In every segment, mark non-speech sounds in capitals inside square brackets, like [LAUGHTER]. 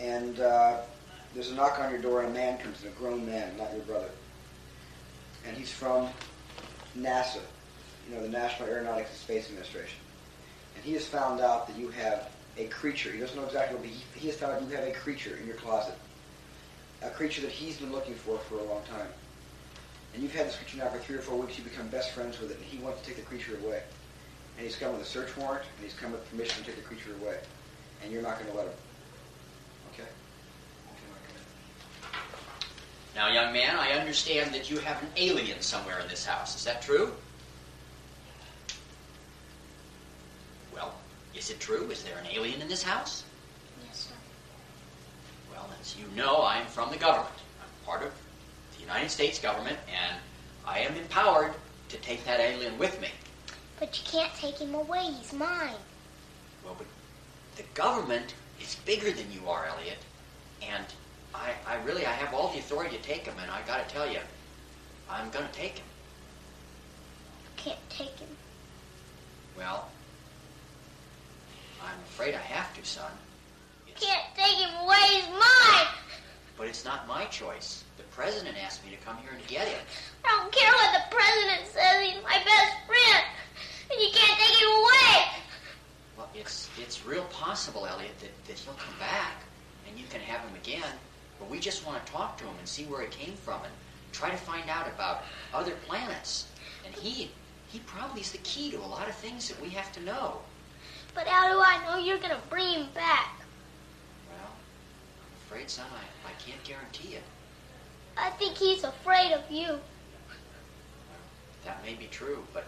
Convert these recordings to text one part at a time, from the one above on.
and uh, there's a knock on your door, and a man comes in, a grown man, not your brother. And he's from NASA, you know, the National Aeronautics and Space Administration. And he has found out that you have a creature. He doesn't know exactly what, but he, has found out you have a creature in your closet. A creature that he's been looking for for a long time. And you've had this creature now for three or four weeks. You become best friends with it, and he wants to take the creature away. And he's come with a search warrant, and he's come with permission to take the creature away. And you're not going to let him. Okay? Now, young man, I understand that you have an alien somewhere in this house. Is that true? Well, is it true? Is there an alien in this house? Yes, sir. Well, as you know, I am from the government. I'm part of the United States government, and I am empowered to take that alien with me. But you can't take him away. He's mine. Well, but the government is bigger than you are, Elliot, and I, I really, I have all the authority to take him, and I got to tell you, I'm going to take him. You can't take him. Well, I'm afraid I have to, son. You can't take him away. He's mine. but it's not my choice. The president asked me to come here and get him. I don't care what the president says. He's my best friend. And you can't take him away. Well, it's it's real possible, Elliot, that, that he'll come back and you can have him again. But we just want to talk to him and see where it came from and try to find out about other planets. And he he probably is the key to a lot of things that we have to know. But how do I know you're going to bring him back? Well, I'm afraid, son, I, I can't guarantee it. I think he's afraid of you. Well, That may be true, but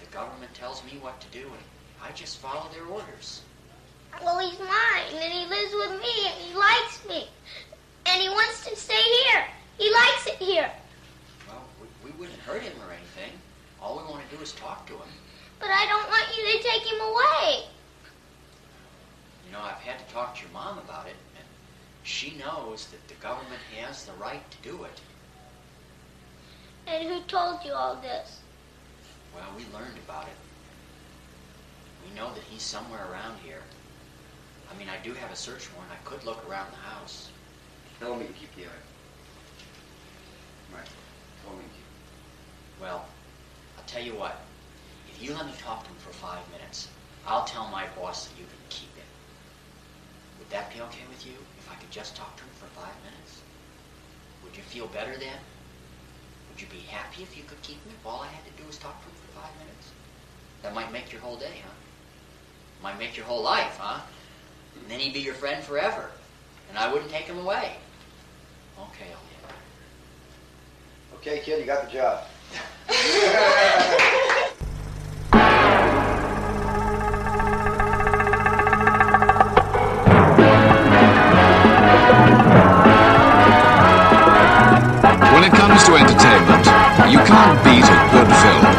the government tells me what to do, and I just follow their orders. Well, he's mine, and he lives with me, and he likes me. And he wants to stay here. He likes it here. Well, we, we wouldn't hurt him or anything. All we want to do is talk to him. But I don't want you to take him away. You know, I've had to talk to your mom about it, and she knows that the government has the right to do it. And who told you all this? Well, we learned about it. We know that he's somewhere around here. I mean, I do have a search warrant. I could look around the house. Tell me to keep the eye. Right. Tell me to keep Well, I'll tell you what. If you let me talk to him for five minutes, I'll tell my boss that you can keep him. Would that be okay with you? If I could just talk to him for five minutes? Would you feel better then? Would you be happy if you could keep him if all I had to do was talk to him for five minutes? That might make your whole day, huh? Might make your whole life, huh? And then he'd be your friend forever. And I wouldn't take him away. Okay, Elliot. Okay, kid, you got the job. When it comes to entertainment, you can't beat a good film.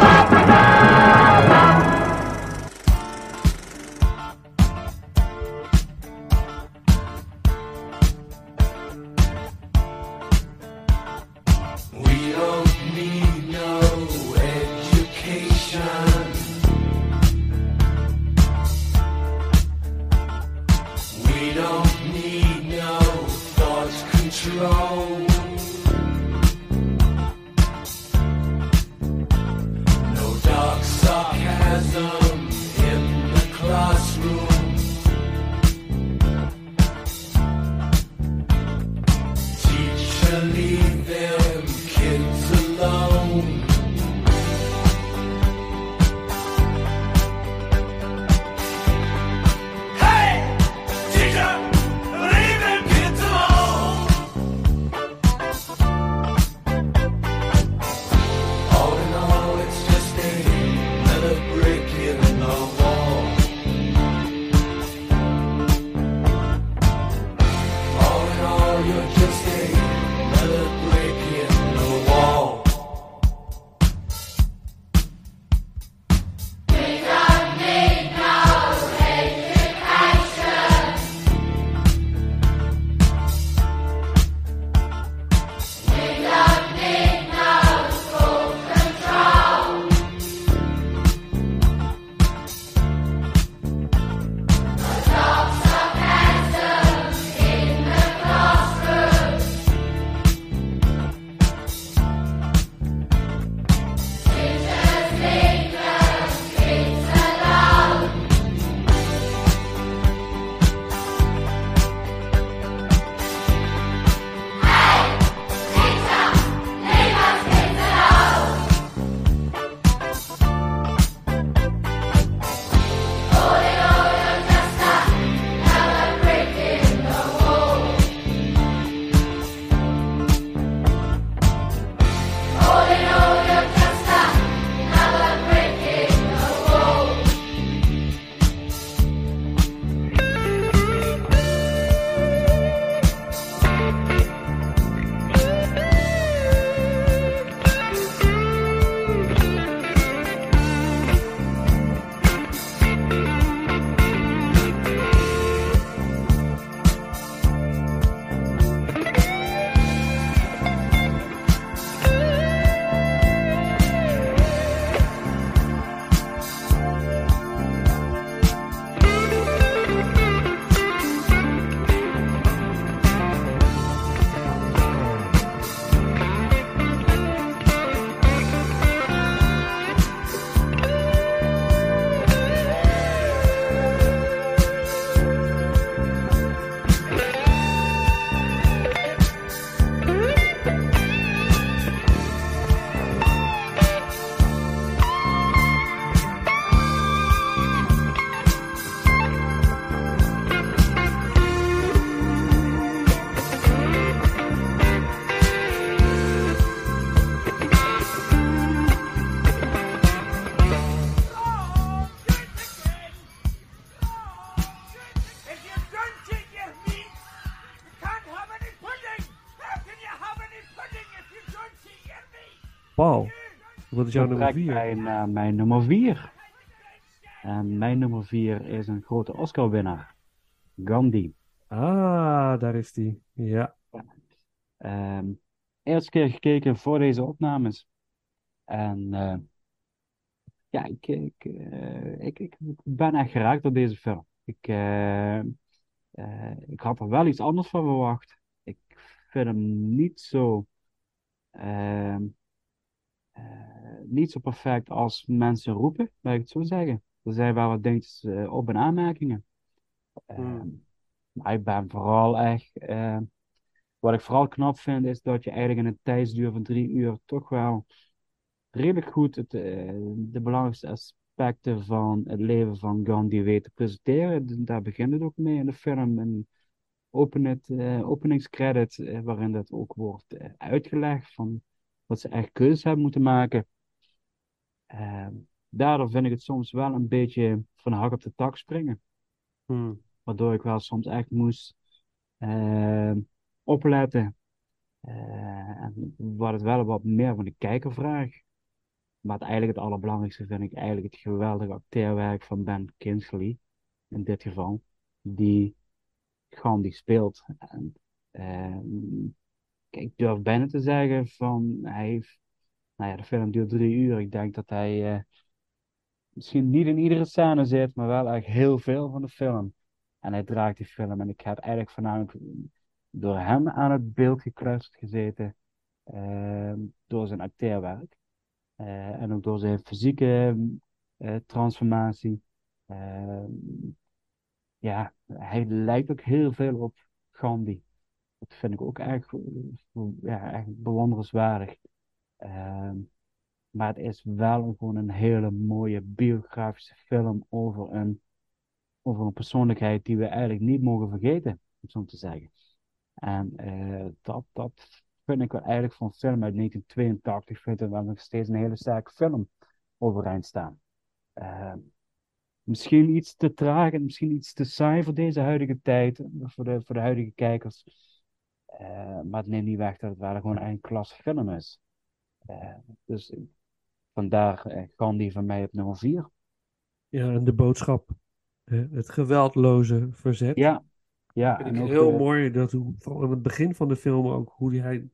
Wat is jouw nummer trek 4? mij naar mijn nummer 4. En mijn nummer 4 is een grote Oscar-winnaar. Gandhi. Ah, daar is die. Ja. Ehm eerste keer gekeken voor deze opnames. En eh, ja, ik, ik, eh, ik, ik ben echt geraakt door deze film. Ik, eh, eh, ik had er wel iets anders van verwacht. Ik vind hem niet zo, ehm, eh, niet zo perfect als mensen roepen, laat ik het zo zeggen. Er zijn wel wat dingetjes eh, op- en aanmerkingen. Ehm, maar ik ben vooral echt. eh, wat ik vooral knap vind, is dat je eigenlijk in een tijdsduur van drie uur toch wel redelijk goed het, eh, de belangrijkste aspecten van het leven van Gandhi weet te presenteren. Daar begint het ook mee in de film. Een open het, openingscredit, waarin dat ook wordt uitgelegd van dat ze echt keuzes hebben moeten maken. Eh, daardoor vind ik het soms wel een beetje van de hak op de tak springen. Hmm. Waardoor ik wel soms echt moest eh, opletten. Eh, en wat het wel wat meer van de kijker vraagt. Maar het eigenlijk het allerbelangrijkste vind ik eigenlijk het geweldige acteerwerk van Ben Kingsley. In dit geval. Die Gandhi speelt. En, eh, ik durf bijna te zeggen van hij heeft. Nou ja, de film duurt drie uur. Ik denk dat hij eh, misschien niet in iedere scène zit, maar wel echt heel veel van de film. En hij draagt die film. En ik heb eigenlijk voornamelijk door hem aan het beeld gekluisterd gezeten. eh, door zijn acteerwerk. Eh, en ook door zijn fysieke eh, transformatie. Eh, ja, hij lijkt ook heel veel op Gandhi. Dat vind ik ook eh, ja, echt bewonderenswaardig. Ehm, maar het is wel gewoon een hele mooie biografische film over een, over een persoonlijkheid die we eigenlijk niet mogen vergeten, om zo te zeggen. En eh, dat, dat vind ik wel eigenlijk van een film uit 1982, vind ik wel nog steeds een hele sterke film overeind staan. Eh, misschien iets te traag en misschien iets te saai voor deze huidige tijd, voor de, voor de huidige kijkers. Eh, maar het neemt niet weg dat het wel gewoon een klasse film is. Eh, dus vandaar eh, Gandhi van mij op nummer 4. Ja, en de boodschap. het geweldloze verzet. Ja, ja. Vind en ik ook, heel eh, mooi dat hoe, in het begin van de film ook, hoe hij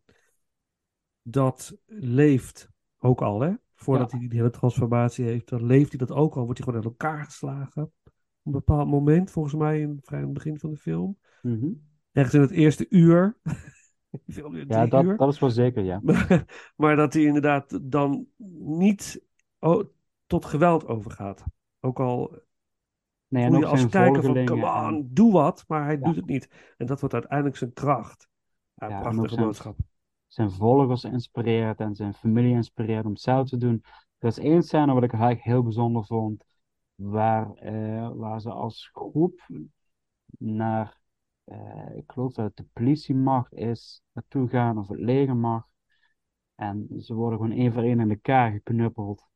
dat leeft. Ook al, hè? Voordat Ja. hij die hele transformatie heeft, dan leeft hij dat ook al. Wordt hij gewoon uit elkaar geslagen. Op een bepaald moment, volgens mij, in, vrij het begin van de film. mhm. Ergens in het eerste uur. [LAUGHS] Ja, dat, uur. dat is wel zeker, ja. Maar, [LAUGHS] maar dat hij inderdaad dan niet oh, tot geweld overgaat. Ook al Nee, en voel ook je als kijker van, come on, doe wat. Maar hij Ja. doet het niet. En dat wordt uiteindelijk zijn kracht. Ja, prachtige zijn- boodschap. zijn volgers inspireert en zijn familie inspireert om hetzelfde te doen. Er is één scène wat ik eigenlijk heel bijzonder vond, waar, eh, waar ze als groep naar, eh, ik geloof dat het de politiemacht is, naartoe gaan of het legermacht. En ze worden gewoon één voor één in elkaar geknuppeld.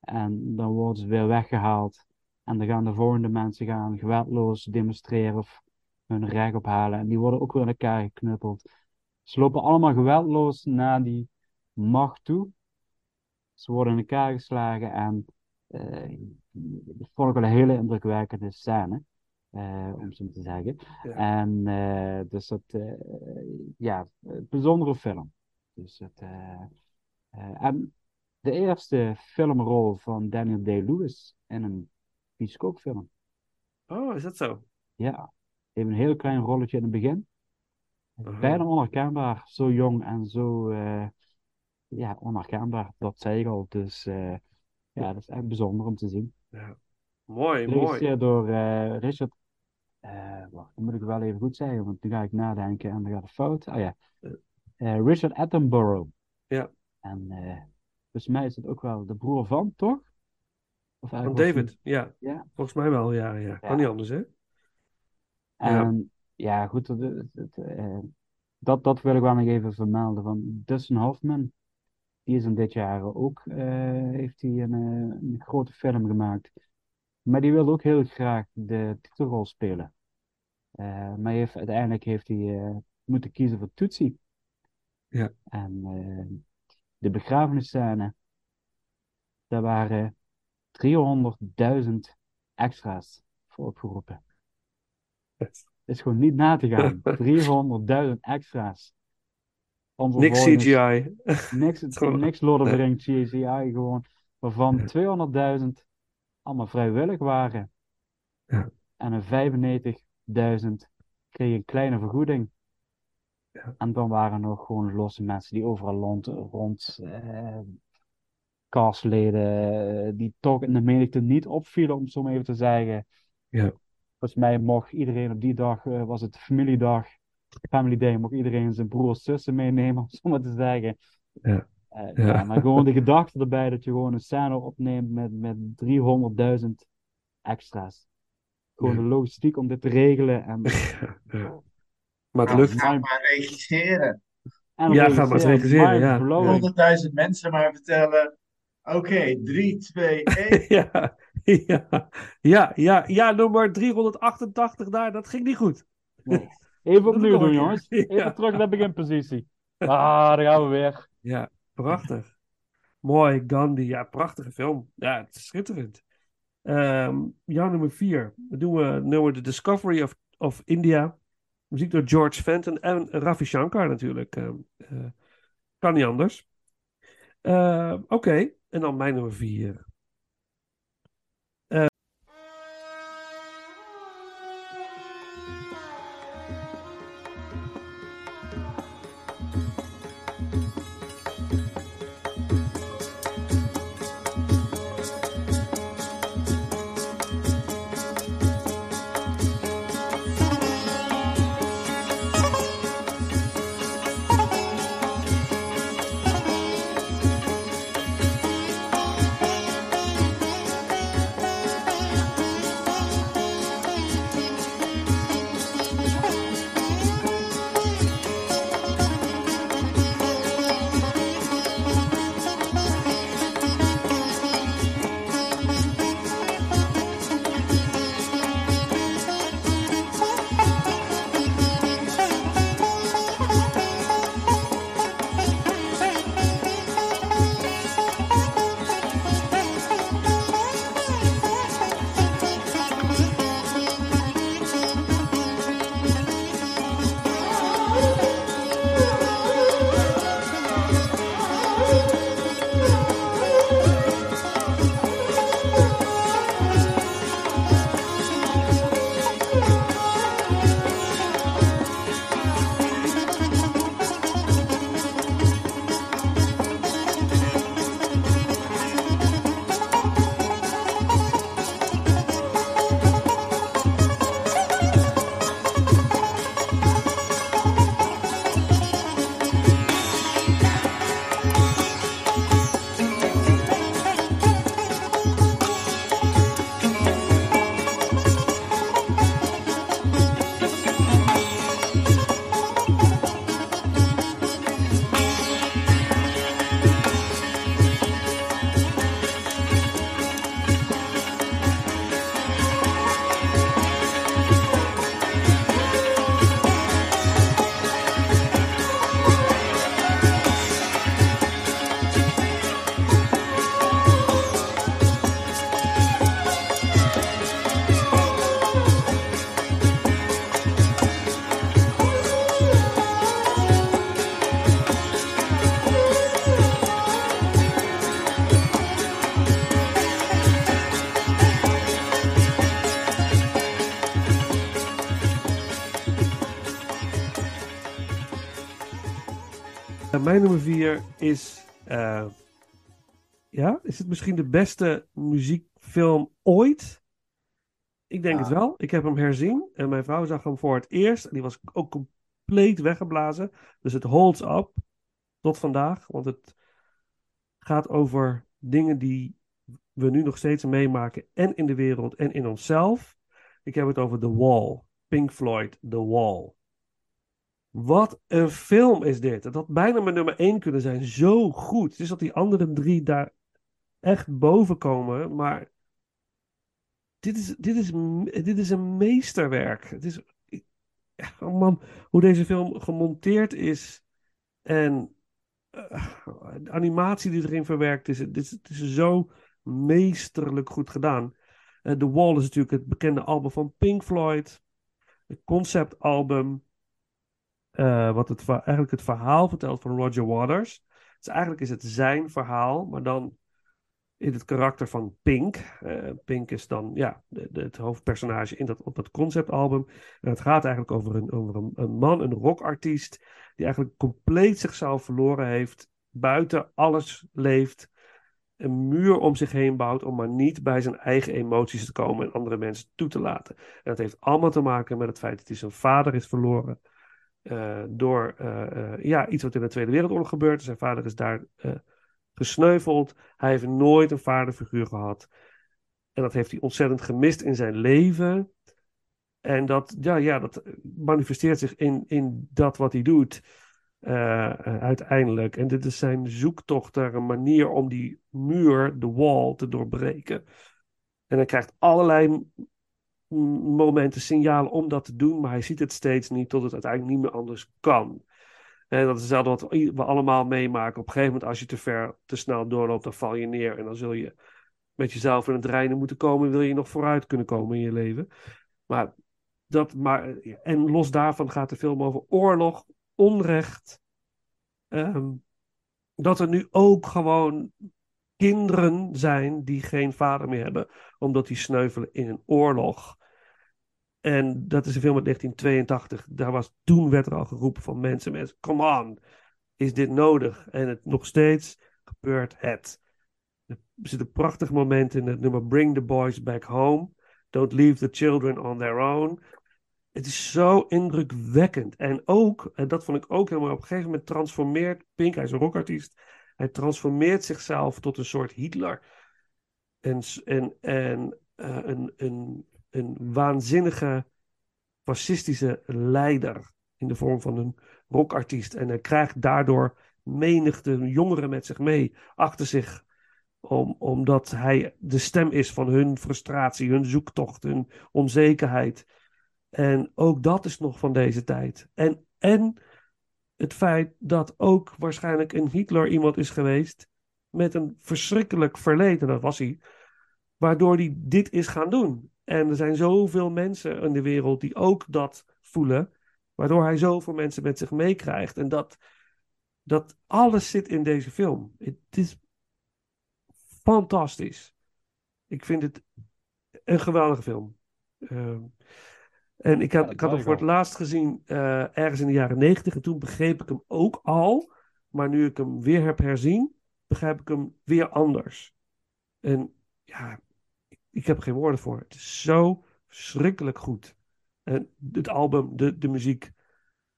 En dan worden ze weer weggehaald. En dan gaan de volgende mensen gaan geweldloos demonstreren of hun recht ophalen. En die worden ook weer in elkaar geknuppeld. Ze lopen allemaal geweldloos naar die macht toe. Ze worden in elkaar geslagen en eh, dat vond ik wel een hele indrukwekkende scène, eh, om zo te zeggen. Ja. En eh, dus dat, eh, ja, een bijzondere film. Dus het, en de eerste filmrol van Daniel Day-Lewis in een bioscoopfilm. Oh, is dat zo? Ja, even een heel klein rolletje in het begin. Bijna onherkenbaar, zo jong en zo ja, onherkenbaar, dat zei ik al. Dus ja, dat is echt bijzonder om te zien. Ja. Mooi, mooi. Door eh, Richard, eh wacht, dat moet ik wel even goed zeggen, want nu ga ik nadenken en dan gaat het fout. Oh ja, Eh, Richard Attenborough. Ja. En eh volgens mij is het ook wel de broer van, toch? Of Van David, ja. Ja. Volgens mij wel, ja. ja. Kan Ja. niet anders, hè? Ja. En ja, goed, dat, dat, dat, dat wil ik wel nog even vermelden. Van Dustin Hoffman, die is in dit jaar ook, heeft hij een, een grote film gemaakt. Maar die wilde ook heel graag de titelrol spelen. Eh, maar heeft, uiteindelijk heeft hij eh, moeten kiezen voor Tootsie. Ja. En eh, de begrafenisscène. Daar waren 300.000 extra's voor opgeroepen. Het is gewoon niet na te gaan. [LAUGHS] 300.000 extra's. Niks CGI. Niks, [LAUGHS] niks Lord of the. Rings CGI gewoon. Waarvan 200.000 allemaal vrijwillig waren. Ja. En een 95.000 kreeg een kleine vergoeding. Ja. En dan waren er nog gewoon losse mensen die overal rond, rond eh, castleden, eh, die toch in de menigte niet opvielen, om het zo maar even te zeggen. Ja. Volgens mij mocht iedereen op die dag, eh, was het familiedag, Family Day, mocht iedereen zijn broers, zussen meenemen, [LAUGHS] om het zo maar te zeggen. Ja. Eh, Ja. ja, maar gewoon de gedachte erbij dat je gewoon een scène opneemt met, met 300.000 extra's. Gewoon Ja. de logistiek om dit te regelen. En, [LAUGHS] Ja. Maar het lukt. ga maar regisseren. en Ja, ga maar eens regisseren, ja. mindblowing. 100.000 mensen maar vertellen. Oké, 3, 2, 1. ja, ja, ja, ja, ja, nummer 388 daar, dat ging niet goed. Nee. Even [LAUGHS] opnieuw doen, jongens. [LAUGHS] Even Ja. terug naar de beginpositie. Ah, daar gaan we weer. Ja, prachtig. Mooi, Gandhi. Ja, prachtige film. Ja, het is schitterend. Ehm jouw nummer vier. Dan doen we nummer The Discovery of, of India. Muziek door George Fenton en Ravi Shankar natuurlijk. Ehm, eh, kan niet anders. Ehm, Oké, en dan mijn nummer vier. Mijn nummer vier is. eh, ja, is het misschien de beste muziekfilm ooit? Ik denk Ja. het wel. Ik heb hem herzien en mijn vrouw zag hem voor het eerst. En die was ook compleet weggeblazen. Dus het holds up tot vandaag. Want het gaat over dingen die we nu nog steeds meemaken. En in de wereld en in onszelf. Ik heb het over The Wall. Pink Floyd, The Wall. Wat een film is dit. Het had bijna mijn nummer 1 kunnen zijn. Zo goed. Is dat die andere drie daar echt boven komen. Maar dit is, dit is, dit is een meesterwerk. Het is, oh man, hoe deze film gemonteerd is. En eh, de animatie die erin verwerkt is, het is, zo meesterlijk goed gedaan. Eh, The Wall is natuurlijk het bekende album van Pink Floyd. Het conceptalbum. Eh, wat het, eigenlijk het verhaal vertelt van Roger Waters. Dus eigenlijk is het zijn verhaal, maar dan in het karakter van Pink. Eh, Pink is dan ja, de, de- het hoofdpersonage in dat, op dat conceptalbum. En het gaat eigenlijk over een, over een, een man, een rockartiest, die eigenlijk compleet zichzelf verloren heeft, buiten alles leeft, een muur om zich heen bouwt om maar niet bij zijn eigen emoties te komen en andere mensen toe te laten. En dat heeft allemaal te maken met het feit dat hij zijn vader is verloren eh, door eh, eh, ja, iets wat in de Tweede Wereldoorlog gebeurt. Zijn vader is daar gesneuveld. Hij heeft nooit een vaderfiguur gehad. En dat heeft hij ontzettend gemist in zijn leven. En dat, ja, ja, dat manifesteert zich in, in dat wat hij doet. uiteindelijk. En dit is zijn zoektocht naar een manier om die muur, de wall, te doorbreken. En hij krijgt allerlei momenten, signalen om dat te doen, maar hij ziet het steeds niet tot het uiteindelijk niet meer anders kan. En dat is hetzelfde wat we allemaal meemaken. Op een gegeven moment, als je te ver, te snel doorloopt, dan val je neer. En dan zul je met jezelf in het reinen moeten komen. Wil je nog vooruit kunnen komen in je leven. Maar dat, maar, en los daarvan gaat de film over oorlog, onrecht. ehm, dat er nu ook gewoon kinderen zijn die geen vader meer hebben, omdat die sneuvelen in een oorlog. En dat is een film uit 1982. Daar was, toen werd er al geroepen van mensen, mensen, come on, is dit nodig? En het, nog steeds gebeurt het. Er zit een prachtig moment in het nummer Bring the Boys Back Home. Don't leave the children on their own. Het is zo indrukwekkend. En ook, en dat vond ik ook helemaal, op een gegeven moment transformeert Pink, hij is een rockartiest, hij transformeert zichzelf tot een soort Hitler. En, en, en eh, een, een, een waanzinnige fascistische leider in de vorm van een rockartiest. En hij krijgt daardoor menigte jongeren met zich mee, achter zich, om, omdat hij de stem is van hun frustratie, hun zoektocht, hun onzekerheid. En ook dat is nog van deze tijd. En, en het feit dat ook waarschijnlijk een Hitler iemand is geweest met een verschrikkelijk verleden, dat was hij, waardoor hij dit is gaan doen. En er zijn zoveel mensen in de wereld die ook dat voelen, waardoor hij zoveel mensen met zich meekrijgt. En dat, dat alles zit in deze film. Het is fantastisch. Ik vind het een geweldige film. Ehm, en ik, had, ik had hem voor het laatst gezien eh, ergens in de jaren negentig. En toen begreep ik hem ook al. Maar nu ik hem weer heb herzien, begrijp ik hem weer anders. En ja, ik, ik heb er geen woorden voor. Het is zo verschrikkelijk goed. En het album, de, de muziek.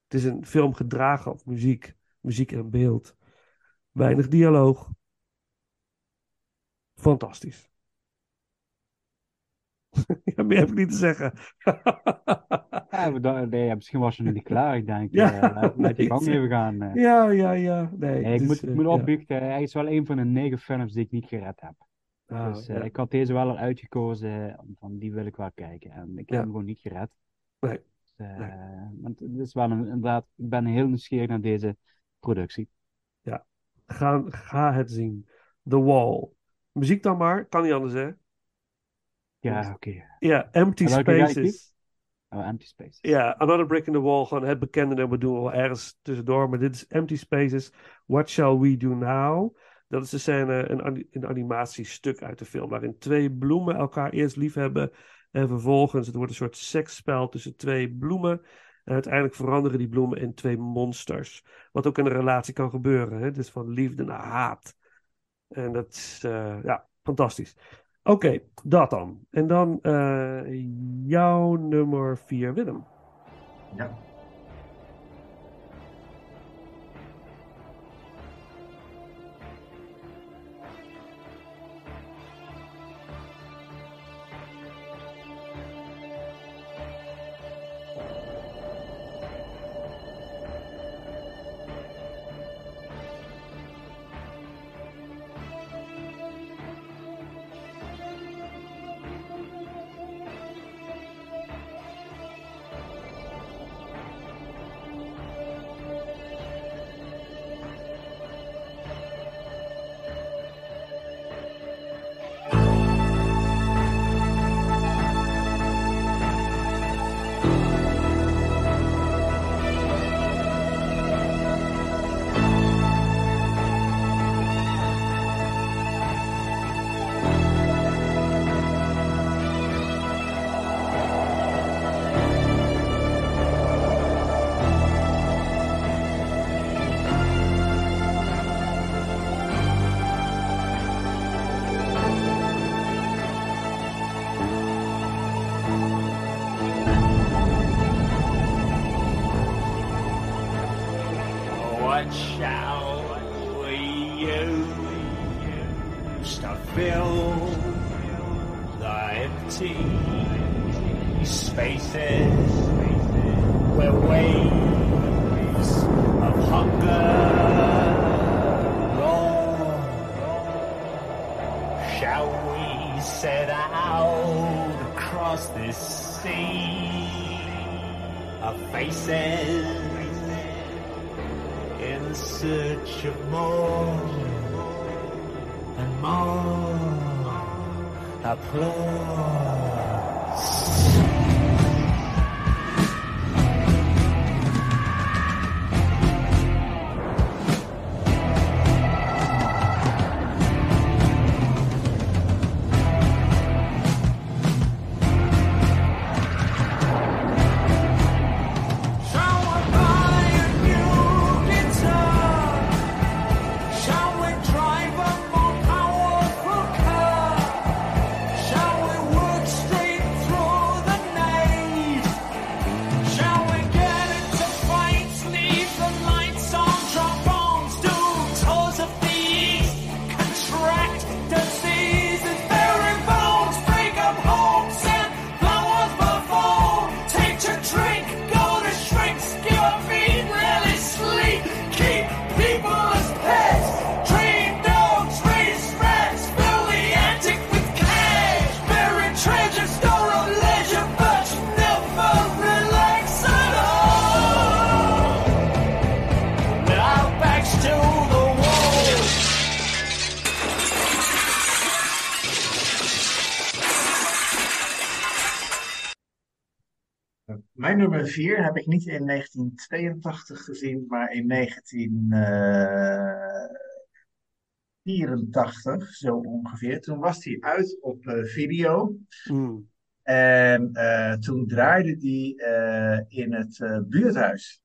Het is een film gedragen op muziek. Muziek en beeld. Weinig dialoog. Fantastisch. [LAUGHS] ja, meer heb ik niet te zeggen. [LAUGHS] Ja, nee, misschien was je nog niet [LAUGHS] klaar. Ik denk, Ja, eh, laat, gang even gaan. eh. ja, ja, ja. Nee, Nee, ik dus, moet, ik eh, moet ja. opbiechten. Hij is wel een van de negen films die ik niet gered heb. Ah, dus ja. ik had deze wel al uitgekozen. Van die wil ik wel kijken. En ik heb Ja. hem gewoon niet gered. Nee. Dus, Nee. Want het is wel een, inderdaad, ik ben heel nieuwsgierig naar deze productie. Ga, ga het zien. The Wall. Muziek dan maar. Kan niet anders, hè? Ja, oké. Ja, Empty Spaces. Oh, Empty Space. Ja, Another Brick in the Wall. Gewoon het bekende nummer doen we wel ergens tussendoor. Maar dit is Empty Spaces. What Shall We Do Now? Dat is de scène, een, een animatiestuk uit de film. Waarin twee bloemen elkaar eerst lief hebben. En vervolgens, het wordt een soort seksspel tussen twee bloemen. En uiteindelijk veranderen die bloemen in twee monsters. Wat ook in een relatie kan gebeuren. Hè? Dus van liefde naar haat. En dat is, eh, ja, fantastisch. Oké, dat dan. En dan eh, jouw nummer vier, Willem. Ja. Nummer 4 heb ik niet in 1982 gezien, maar in 1984, zo ongeveer. Toen was hij uit op eh, video. Mm. En eh, toen draaide die eh, in het eh, buurthuis.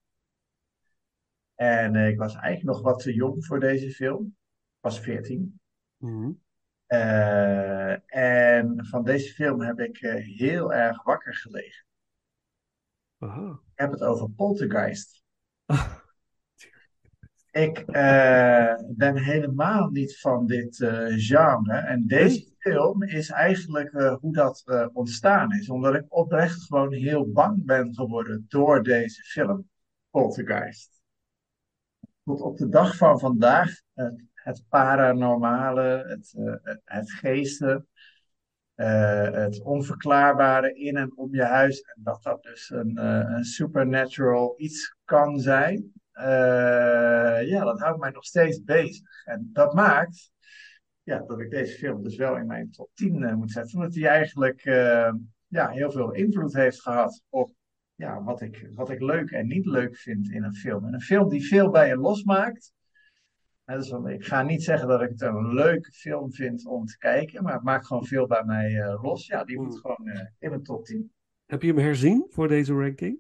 En eh, ik was eigenlijk nog wat te jong voor deze film. Ik was 14. Mm. Eh, en van deze film heb ik eh, heel erg wakker gelegen. Aha. Ik heb het over Poltergeist. [LAUGHS] Ik eh, ben helemaal niet van dit eh, genre. En deze film is eigenlijk eh, hoe dat ontstaan is. Omdat ik oprecht gewoon heel bang ben geworden door deze film, Poltergeist. Tot op de dag van vandaag, het paranormale, het, het, het geesten, eh, het onverklaarbare in en om je huis. En dat dat dus een, eh, een supernatural iets kan zijn. Eh, ja, dat houdt mij nog steeds bezig. En dat maakt ja, dat ik deze film dus wel in mijn top 10 eh, moet zetten. Omdat die eigenlijk ja, heel veel invloed heeft gehad op ja, wat, ik, wat ik leuk en niet leuk vind in een film. En een film die veel bij je losmaakt. Dus ik ga niet zeggen dat ik het een leuke film vind om te kijken, maar het maakt gewoon veel bij mij eh, los. Ja, die moet Mm. gewoon eh, in mijn top 10. Heb je hem herzien voor deze ranking?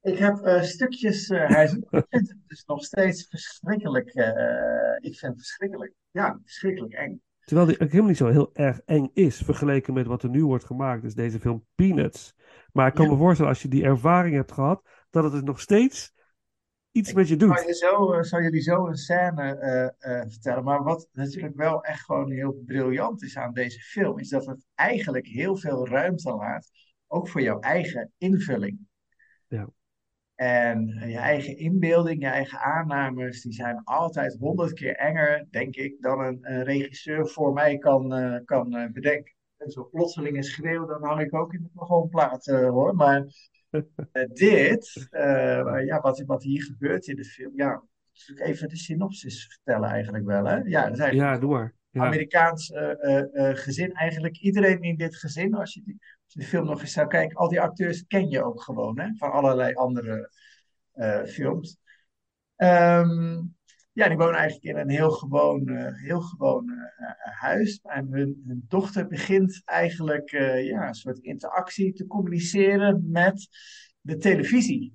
Ik heb eh, stukjes uh, herzien. Ik vind het dus nog steeds verschrikkelijk. eh, ik vind het verschrikkelijk. Ja, verschrikkelijk eng. Terwijl die ook helemaal niet zo heel erg eng is vergeleken met wat er nu wordt gemaakt. is deze film Peanuts. Maar ik kan Ja. me voorstellen als je die ervaring hebt gehad, dat het dus nog steeds iets met je je zo, eh, zal jullie zo een scène eh, eh, vertellen. Maar wat natuurlijk wel echt gewoon heel briljant is aan deze film, is dat het eigenlijk heel veel ruimte laat, ook voor jouw eigen invulling. Ja. En je eigen inbeelding, je eigen aannames, die zijn altijd honderd keer enger, denk ik, dan een, een regisseur voor mij kan, kan bedenken. En zo plotseling een schreeuw, dan hang ik ook in de plaat hoor. Maar [LAUGHS] dit, eh, ja, wat, wat hier gebeurt in de film, ja, even de synopsis vertellen eigenlijk wel, hè? Ja, zijn Ja, doe maar. Ja. Amerikaans eh, eh, eh, gezin. Eigenlijk iedereen in dit gezin, als je, die, als je de film nog eens zou kijken, al die acteurs ken je ook gewoon, hè, van allerlei andere eh, films. Ehm, ja, die wonen eigenlijk in een heel gewoon, eh, heel gewoon eh, eh, huis. En hun, hun dochter begint eigenlijk eh, ja, een soort interactie te communiceren met de televisie.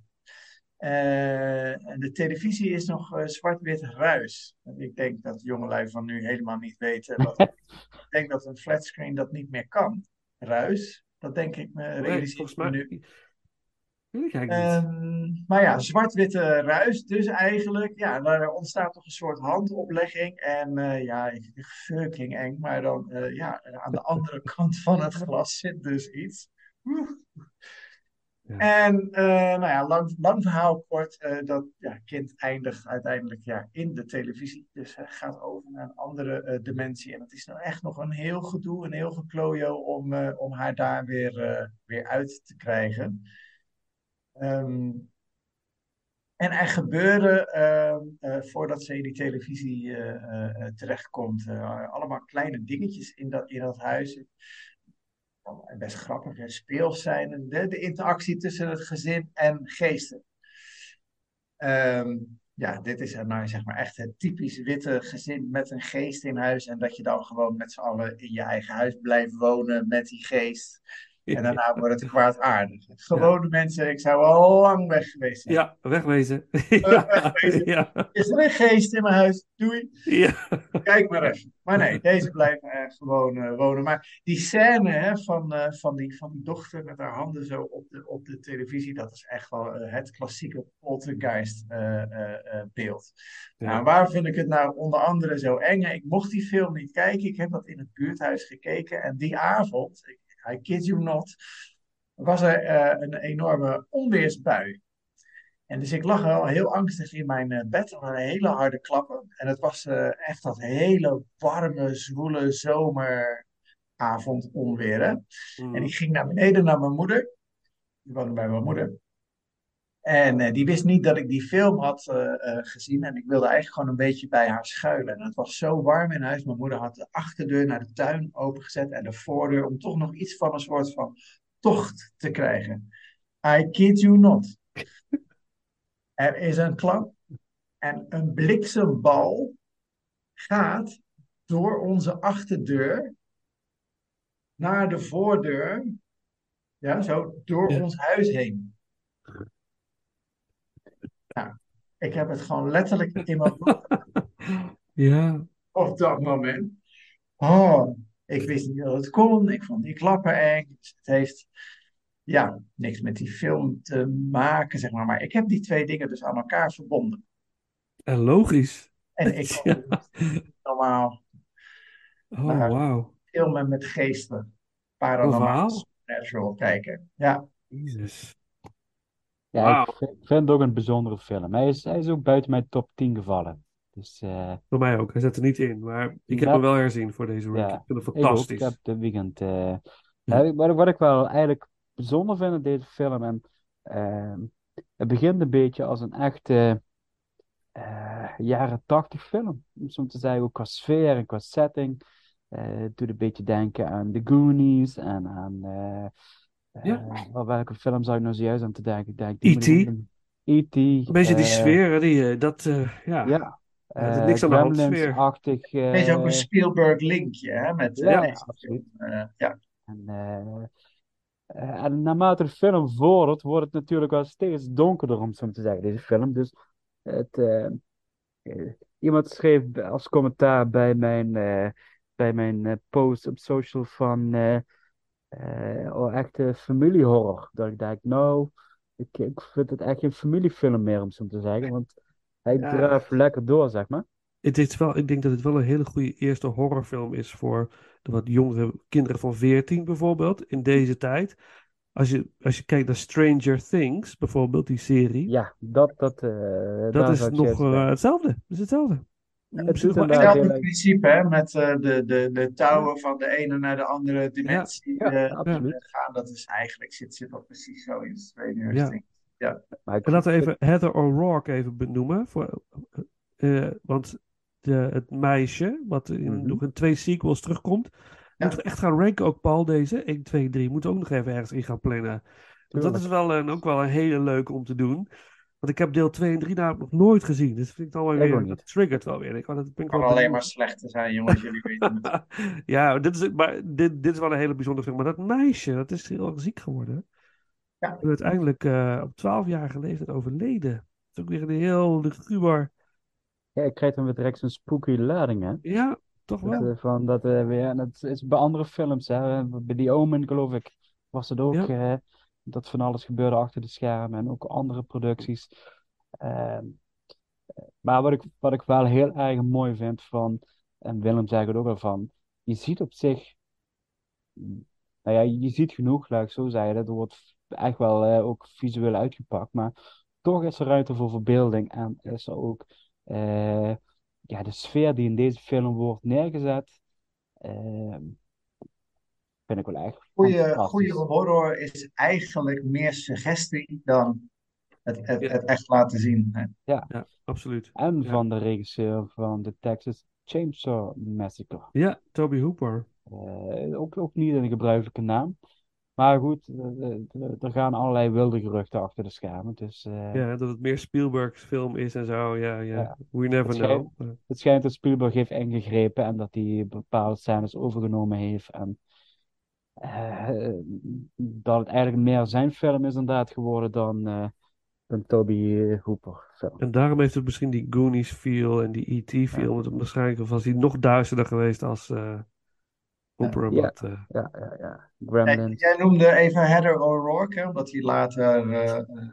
Eh, en de televisie is nog zwart-wit ruis. En ik denk dat jongelui van nu helemaal niet weten. Wat, [LAUGHS] ik denk dat een flatscreen dat niet meer kan. Ruis, dat denk ik me, Nee, realiseer volgens mij. nu. Ehm, maar ja, zwart-witte ruis dus eigenlijk. Ja, daar ontstaat toch een soort handoplegging. En eh, ja, ik vind het fucking eng. Maar dan, eh, ja, aan de andere [LAUGHS] kant van het glas zit dus iets. Ja. En eh, nou ja, lang, lang verhaal kort, dat ja, kind eindigt uiteindelijk ja, in de televisie. Dus gaat over naar een andere dimensie. En het is nou echt nog een heel gedoe, een heel geklojo om, om haar daar weer, weer uit te krijgen. Ehm, en er gebeuren, ehm, eh, voordat ze in die televisie eh, terechtkomt, allemaal kleine dingetjes in dat, in dat huis. Best grappig en speels zijn. De, de interactie tussen het gezin en geesten. Ehm, ja, dit is nou zeg maar echt het typisch witte gezin met een geest in huis. En dat je dan gewoon met z'n allen in je eigen huis blijft wonen met die geest. [LAUGHS] En daarna wordt het kwaadaardig. Gewone mensen, ik zou al lang weg geweest zijn. Ja, wegwezen. [LAUGHS] Eh, wegwezen. ja, Is er een geest in mijn huis? Doei. ja. Kijk maar even. Maar nee, deze blijven er gewoon eh, wonen. Maar die scène hè, van, eh, van, die, van die dochter met haar handen zo op de, op de televisie, dat is echt wel eh, het klassieke poltergeist eh, eh, eh, beeld. Ja. Nou, waar vind ik het nou onder andere zo eng? Ik mocht die film niet kijken. Ik heb dat in het buurthuis gekeken. En die avond, ik- I kid you not, was er eh, een enorme onweersbui. En dus ik lag al heel angstig in mijn eh, bed. Er waren hele harde klappen. En het was eh, echt dat hele warme, zwoele zomeravond onweer. Mm. En ik ging naar beneden naar mijn moeder. Die woonde bij mijn moeder. En eh, die wist niet dat ik die film had eh, eh, gezien. En ik wilde eigenlijk gewoon een beetje bij haar schuilen. En het was zo warm in huis. Mijn moeder had de achterdeur naar de tuin opengezet en de voordeur. Om toch nog iets van een soort van tocht te krijgen. I kid you not. Er is een klap en een bliksembal gaat door onze achterdeur naar de voordeur. Ja, zo door Ja. ons huis heen. Nou, ik heb het gewoon letterlijk in mijn bloed [LAUGHS] Ja, op dat moment. Oh, ik wist niet dat het kon. Ik vond die klappen eng. Dus het heeft ja, niks met die film te maken, zeg maar. Maar ik heb die twee dingen dus aan elkaar verbonden. en logisch. En ik [LAUGHS] Ja. normaal Oh, wauw. filmen met geesten. Paranormaal, supernatural kijken. Ja, Jezus. Ja, ik vind, ik vind het ook een bijzondere film. Hij is, hij is ook buiten mijn top 10 gevallen. Dus eh, Voor mij ook. Hij zit er niet in, maar ik heb hem wel herzien voor deze week. Ja, Ik vind hem ik ook. Ik fantastisch. heb dit weekend. eh, Ja. wat, wat ik wel eigenlijk bijzonder vind in deze film. En, ehm, het begint een beetje als een echte eh, jaren tachtig film. Om zo te zeggen, ook qua sfeer en qua setting. Eh, het doet een beetje denken aan The Goonies en aan. Ja. eh, wel, welke film zou ik nou zojuist aan te denken? Denk, E.T.. noemen. E.T. Een beetje die eh, sfeer, hè, die, eh, dat, eh, ja. Ja. Niks aan de hand, er is ook een Spielberg-linkje hè, met eh, Ja, absoluut. Eh, ja. En, eh, eh, en naarmate de film vordert, wordt het natuurlijk wel steeds donkerder, om het zo te zeggen, deze film. Dus het, iemand schreef als commentaar bij mijn, eh, bij mijn post op social van oh, echte familiehorror. Dat ik dacht, nou, ik, ik vind het echt geen familiefilm meer, om zo te zeggen. Want hij Ja. lekker door, zeg maar. Het is wel, ik denk dat het wel een hele goede eerste horrorfilm is voor de wat jongere kinderen van 14 bijvoorbeeld, in deze tijd. Als je, als je kijkt naar Stranger Things, bijvoorbeeld, die serie, Ja, dat, dat, eh, dat is nog eh, hetzelfde. Het is hetzelfde. Het doet Hetzelfde principe hè, met eh, de, de, de touwen van de ene naar de andere dimensie Ja, eh, absoluut. gaan. Dat is eigenlijk, zit, zit dat precies zo in Stranger Ja. Things. Maar ik we even Heather O'Rourke even benoemen. Voor, eh, eh, want de, het meisje, wat in, Mhm. nog in twee sequels terugkomt, moeten we echt gaan ranken ook, Paul, deze. 1, 2, 3. Moeten we ook nog even ergens in gaan plannen. Want dat is wel een, ook wel een hele leuke om te doen. Want ik heb deel 2 en 3 namelijk nog nooit gezien. Dus vind ik wel Ik weer, dat triggert wel weer. Ik, dat ik kan alleen maar slechter zijn, jongens. [LAUGHS] Jullie weten het. ja, dit is, maar dit, dit is wel een hele bijzondere film. Maar dat meisje, dat is heel erg ziek geworden. Ja. En uiteindelijk eh, op 12-jarige leeftijd overleden. Dat is ook weer een heel luguber. Ja, ik krijg dan weer direct zo'n spooky lading, hè? Ja, toch Dat, wel. eh, van dat eh, weer, en dat is bij andere films, hè? Bij The Omen, geloof ik, was het ook. Ja. Dat van alles gebeurde achter de schermen en ook andere producties. Ehm, maar wat ik, wat ik wel heel erg mooi vind van, en Willem zei het ook al van, je ziet op zich, nou ja, je ziet genoeg, laat ik zo zeggen, dat wordt echt wel eh, ook visueel uitgepakt, maar toch is er ruimte voor verbeelding en is er ook eh, ja, de sfeer die in deze film wordt neergezet, ehm, vind ik wel echt Goede, horror is eigenlijk meer suggestie dan het, het, Ja. het echt laten zien. hè. Ja, absoluut. En Ja. van de regisseur van de Texas Chainsaw Massacre. Ja, Toby Hooper. Eh, ook, ook niet een gebruikelijke naam. Maar goed, eh, eh, er gaan allerlei wilde geruchten achter de schermen. Dus eh, Ja, dat het meer Spielberg's film is en zo. Ja, ja. Ja. We never Het schijnt- know. het schijnt dat Spielberg heeft ingegrepen en dat hij bepaalde scènes overgenomen heeft. En eh, dat het eigenlijk meer zijn film is inderdaad geworden dan, eh dan Toby Hooper film. En daarom heeft het misschien die Goonies feel en die E.T. feel. Want waarschijnlijk was hij nog duisterder geweest als eh Hooper. Ja. wat, eh, Ja, ja, ja. Jij, Gremlins. jij noemde even Heather O'Rourke, hè, omdat hij later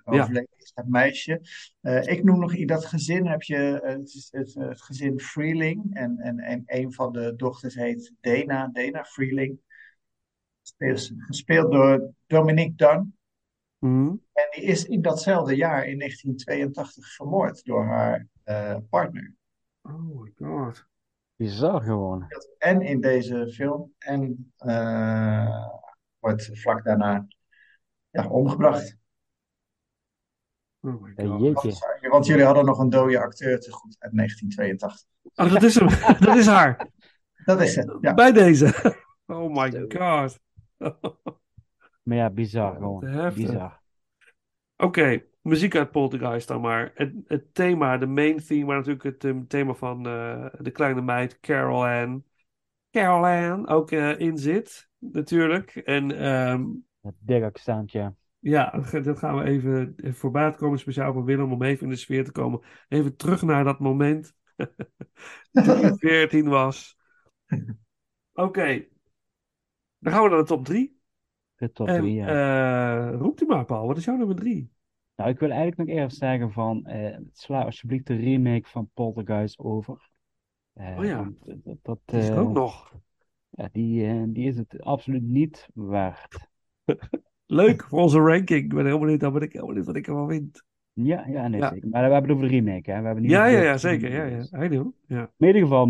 overleed is, het meisje. Eh, ik noem nog in dat gezin heb je het, is het, het gezin Freeling. En, en, en een van de dochters heet Dana, Dana Freeling. Gespeeld, gespeeld door Dominique Dunn. mhm. En die is in datzelfde jaar, in 1982, vermoord door haar eh, partner. Oh my god. Bizar gewoon. En in deze film. En eh, wordt vlak daarna ja, omgebracht. Oh my god. jeetje. Want jullie hadden nog een dode acteur te goed uit 1982. Oh, dat is hem. [LAUGHS] dat is haar. Dat is het. Ja. Bij deze. [LAUGHS] Oh my god. [LAUGHS] Maar ja, bizar gewoon. Bizar. Oké, muziek uit Poltergeist dan maar. Het, het thema, de main theme, maar natuurlijk het eh, thema van eh, de kleine meid Carol Ann. Carol Ann ook eh, in zit, natuurlijk. En ehm, Het dik accentje. ja, dat gaan we even voorbij het komen, speciaal voor Willem, om even in de sfeer te komen. Even terug naar dat moment [LAUGHS] toen hij [LAUGHS] 14 was. Oké, dan gaan we naar de top 3. De top En 3, ja. eh, roept u maar, Paul, wat is jouw nummer 3? Nou, ik wil eigenlijk nog eerst zeggen van, eh, sla alsjeblieft de remake van Poltergeist over. Eh, Oh ja. dat, dat, is ook nog. ja, die, die is het absoluut niet waard. [LAUGHS] Leuk voor onze ranking. Ik ben helemaal benieuwd, dan ben ik helemaal benieuwd wat ik ervan vind. Ja, ja, nee, Ja. zeker. Maar we hebben het over de remake, hè. We hebben niet Ja, ja, ja, zeker. Ja, ja. I know. Ja. In ieder geval,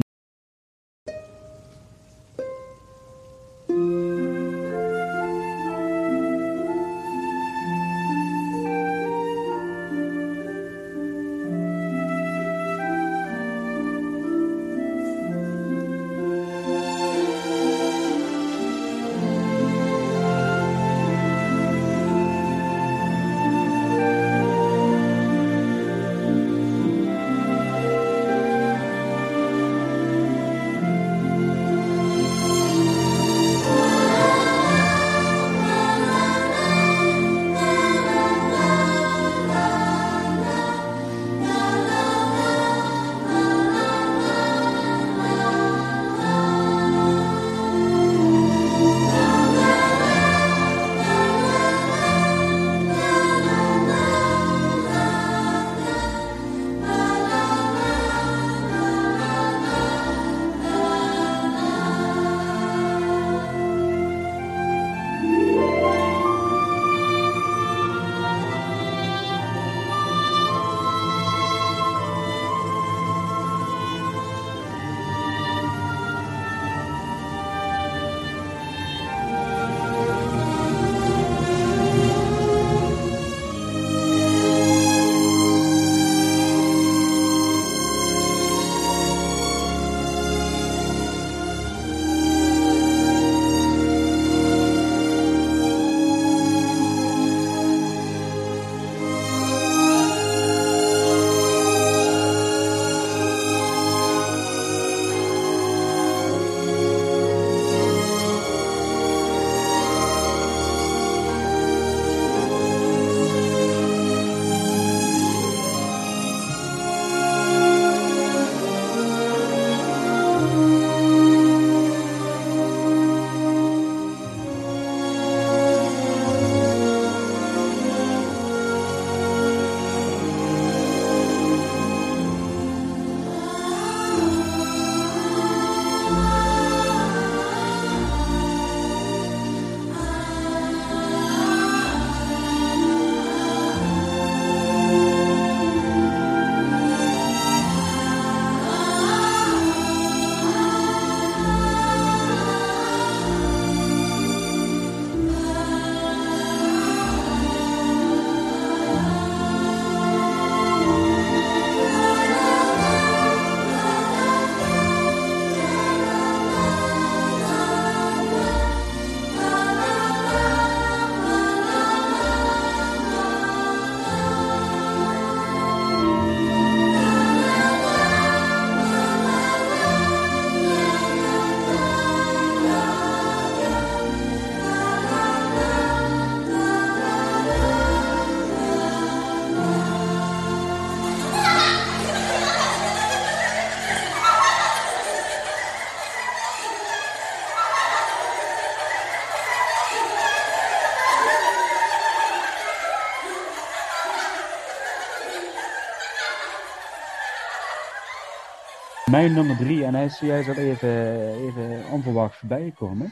Mijn nummer drie, en hij is zojuist al even, even onverwacht voorbij gekomen.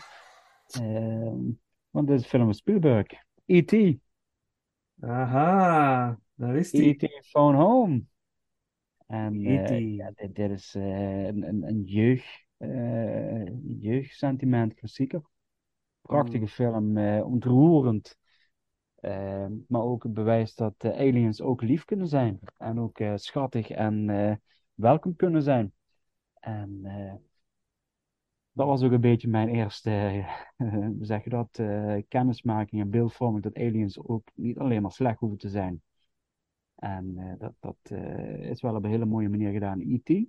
Ehm, want dit is film van Spielberg. E.T. Aha, daar is die. E.T. Phone Home. En E.T.. eh, ja, dit, dit is eh, een, een, een jeugd, eh, jeugdsentiment klassieker. Prachtige film, eh, ontroerend. Eh, maar ook het bewijs dat aliens ook lief kunnen zijn. En ook schattig en welkom kunnen zijn. En eh, dat was ook een beetje mijn eerste, eh, [LAUGHS] zeg je dat, eh, kennismaking en beeldvorming dat aliens ook niet alleen maar slecht hoeven te zijn. En dat, dat is wel op een hele mooie manier gedaan in E.T.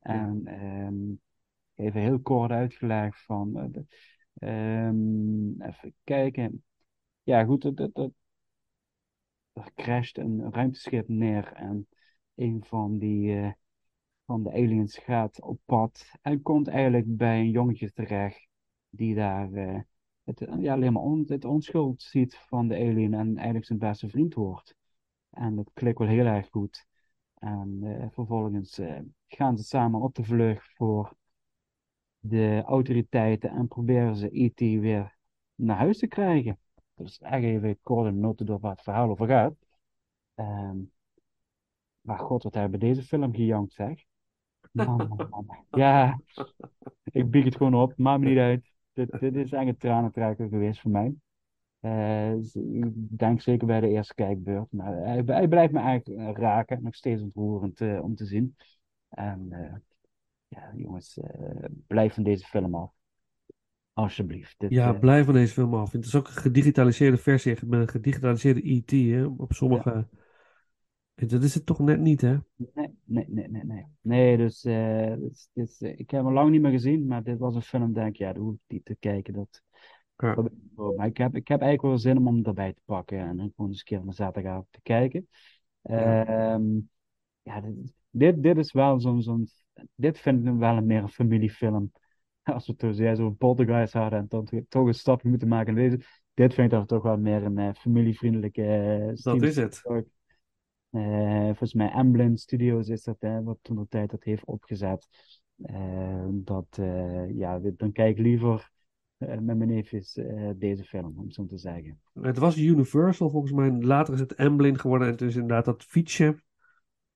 En ehm, even heel kort uitgelegd van, de- ehm, even kijken. Ja, goed, dat, dat, er crasht een ruimteschip neer en een van die van de aliens gaat op pad en komt eigenlijk bij een jongetje terecht die daar eh, het, ja, alleen maar on, het onschuld ziet van de alien en eigenlijk zijn beste vriend wordt. En dat klikt wel heel erg goed. En eh, vervolgens eh, gaan ze samen op de vlucht voor de autoriteiten en proberen ze E.T. weer naar huis te krijgen. Dus echt even kort een noten door waar het verhaal over gaat. Ehm, maar god, wat hebben we deze film gejankt, zeg. Man, man, man. Ja, ik bieg het gewoon op, maakt me niet uit. Dit, dit is echt een tranentrekker geweest voor mij. Eh, ik denk zeker bij de eerste kijkbeurt. Maar hij, hij blijft me eigenlijk eh, raken. Nog steeds ontroerend eh, om te zien. En ja, jongens, blijf van deze film af. Alsjeblieft. Dit, Ja, blijf van deze film af. Het is ook een gedigitaliseerde versie, met een gedigitaliseerde E.T. Hè? Op sommige. Dat is het toch net niet, hè? Nee, nee, nee, nee, nee. Nee, dus, eh, dus, dus, eh, ik heb hem lang niet meer gezien, maar dit was een film, denk ik, ja, dat hoef ik niet te kijken. Dat, Ja. dat- maar ik heb, ik heb eigenlijk wel zin om hem erbij te pakken en gewoon eens een keer een zaterdagavond te kijken. Ja. Ehm, ja, dit, dit, is wel zo'n, zo'n, dit vind ik wel een meer een familiefilm. [LAUGHS] Als we toen jij zo'n poltergeist hadden en dan toch een stapje moeten maken naar deze. Dit vind ik toch wel meer een eh, familievriendelijke Dat is het. Eh, volgens mij Amblin Studios is dat, hè, wat toen de tijd dat heeft opgezet. Eh, dat, eh, ja, dan kijk ik liever met mijn neefjes deze film, om zo te zeggen. Het was Universal volgens mij. Later is het Amblin geworden. En het is inderdaad dat fietsje.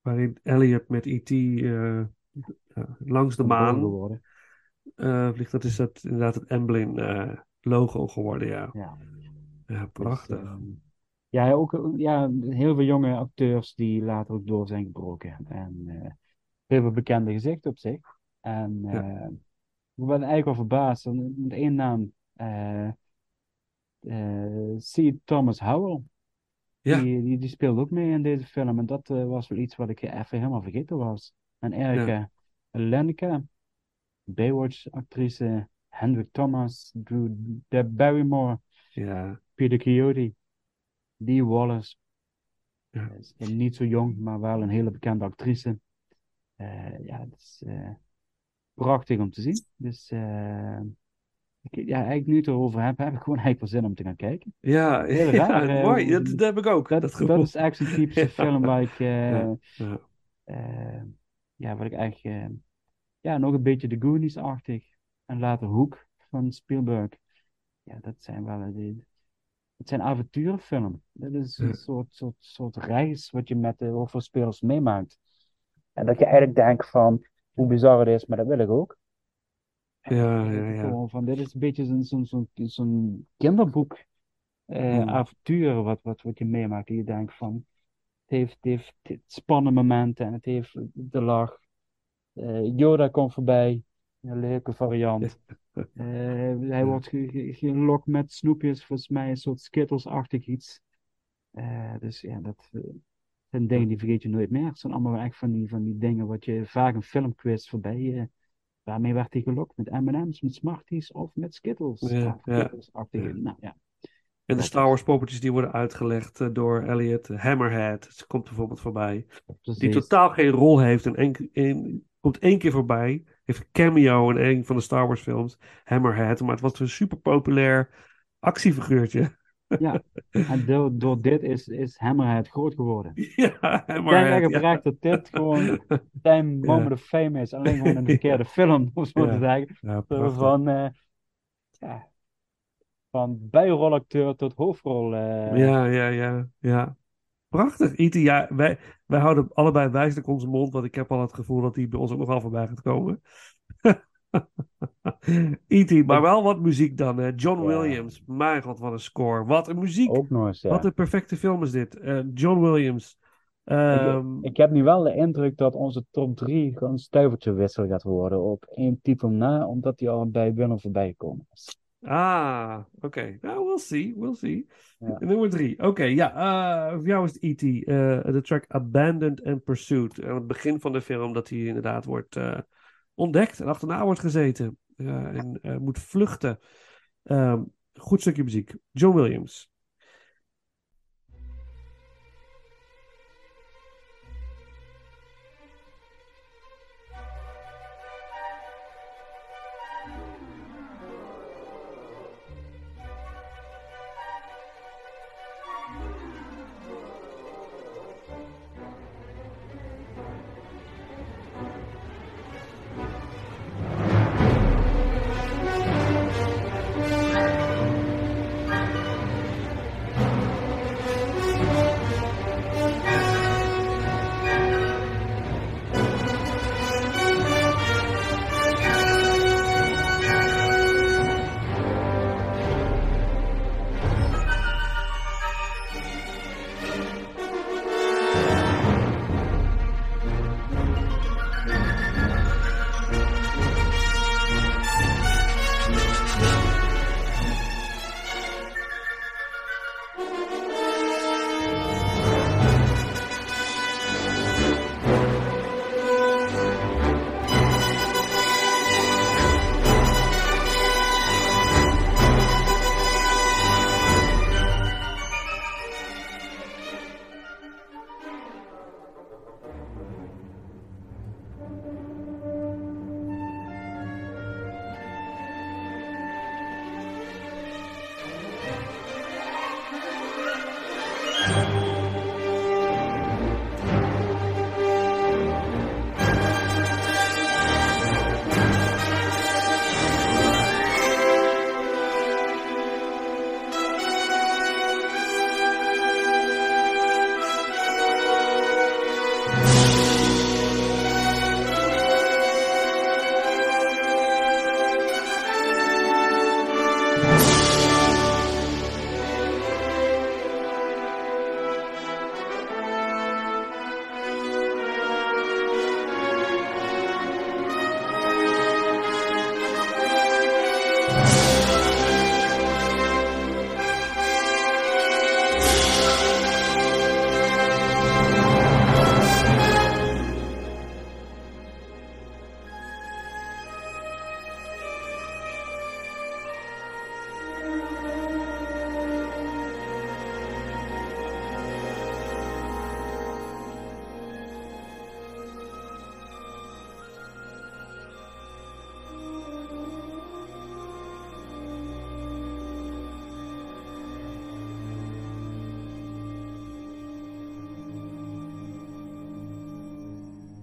Waarin Elliot met E.T. langs de maan vliegt. Dat is het, inderdaad het Amblin eh, logo geworden, ja. Ja. Ja, Dus, prachtig. ehm, ja, ook eh, ja, heel veel jonge acteurs die later ook door zijn gebroken. En eh, heel veel bekende gezichten op zich. En Ja. eh, ik ben eigenlijk wel verbaasd. Met één naam. eh eh, C. Thomas Howell. Ja. Die, die, die speelde ook mee in deze film. En dat eh, was wel iets wat ik even helemaal vergeten was. En Erika Lenka, Baywatch-actrice, Hendrik Thomas, Drew Deb Barrymore, Ja, Peter Coyote, Dee Wallace. Ja. Is niet zo jong, maar wel een hele bekende actrice. Eh, ja, het is eh, prachtig om te zien. Dus eh, ik, ja, eigenlijk nu het erover heb, heb ik gewoon eigenlijk wel zin om te gaan kijken. ja, Heel [LAUGHS] raar, eh, mooi. Dat, dat heb ik ook. Dat, Dat, dat, is echt zo'n typische [LAUGHS] film waar ik, eh, Ja, eh, wat ik eigenlijk, eh, ja, nog een beetje de Goonies-achtig. En later Hoek van Spielberg. Ja, dat zijn wel, eh, die, het zijn avonturenfilm. Dat is een soort, soort, soort reis wat je met de hoofdrolspelers meemaakt. En dat je eigenlijk denkt van, hoe bizar het is, maar dat wil ik ook. Ja, ja, ja. Van, dit is een beetje zo'n zo'n zo'n zo'n kinderboek eh, Hmm. avontuur wat, wat, wat je meemaakt. En je denkt van, het heeft, het heeft, het heeft spannende momenten en het heeft de lach. Eh, Yoda komt voorbij, een leuke variant. Eh, hij wordt ge- ge- gelokt met snoepjes, volgens mij een soort Skittles-achtig iets. Eh, dus ja, dat eh, zijn dingen die vergeet je nooit meer. Het zijn allemaal echt van die, van die dingen wat je vaak een filmquiz voorbij. waarmee werd hij gelokt? Met M&M's, met Smarties of met Skittles? Ja, ja, ja. Nou ja, En de Star Wars poppetjes die worden uitgelegd door Elliot. Hammerhead, ze komt bijvoorbeeld voorbij. Die totaal geen rol heeft en één- komt één keer voorbij. Heeft een cameo in een van de Star Wars films. Hammerhead. Maar het was een super populair actiefiguurtje. Ja, [LAUGHS] en door, door dit is, is Hammerhead groot geworden. ja, Ik denk Hammerhead, ja. oprecht dat dit gewoon zijn moment of fame is. Alleen gewoon een [LAUGHS] verkeerde film, om zo Ja. te zeggen. Ja. Van, eh, ja, van bijrolacteur tot hoofdrol. eh. Ja, ja, ja, ja. Prachtig. Ja, wij, wij houden allebei wijselijk onze mond, want ik heb al het gevoel dat hij bij ons ook nogal voorbij gaat komen. [LAUGHS] E.T., maar wel wat muziek dan. Hè. John. Williams, mijn god, wat een score. Wat een muziek. Ook nog eens, ja. Wat een perfecte film is dit. Eh, John Williams. Ehm, Ik heb nu wel de indruk dat onze top 3 gewoon stuivertje wissel gaat worden op één titel na, omdat die al bij Winner voorbij gekomen is. Ah, oké. Nou, we'll see, we'll see. Ja. Nummer drie. Oké, ja. eh, voor jou is het E.T. eh, de track Abandoned and Pursued. Aan het begin van de film dat hij inderdaad wordt eh, ontdekt en achterna wordt gezeten. en moet vluchten. Ehm, goed stukje muziek. John Williams.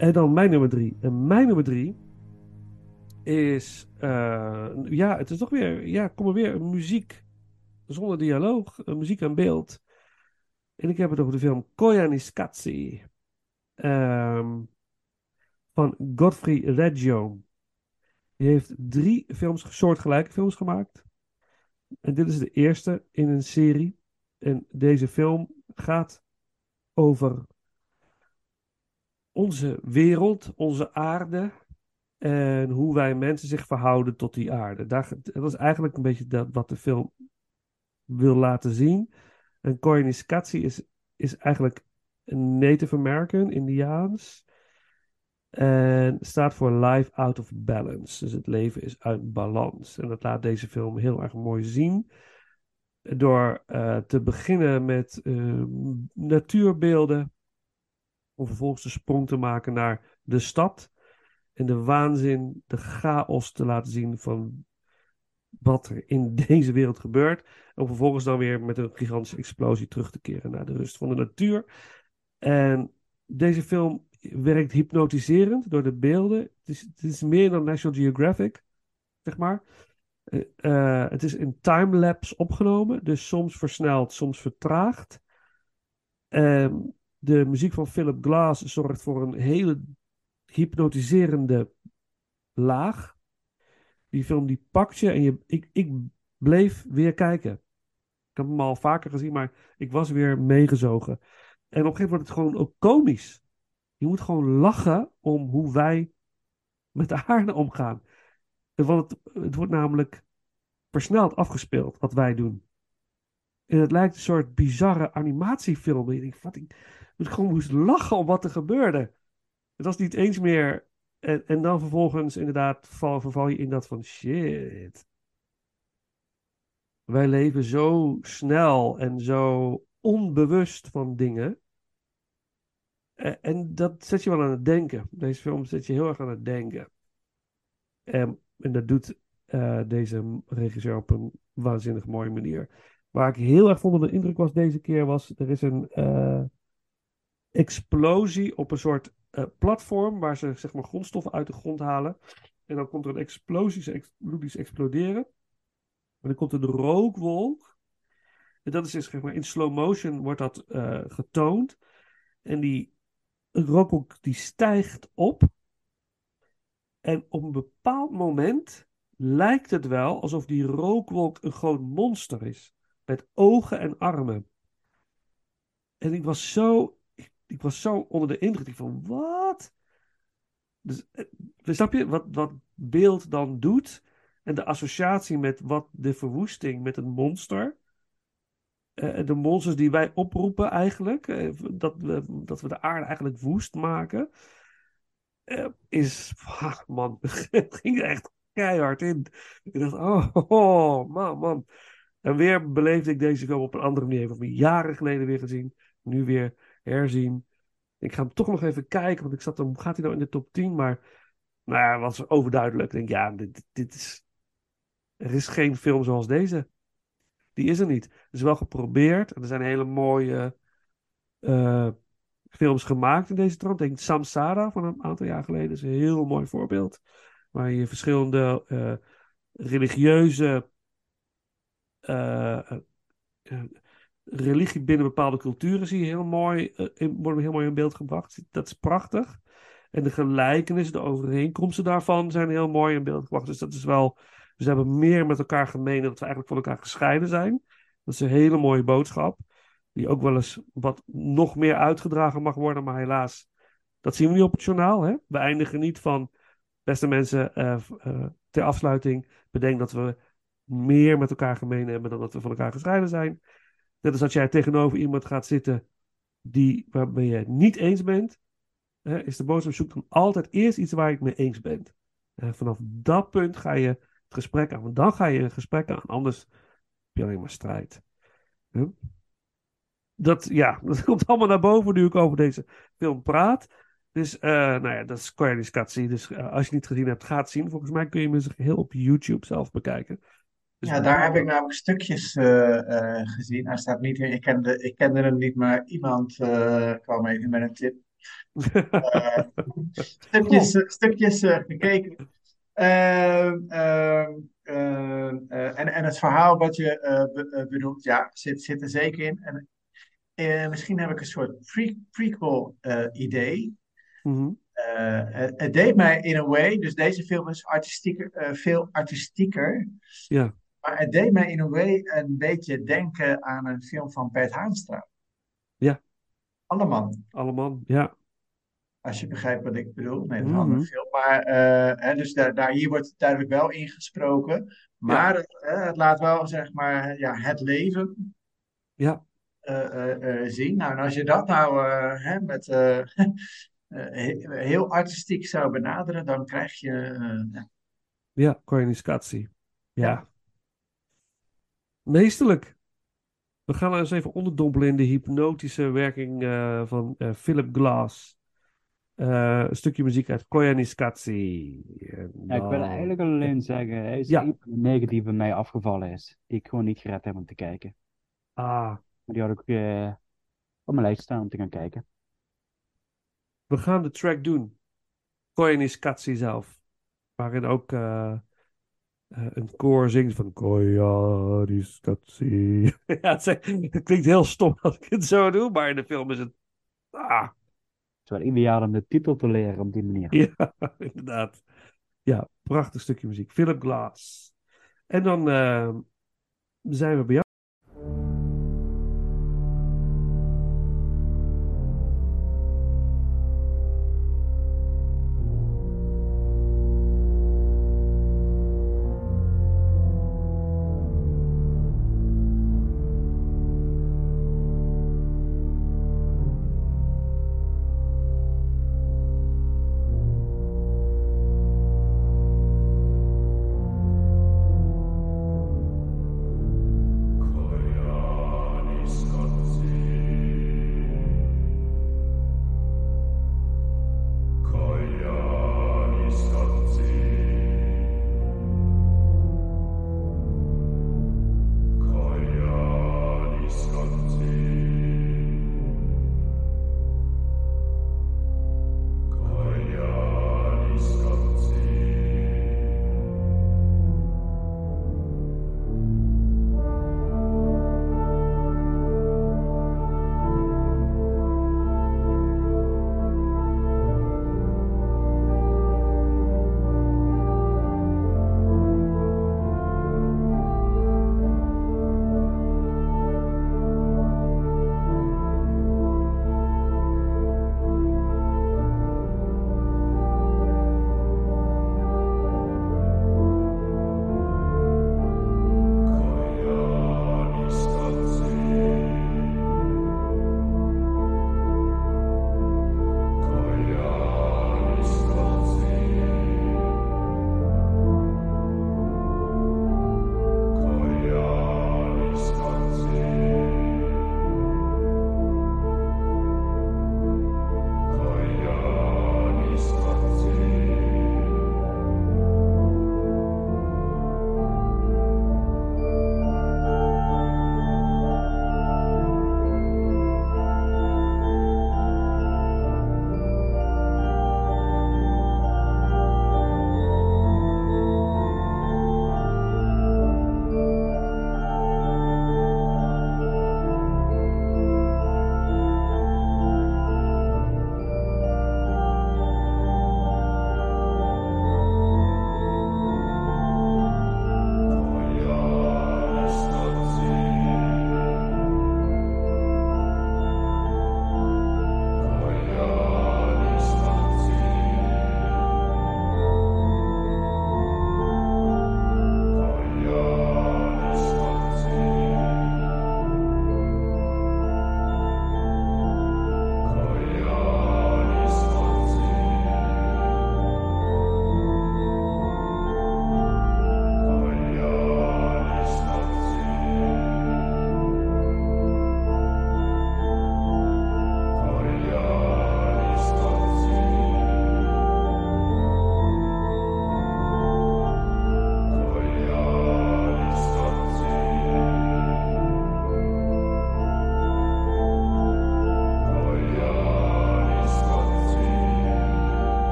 En dan mijn nummer drie. En mijn nummer drie is... eh, ja, het is toch weer... Ja, kom er weer. Muziek zonder dialoog. eh, muziek en beeld. En ik heb het over de film Koyaanisqatsi. ehm van Godfrey Reggio. Die heeft drie films, soortgelijke films gemaakt. En dit is de eerste in een serie. En deze film gaat over onze wereld, onze aarde. En hoe wij mensen zich verhouden tot die aarde. Daar, dat is eigenlijk een beetje dat, wat de film wil laten zien. En Koyaanisqatsi is, is eigenlijk een Native American, Indiaans. En staat voor Life Out of Balance. Dus het leven is uit balans. En dat laat deze film heel erg mooi zien. Door eh, te beginnen met eh, natuurbeelden. Om vervolgens de sprong te maken naar de stad. En de waanzin, de chaos te laten zien van wat er in [LAUGHS] deze wereld gebeurt. Om vervolgens dan weer met een gigantische explosie terug te keren naar de rust van de natuur. En deze film werkt hypnotiserend door de beelden. Het is, het is meer dan National Geographic, zeg maar. Eh, eh, het is in timelapse opgenomen, dus soms versneld, soms vertraagd. Ehm, de muziek van Philip Glass zorgt voor een hele hypnotiserende laag. Die film die pakt je en je, ik, ik bleef weer kijken. Ik heb hem al vaker gezien, maar ik was weer meegezogen. En op een gegeven moment wordt het gewoon ook komisch. Je moet gewoon lachen om hoe wij met de aarde omgaan. Want het, het wordt namelijk versneld afgespeeld, wat wij doen. En het lijkt een soort bizarre animatiefilm. En je denkt, wat, ik gewoon moest lachen om wat er gebeurde. Het was niet eens meer. En, en dan vervolgens inderdaad val, verval je in dat van shit. Wij leven zo snel en zo onbewust van dingen. Eh, En dat zet je wel aan het denken. Deze film zet je heel erg aan het denken. En, en dat doet eh, deze regisseur op een waanzinnig mooie manier. Waar ik heel erg onder de indruk was deze keer was, er is een eh, explosie op een soort eh, platform waar ze zeg maar grondstoffen uit de grond halen. En dan komt er een explosie, ze exploderen. En dan komt een rookwolk. En dat is dus, zeg maar in slow motion wordt dat eh, getoond. En die rookwolk die stijgt op. En op een bepaald moment lijkt het wel alsof die rookwolk een groot monster is. Met ogen en armen. En ik was zo, ik, was zo onder de indruk. Van, wat? Dus, eh, snap je wat, wat beeld dan doet? En de associatie met wat de verwoesting met een monster. eh, de monsters die wij oproepen eigenlijk. eh, dat, we, dat we de aarde eigenlijk woest maken. eh, is, ah, man, [LAUGHS] het ging echt keihard in. Ik dacht, oh, oh, man, man. En weer beleefde ik deze film op een andere manier. Ik heb hem jaren geleden weer gezien. Nu weer herzien. Ik ga hem toch nog even kijken, want ik zat hem, gaat hij nou in de top 10? Maar, nou ja, was overduidelijk. Ik denk, ja, dit, dit is, er is geen film zoals deze. Die is er niet. Het is wel geprobeerd. En er zijn hele mooie eh, films gemaakt in deze trant. Denk Samsara van een aantal jaar geleden is een heel mooi voorbeeld. Waar je verschillende eh, religieuze religie binnen bepaalde culturen zie je heel mooi, eh, in, worden heel mooi in beeld gebracht. Dat is prachtig. En de gelijkenissen, de overeenkomsten daarvan zijn heel mooi in beeld gebracht. Dus dat is wel, we hebben meer met elkaar gemeen dan dat we eigenlijk van elkaar gescheiden zijn. Dat is een hele mooie boodschap. Die ook wel eens wat nog meer uitgedragen mag worden, maar helaas, dat zien we niet op het journaal. Hè? We eindigen niet van, beste mensen, eh, eh, ter afsluiting, bedenk dat we meer met elkaar gemeen hebben dan dat we van elkaar gescheiden zijn. Net als dat jij tegenover iemand gaat zitten die, waarmee je het niet eens bent, hè, is de boodschap zoek dan altijd eerst iets waar je het mee eens bent. En vanaf dat punt ga je het gesprek aan, want dan ga je een gesprek aan, anders heb je alleen maar strijd. Dat, ja, [LAUGHS] dat komt allemaal naar boven nu ik over deze film praat. Dus, eh, nou ja, dat is Cornelis Katsi. Dus eh, als je het niet gezien hebt, ga het zien. Volgens mij kun je hem heel op YouTube zelf bekijken. Dus Ja, daar heb ik namelijk stukjes eh, eh, gezien. Hij staat niet in. Ik kende, ik kende hem niet, maar iemand eh, kwam even met een tip. [LAUGHS] Stukjes, stukjes gekeken. Ehm, ehm, ehm, eh, en, en het verhaal wat je be- bedoelt, ja, zit, zit er zeker in. En, misschien heb ik een soort pre prequel idee. Mhm. Het, het deed mij in a way, dus deze film is artistieker, veel artistieker. Ja, Maar het deed mij in a way een beetje denken aan een film van Bert Haanstra. Ja. Alleman, allemaal. Ja, als je begrijpt wat ik bedoel. Nee, dat is een Mhm. andere film. Maar eh, hè, dus daar, daar, hier wordt duidelijk wel ingesproken. Maar het, het laat wel, zeg maar, ja, het leven ja, eh, eh, zien. Nou, en als je dat nou hè, met, [LAUGHS] he- heel artistiek zou benaderen, dan krijg je... ja. Ja. Ja. Meesterlijk. We gaan eens even onderdompelen in de hypnotische werking eh, van eh, Philip Glass. Eh, een stukje muziek uit Koyaanisqatsi. Ja, ik wil eigenlijk alleen zeggen, hij is Ja. een van de negen die bij mij afgevallen is. Die ik gewoon niet gered heb om te kijken. Ah, Maar die had ik op mijn lijst staan om te gaan kijken. we gaan de track doen. Koyaanisqatsi zelf. Waarin ook eh, een koor zingt van Koyaanisqatsi. [LAUGHS] ja, het, zegt- het klinkt heel stom als ik het zo doe, maar in de film is het... Ah, Het is wel ideaal om de titel te leren op die manier. Ja, [LAUGHS] inderdaad. Ja, prachtig stukje muziek. Philip Glass. En dan eh, zijn we bij jou.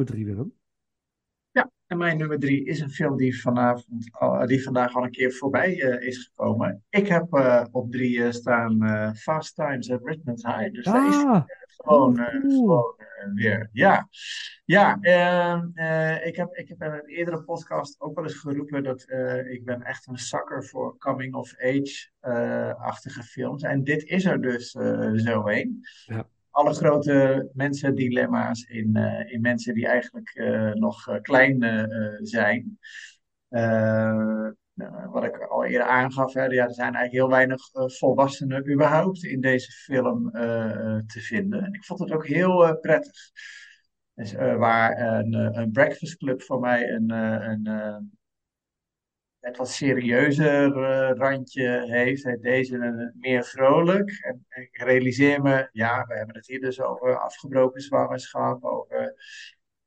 Nummer drie, Willem? En mijn nummer drie is een film die, vanavond, al- die vandaag al een keer voorbij eh, is gekomen. Ik heb eh, op drie eh, staan Fast Times at Richmond High. Dus daar is Ah, gewoon, weer. Ja, ja ehm, eh, ik, heb, ik heb in een eerdere podcast ook wel eens geroepen dat ik ben echt een zakker voor coming-of-age-achtige films. En dit is er dus zo een. Ja. Alle grote mensendilemma's in, eh, in mensen die eigenlijk eh, nog eh, klein zijn. Nou, wat ik al eerder aangaf, hè, ja, er zijn eigenlijk heel weinig volwassenen überhaupt in deze film te vinden. En ik vond het ook heel prettig. Dus, waar een, een breakfast club voor mij een, een, net wat serieuzer eh, randje heeft, heeft deze een meer vrolijk. En, en ik realiseer me, ja, we hebben het hier dus over afgebroken zwangerschap, over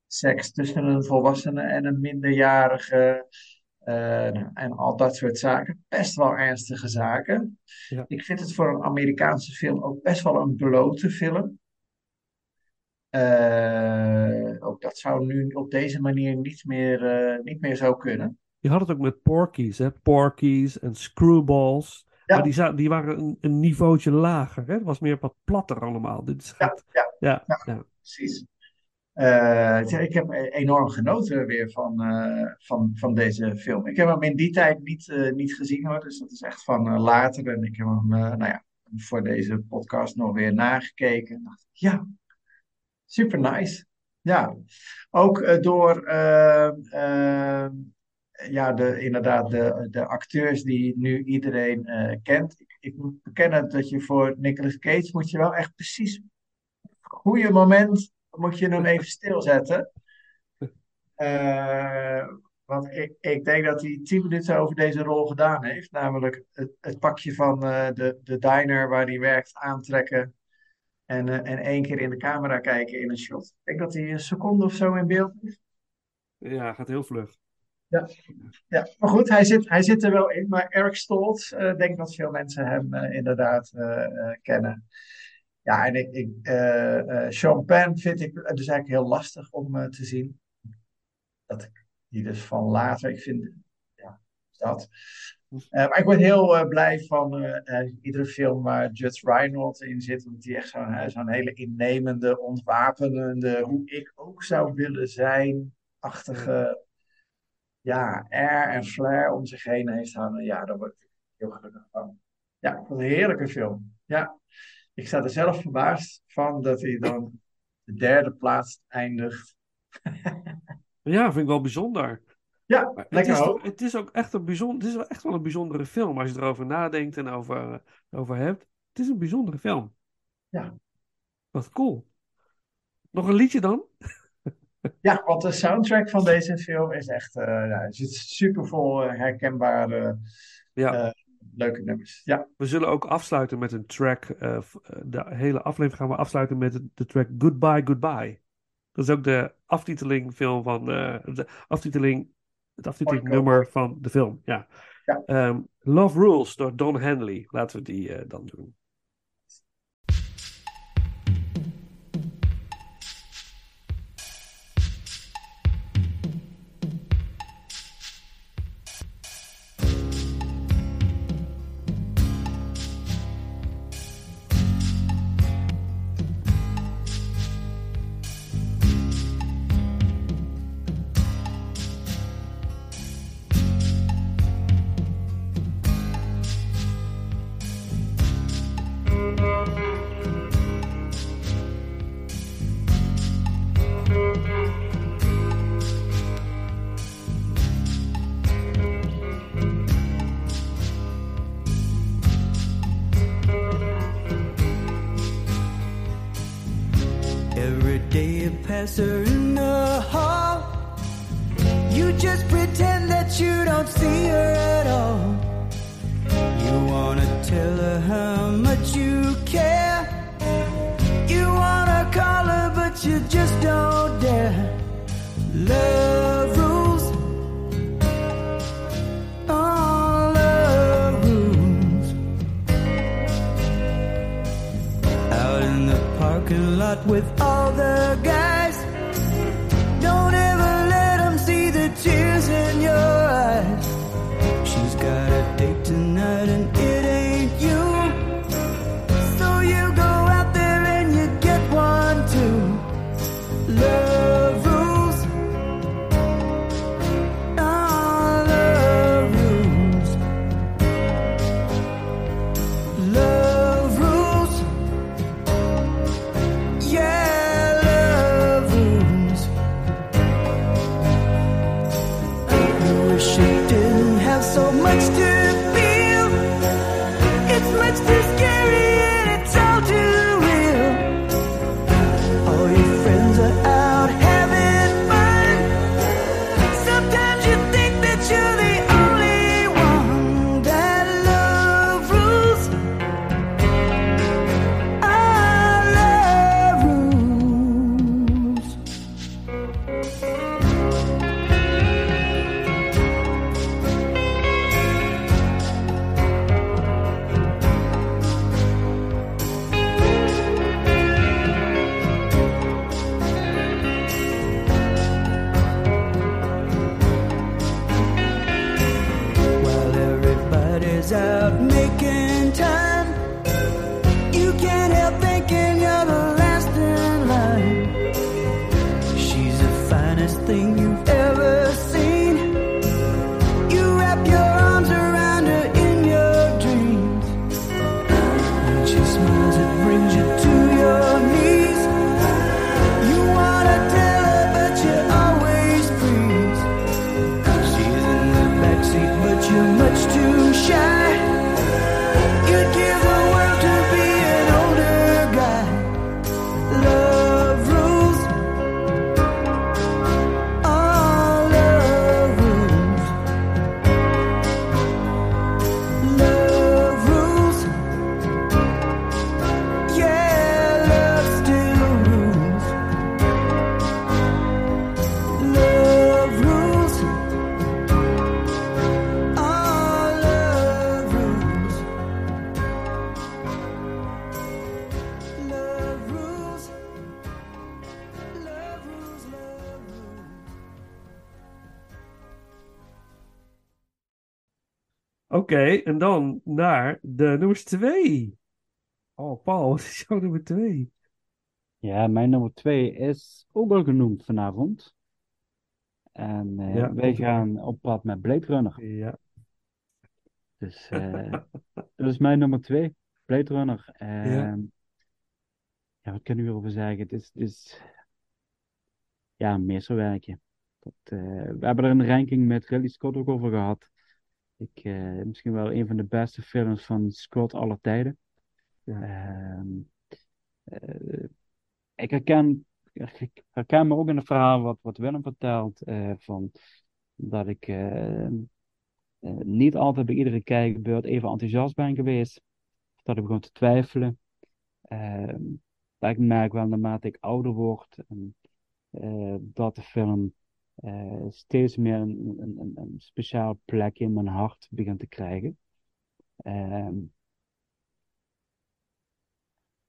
seks tussen een volwassene en een minderjarige. eh, nou, en al dat soort zaken. Best wel ernstige zaken. Ja. Ik vind het voor een Amerikaanse film ook best wel een blote film. Eh, ook dat zou nu op deze manier niet meer, niet meer zo kunnen. Je had het ook met Porky's, hè? Porky's en Screwballs. Ja. Maar die, die waren een, een niveautje lager, hè? Het was meer wat platter allemaal. Dit is Ja, ja, ja, precies. Eh, ik heb enorm genoten weer van, eh, van, van deze film. Ik heb hem in die tijd niet, eh, niet gezien hoor, dus dat is echt van later. En ik heb hem, nou ja, voor deze podcast nog weer nagekeken. En dacht, ja, super nice. Ja, ook door ja, de, inderdaad de, de acteurs die nu iedereen eh, kent. Ik, ik moet bekennen dat je voor Nicolas Cage moet je wel echt precies goede moment moet je hem even stilzetten. [LAUGHS] Eh, want ik, ik denk dat hij tien minuten over deze rol gedaan heeft. Namelijk het, het pakje van eh, de, de diner waar hij werkt aantrekken. En, en één keer in de camera kijken in een shot. Ik denk dat hij een seconde of zo in beeld is. Ja, gaat heel vlug. Ja, ja. maar goed, hij zit, hij zit er wel in. Maar Eric Stoltz, eh denk dat veel mensen hem eh, inderdaad eh, kennen. Ja, en ik, ik, vind ik dus eigenlijk heel lastig om te zien. Dat ik die dus van later, ik vind, ja, dat. Maar ik word heel blij van iedere film waar Judge Reinhold in zit. Want die echt zo'n zo'n hele innemende, ontwapenende, hoe ik ook zou willen zijn, achtige ja, air en flair om zich heen heeft hangen. Ja, daar word ik heel gelukkig van. Ja, ik vond het een heerlijke film. Ja, ik sta er zelf verbaasd van dat hij dan de derde plaats eindigt. [LAUGHS] Ja, vind ik wel bijzonder. Ja, Maar het, lekker is het is ook echt een bijzonder, het is wel echt wel een bijzondere film als je erover nadenkt en over, over hebt. Het is een bijzondere film. Ja. Wat cool. Nog een liedje dan? [LAUGHS] Ja, want de soundtrack van deze film is echt eh, ja, er zit super vol eh, herkenbare Ja. eh, leuke nummers. Ja, We zullen ook afsluiten met een track. de hele aflevering gaan we afsluiten met de, track Goodbye, Goodbye. Dat is ook de aftiteling film van de aftiteling, het aftiteling nummer van de film. Ja. Ja. Ehm, Love Rules door Don Henley. Laten we die dan doen. Lot with all the guys. Oké, en dan naar de nummers twee. Oh, Paul, [LAUGHS] wat is jouw nummer twee? Ja, mijn nummer twee is ook al genoemd vanavond. En eh, Ja, wij gaan op pad met Blade Runner. Ja. Dus eh, [LAUGHS] dat is mijn nummer twee, Blade Runner. Ja, wat kan ik erover zeggen? Het is, het is ja, meesterwerkje. Dat, eh, we hebben er een ranking met Ridley Scott ook over gehad. Ik, eh, misschien wel een van de beste films van Scott aller tijden. Ja. Ehm, eh, ik herken, ik herken me ook in het verhaal wat, wat Willem vertelt. eh, van dat ik niet altijd bij iedere kijkbeurt even enthousiast ben geweest. Dat ik begon te twijfelen. Ehm, dat ik merk wel naarmate ik ouder word en, dat de film eh, steeds meer een, een, speciaal plekje in mijn hart begint te krijgen. Ehm,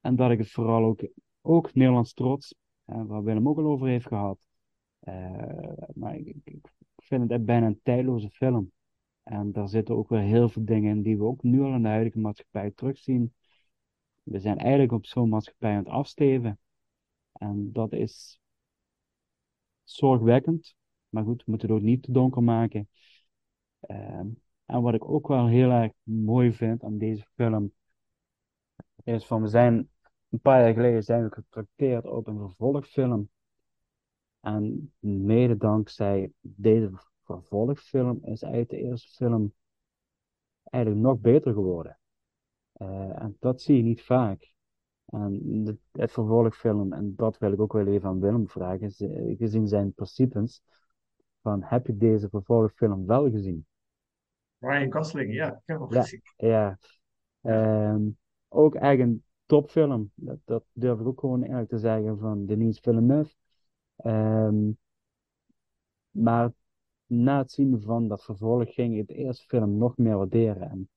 en dat ik het vooral ook, ook Nederlands trots, eh, waar Willem ook al over heeft gehad. Eh, maar ik- ik vind het bijna een tijdloze film. En daar zitten ook weer heel veel dingen in die we ook nu al in de huidige maatschappij terugzien. We zijn eigenlijk op zo'n maatschappij aan het afsteven. En dat is zorgwekkend. Maar goed, we moeten het ook niet te donker maken. Ehm, en wat ik ook wel heel erg mooi vind aan deze film, is van we zijn een paar jaar geleden zijn we getrakteerd op een vervolgfilm. En mede dankzij deze vervolgfilm is eigenlijk de eerste film eigenlijk nog beter geworden. Eh, en dat zie je niet vaak. En het, vervolgfilm, en dat wil ik ook wel even aan Willem vragen, gezien zijn principes, van heb je deze vervolgfilm wel gezien? Ryan Gosling, ja, ik heb hem Ja. gezien. Ja, Ehm, ook echt een topfilm. Dat, dat durf ik ook gewoon eerlijk te zeggen van Denis Villeneuve. Ehm, maar na het zien van dat vervolg ging ik de eerste film nog meer waarderen. En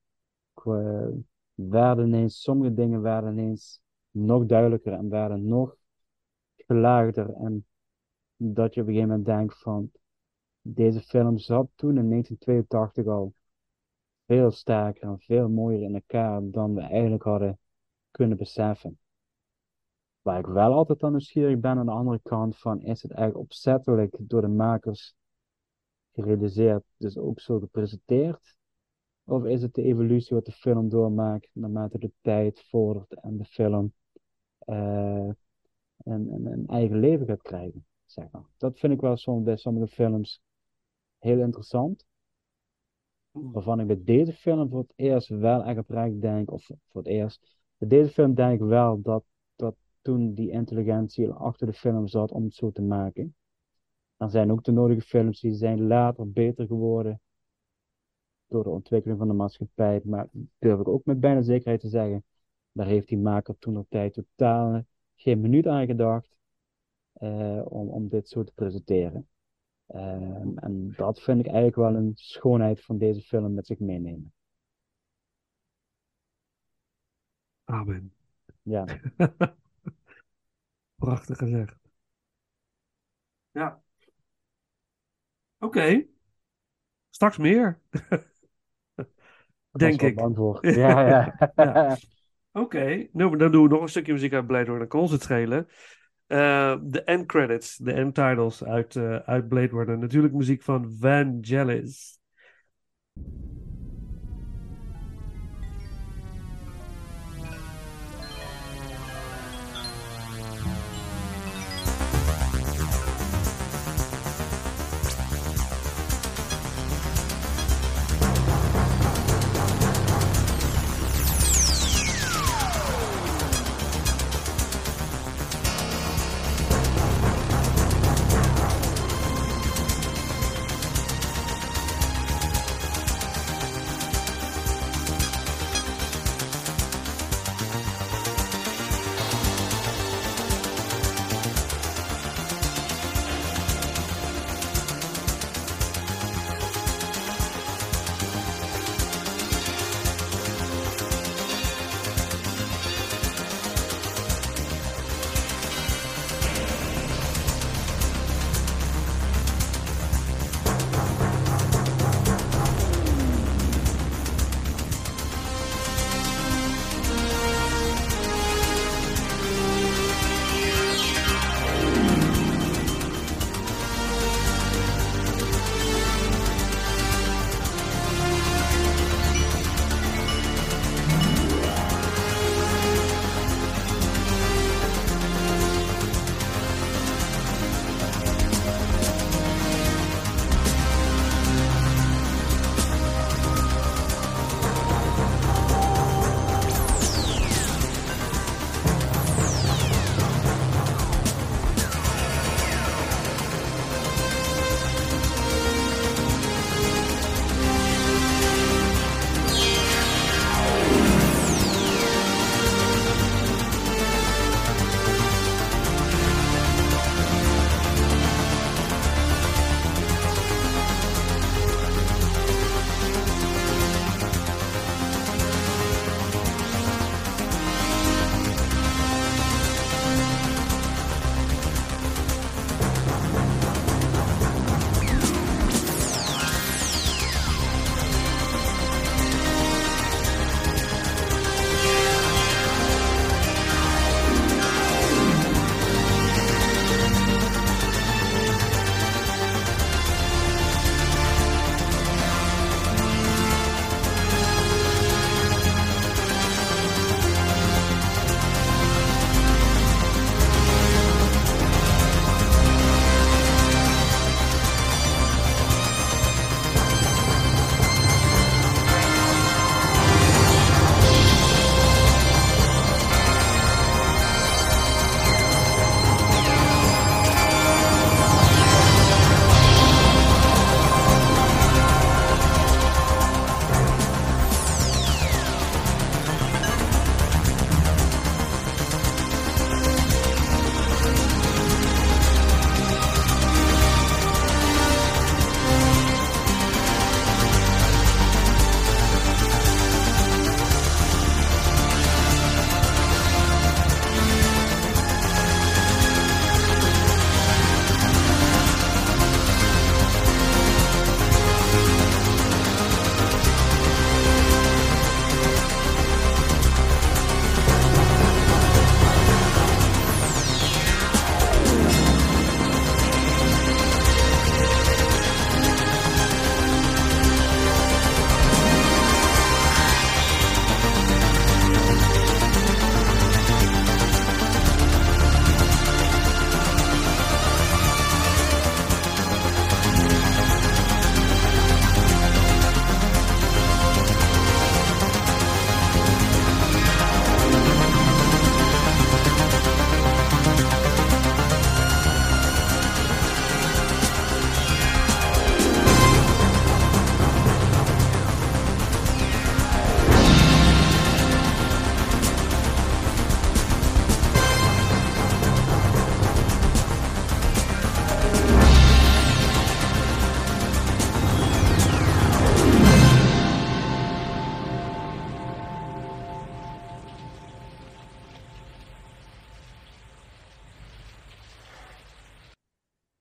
ik, eh, werden ineens, sommige dingen werden ineens nog duidelijker en werden nog gelaagder. En dat je op een gegeven moment denkt van deze film zat toen in 1982 al veel sterker en veel mooier in elkaar dan we eigenlijk hadden kunnen beseffen. Waar ik wel altijd aan nieuwsgierig ben aan de andere kant van, is het eigenlijk opzettelijk door de makers gerealiseerd, dus ook zo gepresenteerd? Of is het de evolutie wat de film doormaakt naarmate de tijd vordert en de film eh, een, een, een eigen leven gaat krijgen? Zeg maar. Dat vind ik wel soms bij sommige films heel interessant waarvan ik bij deze film voor het eerst wel echt oprecht denk, of voor het eerst, bij deze film denk ik wel dat, dat toen die intelligentie achter de film zat om het zo te maken. Er zijn ook de nodige films die zijn later beter geworden door de ontwikkeling van de maatschappij, maar durf ik ook met bijna zekerheid te zeggen, daar heeft die maker toen op tijd totaal geen minuut aan gedacht eh, om, om dit zo te presenteren. Ehm, en dat vind ik eigenlijk wel een schoonheid van deze film met zich meenemen. Amen. Ja. [LAUGHS] Prachtig gezegd. Ja. Oké. Straks meer. Denk ik. Antwoord. [LAUGHS] Ja, ja. ja. Oké, nou, dan doen we nog een stukje muziek uit blij door Concert schelen. Eh, de end credits, de end titles uit, eh, uit Blade worden Natuurlijk muziek van Vangelis.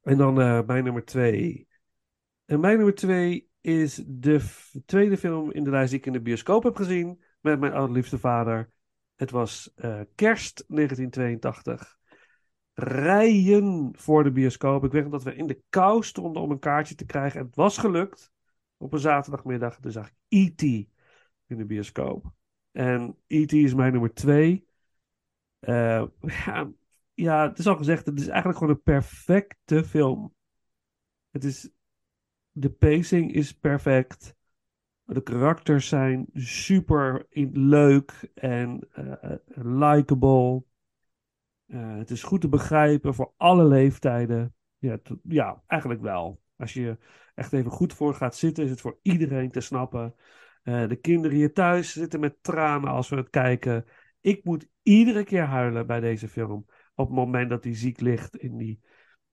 En dan uh, mijn nummer twee. En mijn nummer twee is de tweede film in de lijst die ik in de bioscoop heb gezien met mijn allerliefste vader. Het was eh, kerst 1982. Rijen voor de bioscoop. Ik weet nog dat we in de kou stonden om een kaartje te krijgen. En het was gelukt. Op een zaterdagmiddag. Dus zag ik E.T. in de bioscoop. En E.T. is mijn nummer twee. Uh, [LAUGHS] ja, ja, het is al gezegd, het is eigenlijk gewoon een perfecte film. Het is, de pacing is perfect. De karakters zijn super leuk en eh, likable. Eh, het is goed te begrijpen voor alle leeftijden. Ja, ja, eigenlijk wel. Als je echt even goed voor gaat zitten, is het voor iedereen te snappen. De kinderen hier thuis zitten met tranen als we het kijken. Ik moet iedere keer huilen bij deze film. Op het moment dat hij ziek ligt in die,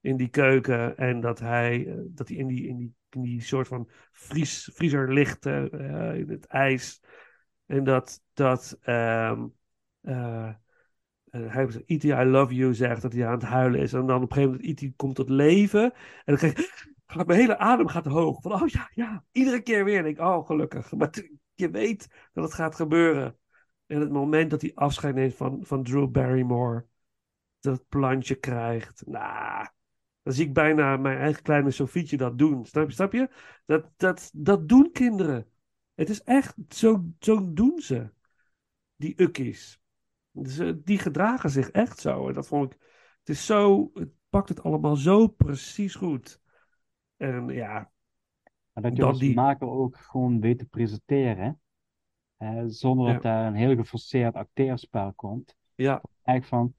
in die keuken. En dat hij, eh, dat hij in, die, in, die, in die soort van vries, vriezer ligt eh, eh, in het ijs. En dat, dat ehm, eh, eh, hij zegt, E.T. I love you zegt dat hij aan het huilen is. En dan op een gegeven moment E.T. komt tot leven. En dan krijg ik, [GASPS] mijn hele adem gaat hoog. Van, oh ja, ja, iedere keer weer. En ik, oh gelukkig. Maar je weet dat het gaat gebeuren. En het moment dat hij afscheid neemt van, van Drew Barrymore. Dat plantje krijgt. Nou, dan zie ik bijna mijn eigen kleine Sofietje dat doen. Snap je? Snap je? Dat, dat, dat doen kinderen. Het is echt, zo, zo doen ze. Die ukkies. Dus, eh, die gedragen zich echt zo. En dat vond ik. Het is zo. Het pakt het allemaal zo precies goed. En ja, Maar dat je als die- maker ook gewoon weet te presenteren. hè, zonder dat daar een heel geforceerd acteerspel komt. ja, Eigenlijk van,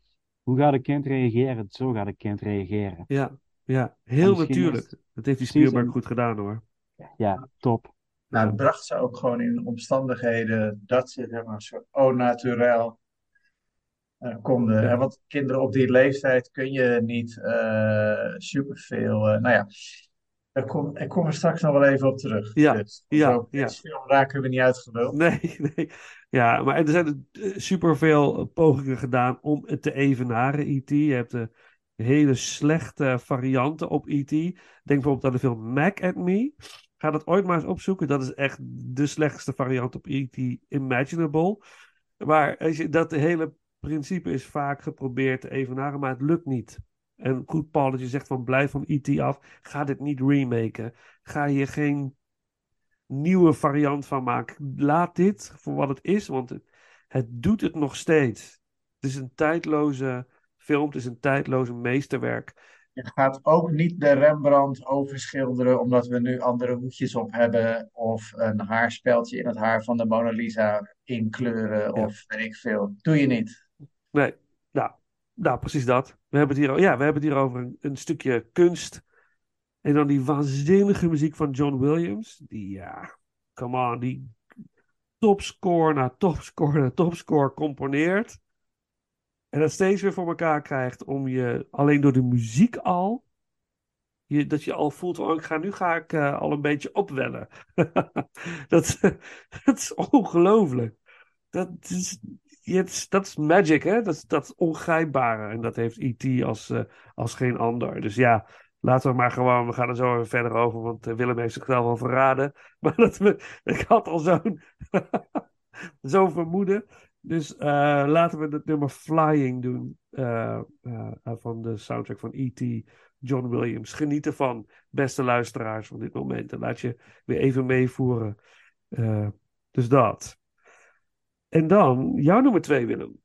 hoe gaat een kind reageren? Zo gaat een kind reageren. ja, ja. Heel natuurlijk. is- Dat heeft die Spielberg goed gedaan hoor. Ja, top. Nou, het bracht ze ook gewoon in omstandigheden dat ze zeg maar, een soort au naturel eh, konden. Ja. En want kinderen op die leeftijd kun je niet eh superveel. eh, nou ja, daar kom, ik kom er straks nog wel even op terug. Ja, Dus, ja, ja. raken we niet uitgeluld. Nee, nee. Ja, maar er zijn superveel pogingen gedaan om het te evenaren, E.T. Je hebt de hele slechte varianten op E.T. Denk bijvoorbeeld aan de film Mac at Me. Ga dat ooit maar eens opzoeken. Dat is echt de slechtste variant op E.T. imaginable. Maar als je, dat hele principe is vaak geprobeerd te evenaren, maar het lukt niet. En goed, Paul, dat je zegt van blijf van E.T. af. Ga dit niet remaken. Ga hier geen nieuwe variant van maken. Laat dit voor wat het is, want het, het doet het nog steeds. Het is een tijdloze film, het is een tijdloze meesterwerk. Je gaat ook niet de Rembrandt overschilderen omdat we nu andere hoedjes op hebben. Of een haarspeldje in het haar van de Mona Lisa inkleuren. Ja. Of weet ik veel. Doe je niet. Nee, nou, nou precies dat. We hebben het hier, ja, we hebben het hier over een, een stukje kunst. En dan die waanzinnige muziek van John Williams. Die, ja, come on, die topscore na topscore na topscore componeert. En dat steeds weer voor elkaar krijgt om je, alleen door de muziek al, je, dat je al voelt, oh, ik ga, nu ga ik eh, al een beetje opwellen. [LAUGHS] dat, [LAUGHS] dat is ongelooflijk. Dat is, dat is magic, hè? Dat dat ongrijpbare. En dat heeft E.T. als, eh, als geen ander. Dus ja, laten we maar gewoon, we gaan er zo even verder over, want eh, Willem heeft zichzelf al verraden. [LAUGHS] Maar dat we, ik had al zo'n [LAUGHS] zo'n vermoeden. Dus eh, laten we het nummer Flying doen van de soundtrack van E.T. John Williams. Geniet ervan, beste luisteraars van dit moment. En laat je weer even meevoeren. Dus dat. En dan jouw nummer twee, Willem.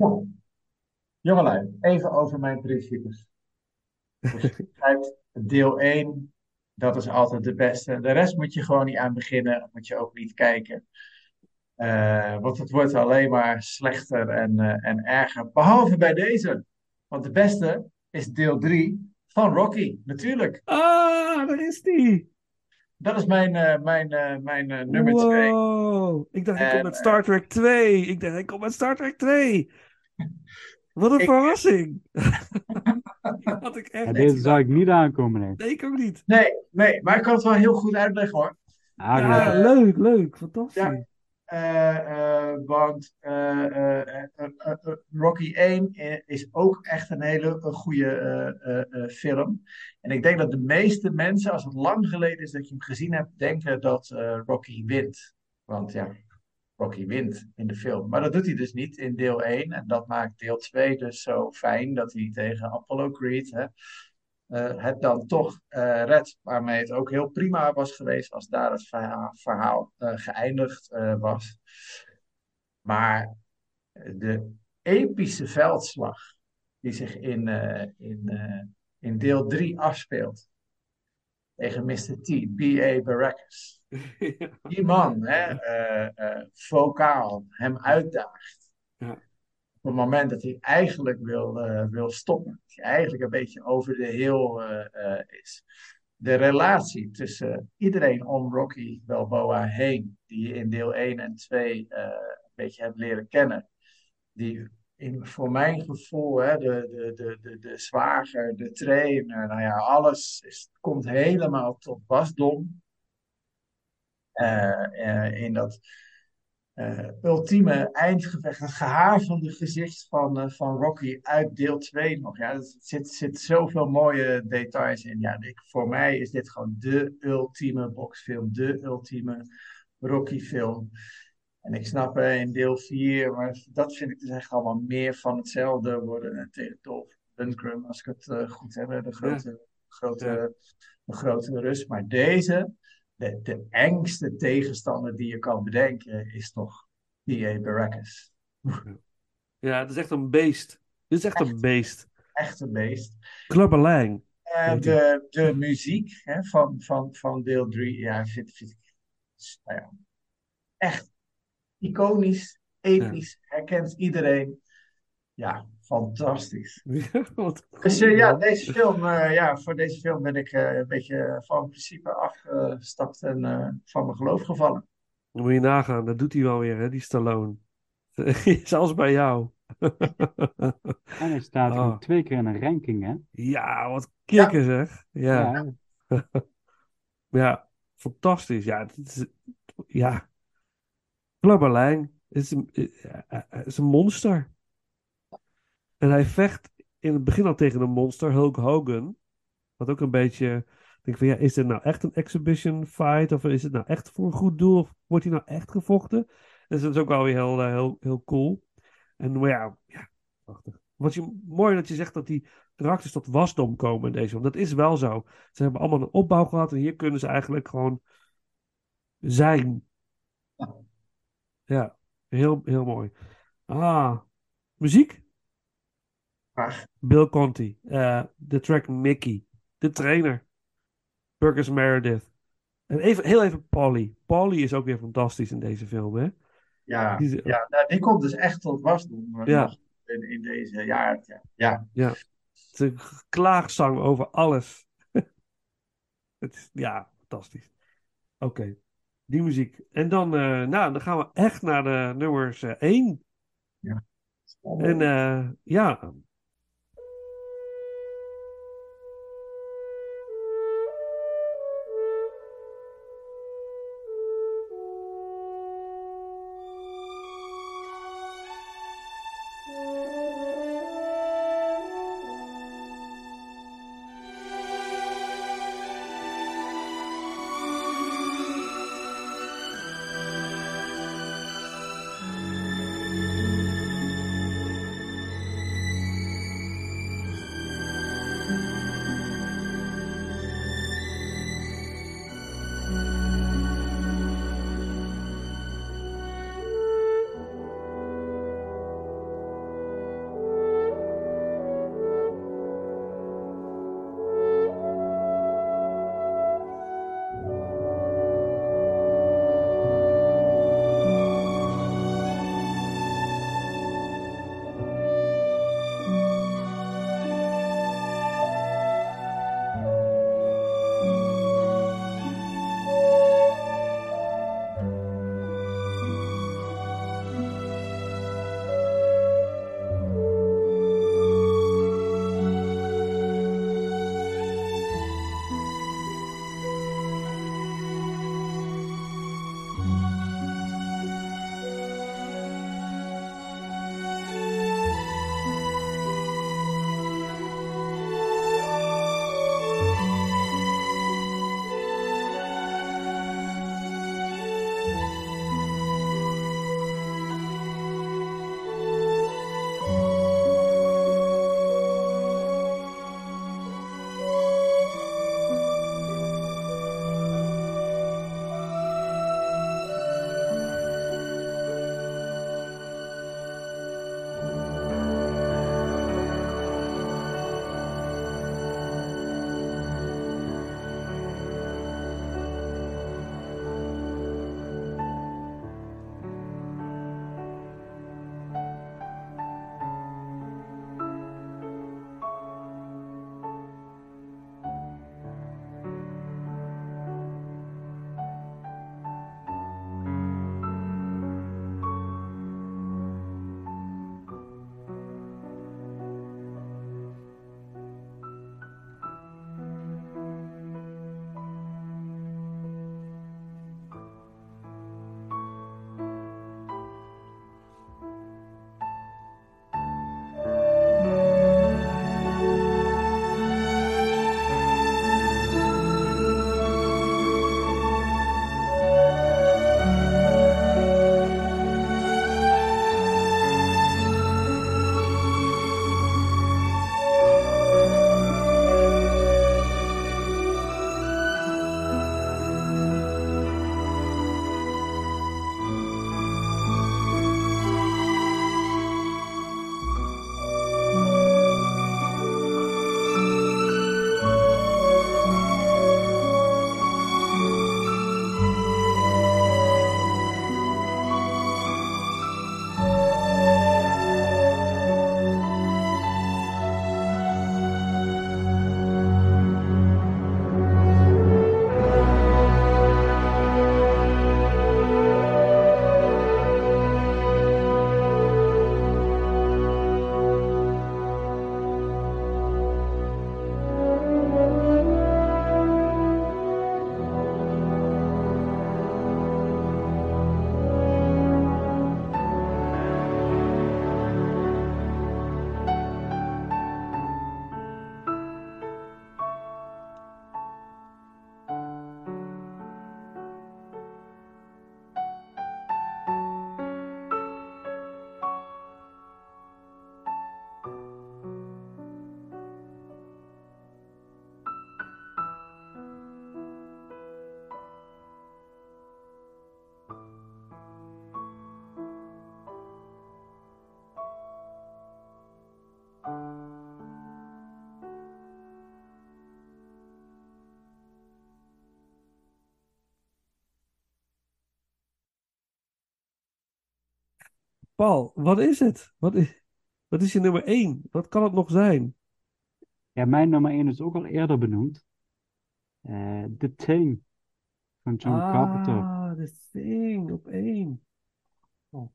Ja. Jongelui, even over mijn principes. Dus, [LAUGHS] uit deel 1, dat is altijd de beste. De rest moet je gewoon niet aan beginnen, moet je ook niet kijken. Eh, want het wordt alleen maar slechter en, eh, en erger. Behalve bij deze. Want de beste is deel 3 van Rocky, natuurlijk. Ah, daar is die! Dat is mijn, eh, mijn, mijn nummer 2. Wow. Ik dacht, komt En, met Star Trek 2. Ik dacht, hij komt met Star Trek 2. Wat een Ik- verrassing. [LAUGHS] Had ik echt Ja, deze zou ik niet aankomen, nee. Nee, ik ook niet. Nee, nee, maar ik kan het wel heel goed uitleggen hoor. Ah, Ja, leuk, leuk. Fantastisch. Ja. Eh, eh, want eh, Rocky 1 i- is ook echt een hele goede eh, eh, eh, film. En ik denk dat de meeste mensen, als het lang geleden is dat je hem gezien hebt, denken dat eh, Rocky wint. Want ja, Rocky wint in de film. Maar dat doet hij dus niet in deel 1. En dat maakt deel 2 dus zo fijn dat hij tegen Apollo Creed hè, eh, het dan toch eh redt. Waarmee het ook heel prima was geweest als daar het verhaal, eh, geëindigd was. Maar de epische veldslag die zich in, in, in deel 3 afspeelt tegen Mr. T, B.A. Baracus. Die man, hè, eh, vocaal, hem uitdaagt. Ja. Op het moment dat hij eigenlijk wil, eh, wil stoppen. Dat hij eigenlijk een beetje over de heel is. De relatie tussen iedereen om Rocky Balboa heen, die je in deel 1 en 2 eh, een beetje hebt leren kennen. Die in, voor mijn gevoel, hè, de, de, de, de, de zwager, de trainer, nou ja, alles is, komt helemaal tot wasdom. Eh, eh, in dat eh, ultieme eindgevecht, het gehavende gezicht van, van Rocky uit deel 2 nog. Ja, er zit, zit zoveel mooie details in. Ja, ik, voor mij is dit gewoon de ultieme boxfilm, de ultieme Rocky-film. En ik snap in deel 4, maar dat vind ik dus echt allemaal meer van hetzelfde worden tegen Dolph Lundgren, als ik het goed heb, de grote, grote, de grote rust. Maar deze, de, de engste tegenstander die je kan bedenken, is toch B.A. Baracus. Ja, het is echt een beest. Dit is echt een beest. Echt een beest. Klubberlijn. En Weet de, de muziek hè, van, van, van deel 3, ja, vind, vind ik nou ja, echt iconisch, episch, herkent iedereen. Ja, fantastisch. [LAUGHS] Wat Dus eh, ja, deze film, eh, ja, voor deze film ben ik eh, een beetje van principe afgestapt en eh, van mijn geloof gevallen. Dan moet je nagaan, dat doet hij wel weer, hè, die Stallone. [LAUGHS] Zelfs bij jou. [LAUGHS] En hij staat gewoon twee keer in een ranking, hè? Ja, wat kikker zeg. Ja. Ja. Ja, fantastisch. Ja, het is, ja. Klubberlijn is een, is een monster. En hij vecht in het begin al tegen een monster, Hulk Hogan. Wat ook een beetje. Ik denk van ja, is dit nou echt een exhibition fight? Of is het nou echt voor een goed doel? Of wordt hij nou echt gevochten? Dus dat is ook wel weer heel, eh, heel, heel cool. En maar ja, ja, prachtig. Wat je, mooi dat je zegt dat die karakters tot wasdom komen in deze. Want dat is wel zo. Ze hebben allemaal een opbouw gehad en hier kunnen ze eigenlijk gewoon zijn. Ja. Ja, heel, heel mooi. Ah, muziek? Bill Conti. eh, de track Mickey. De trainer. Burgess Meredith. En even, heel even Polly. Polly is ook weer fantastisch in deze film, hè? Ja, Die ja nou, die komt dus echt tot wasdom eh, Ja. in, in deze jaar. Ja, ja. Het is een klaagzang over alles. [LAUGHS] Het is, ja, fantastisch. Oké, die muziek. En dan, eh, nou, dan gaan we echt naar de nummers eh, 1. En eh, ja. Paul, wat is het? Wat is, wat is je nummer één? Wat kan het nog zijn? Ja, mijn nummer 1 is ook al eerder benoemd. Eh The Thing van John Carpenter. Ah, The Thing op één. Ja.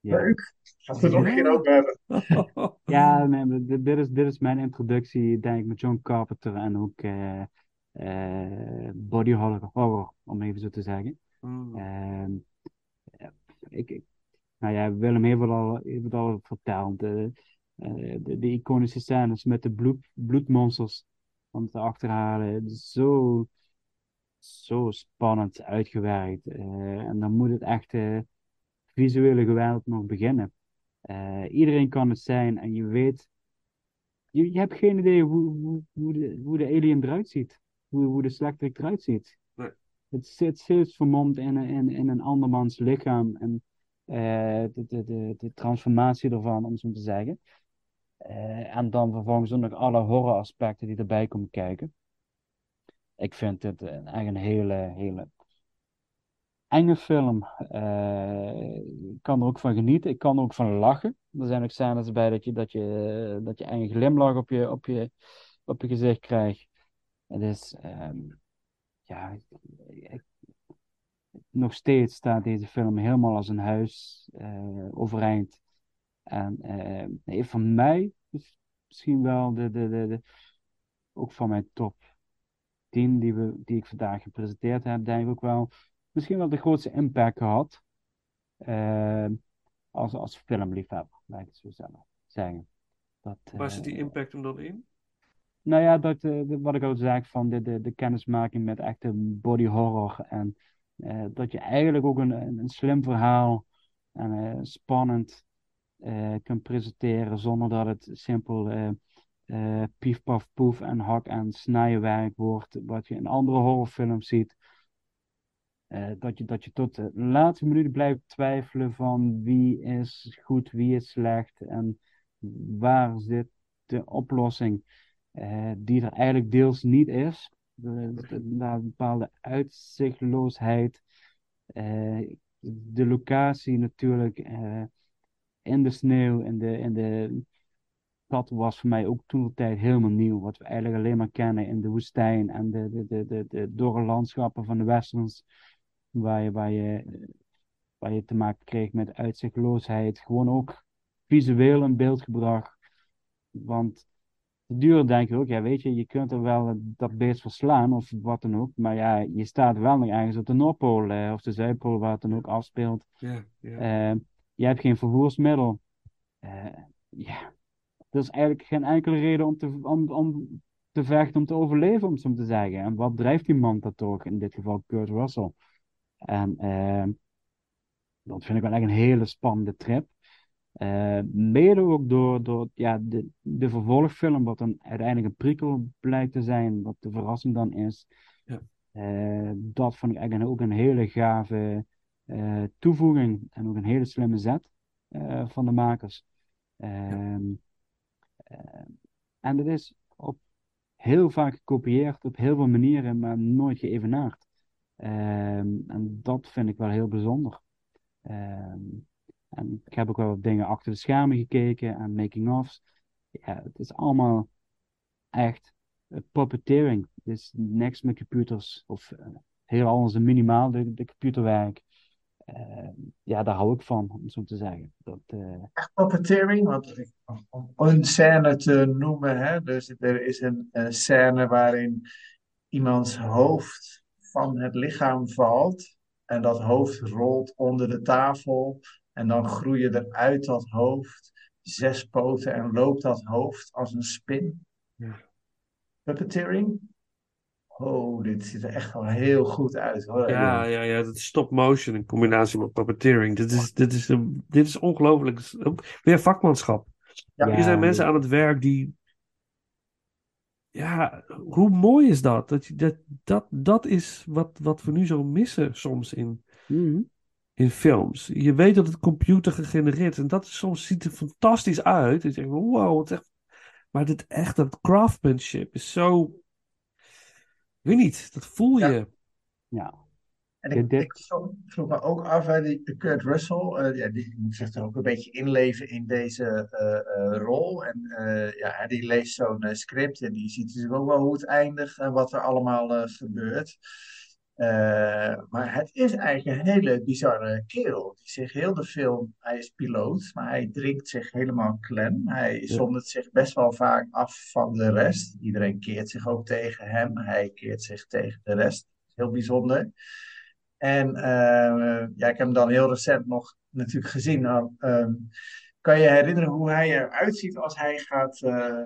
Leuk. Gaat er nog geen over hebben. [LAUGHS] Ja, nee, maar dit, dit is, dit is mijn introductie, denk ik, met John Carpenter en ook eh, eh, body horror, horror, om even zo te zeggen. Mm. Ehm, ik- nou ja, Willem heeft het al, heeft het al verteld. De, eh, de, de iconische scènes met de bloed, bloedmonsters om te achterhalen. Is Zo, zo spannend uitgewerkt. Eh, en dan moet het echt eh, visuele geweld nog beginnen. Eh, iedereen kan het zijn en je weet. Je, je hebt geen idee hoe, hoe, hoe, de, hoe de alien eruit ziet. Hoe, hoe de slechterik eruit ziet. Nee. Het zit steeds vermomd in, een- in, in een andermans lichaam. En eh, de, de, de, de transformatie ervan, om zo te zeggen. Eh, en dan vervolgens ook nog alle horroraspecten die erbij komen kijken. Ik vind eh, echt een hele, hele enge film. Eh, ik kan er ook van genieten. Ik kan er ook van lachen. Er zijn ook scènes bij dat je, dat je, dat je een glimlach op je, op je, op je gezicht krijgt. Het is, ehm, ja, ik- nog steeds staat deze film helemaal als een huis eh, overeind. En eh, nee, van mij is misschien wel de, de, de, de, ook van mijn top 10 die, we, die ik vandaag gepresenteerd heb, denk ik ook wel misschien wel de grootste impact gehad. eh, als, als filmliefhebber, laat ik het zo zeggen. Dat, Waar zit die impact hem dan in? nou ja, dat, wat ik al zei, van de, de, de kennismaking met echte body horror. En eh, dat je eigenlijk ook een, een, slim verhaal en eh, spannend eh, kunt presenteren zonder dat het simpel pief, paf, poef en hak- en snijwerk wordt, wat je in andere horrorfilms ziet. Dat je, dat je tot de laatste minuut blijft twijfelen van wie is goed, wie is slecht en waar zit de oplossing die er eigenlijk deels niet is. Na een bepaalde uitzichtloosheid. eh, de locatie natuurlijk eh, in de sneeuw, in de, in de... Dat was voor mij ook toen de tijd helemaal nieuw. Wat we eigenlijk alleen maar kennen in de woestijn en de, de, de, de, dorre landschappen van de westerns. Waar je, waar je, waar je te maken kreeg met uitzichtloosheid. Gewoon ook visueel een beeld gebracht. Want duur denk je ook, ja weet je, je kunt er wel dat beest verslaan of wat dan ook. Maar ja, je staat wel nog ergens op de Noordpool eh, of de Zuidpool waar het dan ook afspeelt. Ja, ja. Eh, je hebt geen vervoersmiddel. Eh, ja, er is eigenlijk geen enkele reden om te, om, om te vechten, om te overleven, om zo te zeggen. En wat drijft die man dat toch? In dit geval Kurt Russell. En eh, dat vind ik wel echt een hele spannende trip. Eh, mede ook door, door ja, de, de vervolgfilm, wat dan uiteindelijk een prequel blijkt te zijn, wat de verrassing dan is. Ja. Eh, dat vond ik eigenlijk ook een hele gave eh, toevoeging en ook een hele slimme zet van de makers. Ehm, eh, en dat is op heel vaak gekopieerd, op heel veel manieren, maar nooit geëvenaard. Ehm, en dat vind ik wel heel bijzonder. Ehm, en ik heb ook wel wat dingen achter de schermen gekeken en making-ofs. Ja, het is allemaal echt eh, puppeteering. Het is niks met computers of eh, heel anders en minimaal de, de computerwerk. Eh, ja, daar hou ik van, om zo te zeggen. Dat, eh, Echt puppeteering, want om een scène te noemen, hè, dus er is een, scène waarin iemands hoofd van het lichaam valt en dat hoofd rolt onder de tafel en dan groeien er uit dat hoofd zes poten en loopt dat hoofd als een spin. Ja. Puppeteering? Oh, dit ziet er echt wel heel goed uit hoor. Ja, ja, ja, dat is stop motion in combinatie met puppeteering. Dit is, dit is, een- dit is ongelooflijk. Weer vakmanschap. Ja. Hier zijn mensen aan het werk die. Ja, hoe mooi is dat? Dat, je- dat, dat, dat is wat, wat we nu zo missen soms in, mhm. In films. Je weet dat het computer gegenereerd is. En dat is, soms ziet er fantastisch uit. Je denkt, wow, het is echt... Maar dit echt, dat craftsmanship is zo... Ik weet niet, dat voel je. Ja. En ik, ik vroeg, me ook af, hè, die Kurt Russell, eh, ja, die moet zich er ook een beetje inleven in deze eh, eh, rol. En eh, ja, die leest zo'n script en die ziet natuurlijk ook wel hoe het eindigt en wat er allemaal gebeurt. Eh, maar het is eigenlijk een hele bizarre kerel. Die zich heel de film, hij is piloot, maar hij drinkt zich helemaal klem. Hij zondert zich best wel vaak af van de rest. Iedereen keert zich ook tegen hem. Hij keert zich tegen de rest. Heel bijzonder. En eh, ja, ik heb hem dan heel recent nog natuurlijk gezien. Nou, ehm, kan je herinneren hoe hij eruit ziet als hij gaat, eh,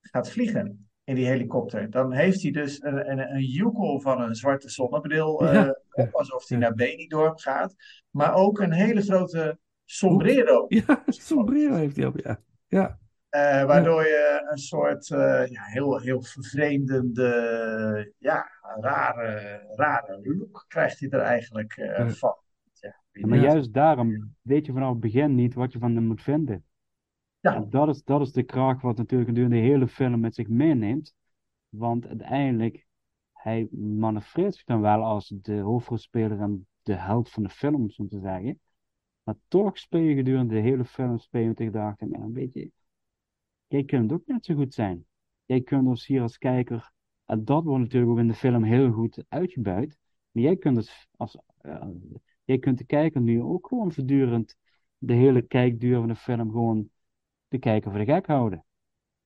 gaat vliegen in die helikopter? Dan heeft hij dus een, een, een joekel van een zwarte zonnebril eh, Ja. op, alsof hij naar Benidorm gaat. Maar ook een hele grote sombrero. [LAUGHS] Ja, sombrero heeft hij op, ja. Ja, Eh, waardoor je een soort eh, ja, heel, heel vervreemdende, ja, rare, rare look krijgt hij er eigenlijk eh, van. Ja, maar juist daarom weet je vanaf het begin niet wat je van hem moet vinden. Ja. En dat is, dat is de kracht wat natuurlijk gedurende de hele film met zich meeneemt. Want uiteindelijk, hij manoeuvreert zich dan wel als de hoofdrolspeler en de held van de film, om zo te zeggen. Maar toch speel je gedurende de hele film, speel je tegen dacht, ja, weet je, jij kunt ook net zo goed zijn. Jij kunt ons hier als kijker, en dat wordt natuurlijk ook in de film heel goed uitgebuit. Maar jij kunt als, eh, jij kunt de kijker nu ook gewoon voortdurend de hele kijkduur van de film gewoon de kijker voor de gek houden.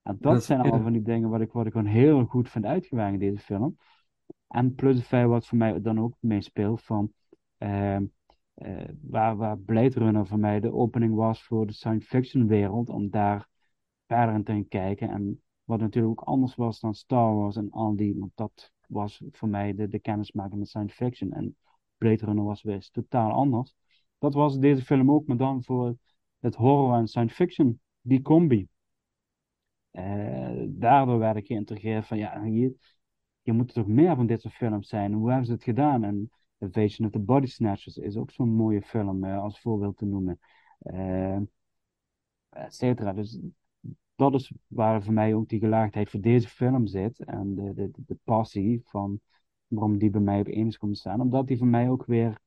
En dat, Dat- zijn ja. allemaal van die dingen wat ik, wat ik gewoon heel goed vind uitgewerkt in deze film. En plus het feit wat voor mij dan ook meespeelt van ehm, eh, waar, waar Blade Runner voor mij de opening was voor de science fiction wereld, om daar verder in te gaan kijken. En wat natuurlijk ook anders was dan Star Wars en al die, want dat was voor mij de, de kennismaking met science fiction. En Blade Runner was weer totaal anders. Dat was deze film ook, maar dan voor het horror en science fiction, die combi. Eh, daardoor werd ik geïntegreerd van, ja, je, je moet er toch meer van dit soort films zijn. Hoe hebben ze het gedaan? En Invasion of the Body Snatchers is ook zo'n mooie film, eh, als voorbeeld te noemen. Eh et cetera. Dus dat is waar voor mij ook die gelaagdheid voor deze film zit. En de, de, de passie van waarom die bij mij op één is komen staan. Omdat die voor mij ook weer...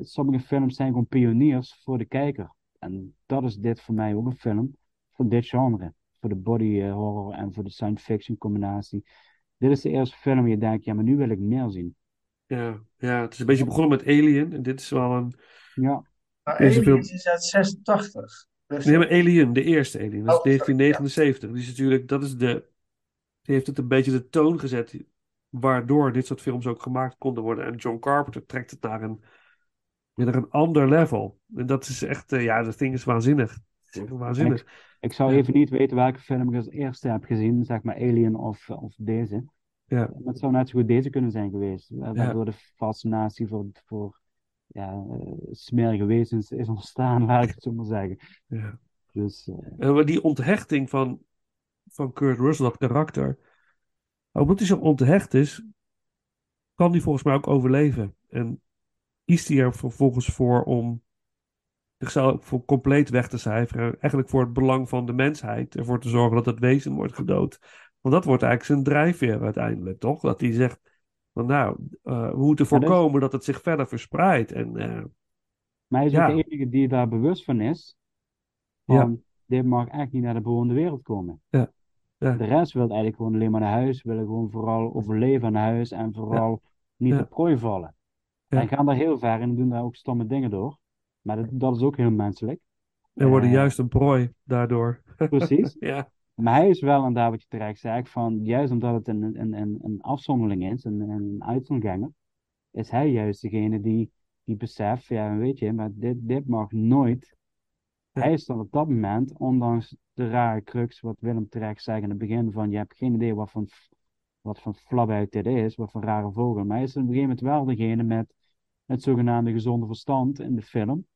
sommige films zijn gewoon pioniers voor de kijker. En dat is dit voor mij ook een film voor dit genre. Voor de body eh, horror en voor de science fiction combinatie. Dit is de eerste film waar je denkt, ja, maar nu wil ik meer zien. ja, ja, het is een beetje begonnen met Alien. En dit is wel een... Ja, Maar Aliens film- is uit 86. Dus Nee, maar Alien, de eerste Alien. Dat is Oh, sorry, 1979. Die is natuurlijk... Dat is de... Die heeft het een beetje de toon gezet... Waardoor dit soort films ook gemaakt konden worden. En John Carpenter trekt het naar een... Naar een ander level. En dat is echt... eh, ja, dat ding is waanzinnig. Is waanzinnig. ik zou even niet weten welke film ik als eerste heb gezien. Zeg maar Alien of, of deze. Ja. Het zou net zo goed deze kunnen zijn geweest. wa- Waardoor de fascinatie voor, voor ja, eh, smerige wezens is ontstaan, [LAUGHS] laat ik het zo maar zeggen. Ja. Dus eh, En maar die onthechting van, van Kurt Russell, dat karakter. Omdat hij zo onthecht is, kan hij volgens mij ook overleven. En kiest hij er vervolgens voor om zichzelf voor compleet weg te cijferen. Eigenlijk voor het belang van de mensheid. Ervoor te zorgen dat het wezen wordt gedood. Want dat wordt eigenlijk zijn drijfveer uiteindelijk, toch? Dat hij zegt, van nou, eh, we moeten Maar dat- voorkomen dat het zich verder verspreidt. En eh, maar hij is Ja. ook de enige die daar bewust van is. Ja. Van, dit mag echt niet naar de bewoonde wereld komen. Ja. Ja. De rest wil eigenlijk gewoon alleen maar naar huis. Willen gewoon vooral overleven naar huis. En vooral niet Ja. de prooi vallen. Ja. En gaan daar heel ver en doen daar ook stomme dingen door. Maar dat, dat is ook heel menselijk. en worden Eh, juist een prooi daardoor. [LAUGHS] Precies. ja, Maar hij is wel, en daar wat je terecht zegt, van juist omdat het een, een, een, een afzonderling is, een, een is hij juist degene die, die beseft, ja weet je, maar dit, dit mag nooit. Ja. Hij is dan op dat moment, ondanks de rare crux, wat Willem terecht zei in het begin, van je hebt geen idee wat van, wat van flabbuit dit is, wat voor rare vogel. Maar hij is op een gegeven moment wel degene met het zogenaamde gezonde verstand in de film,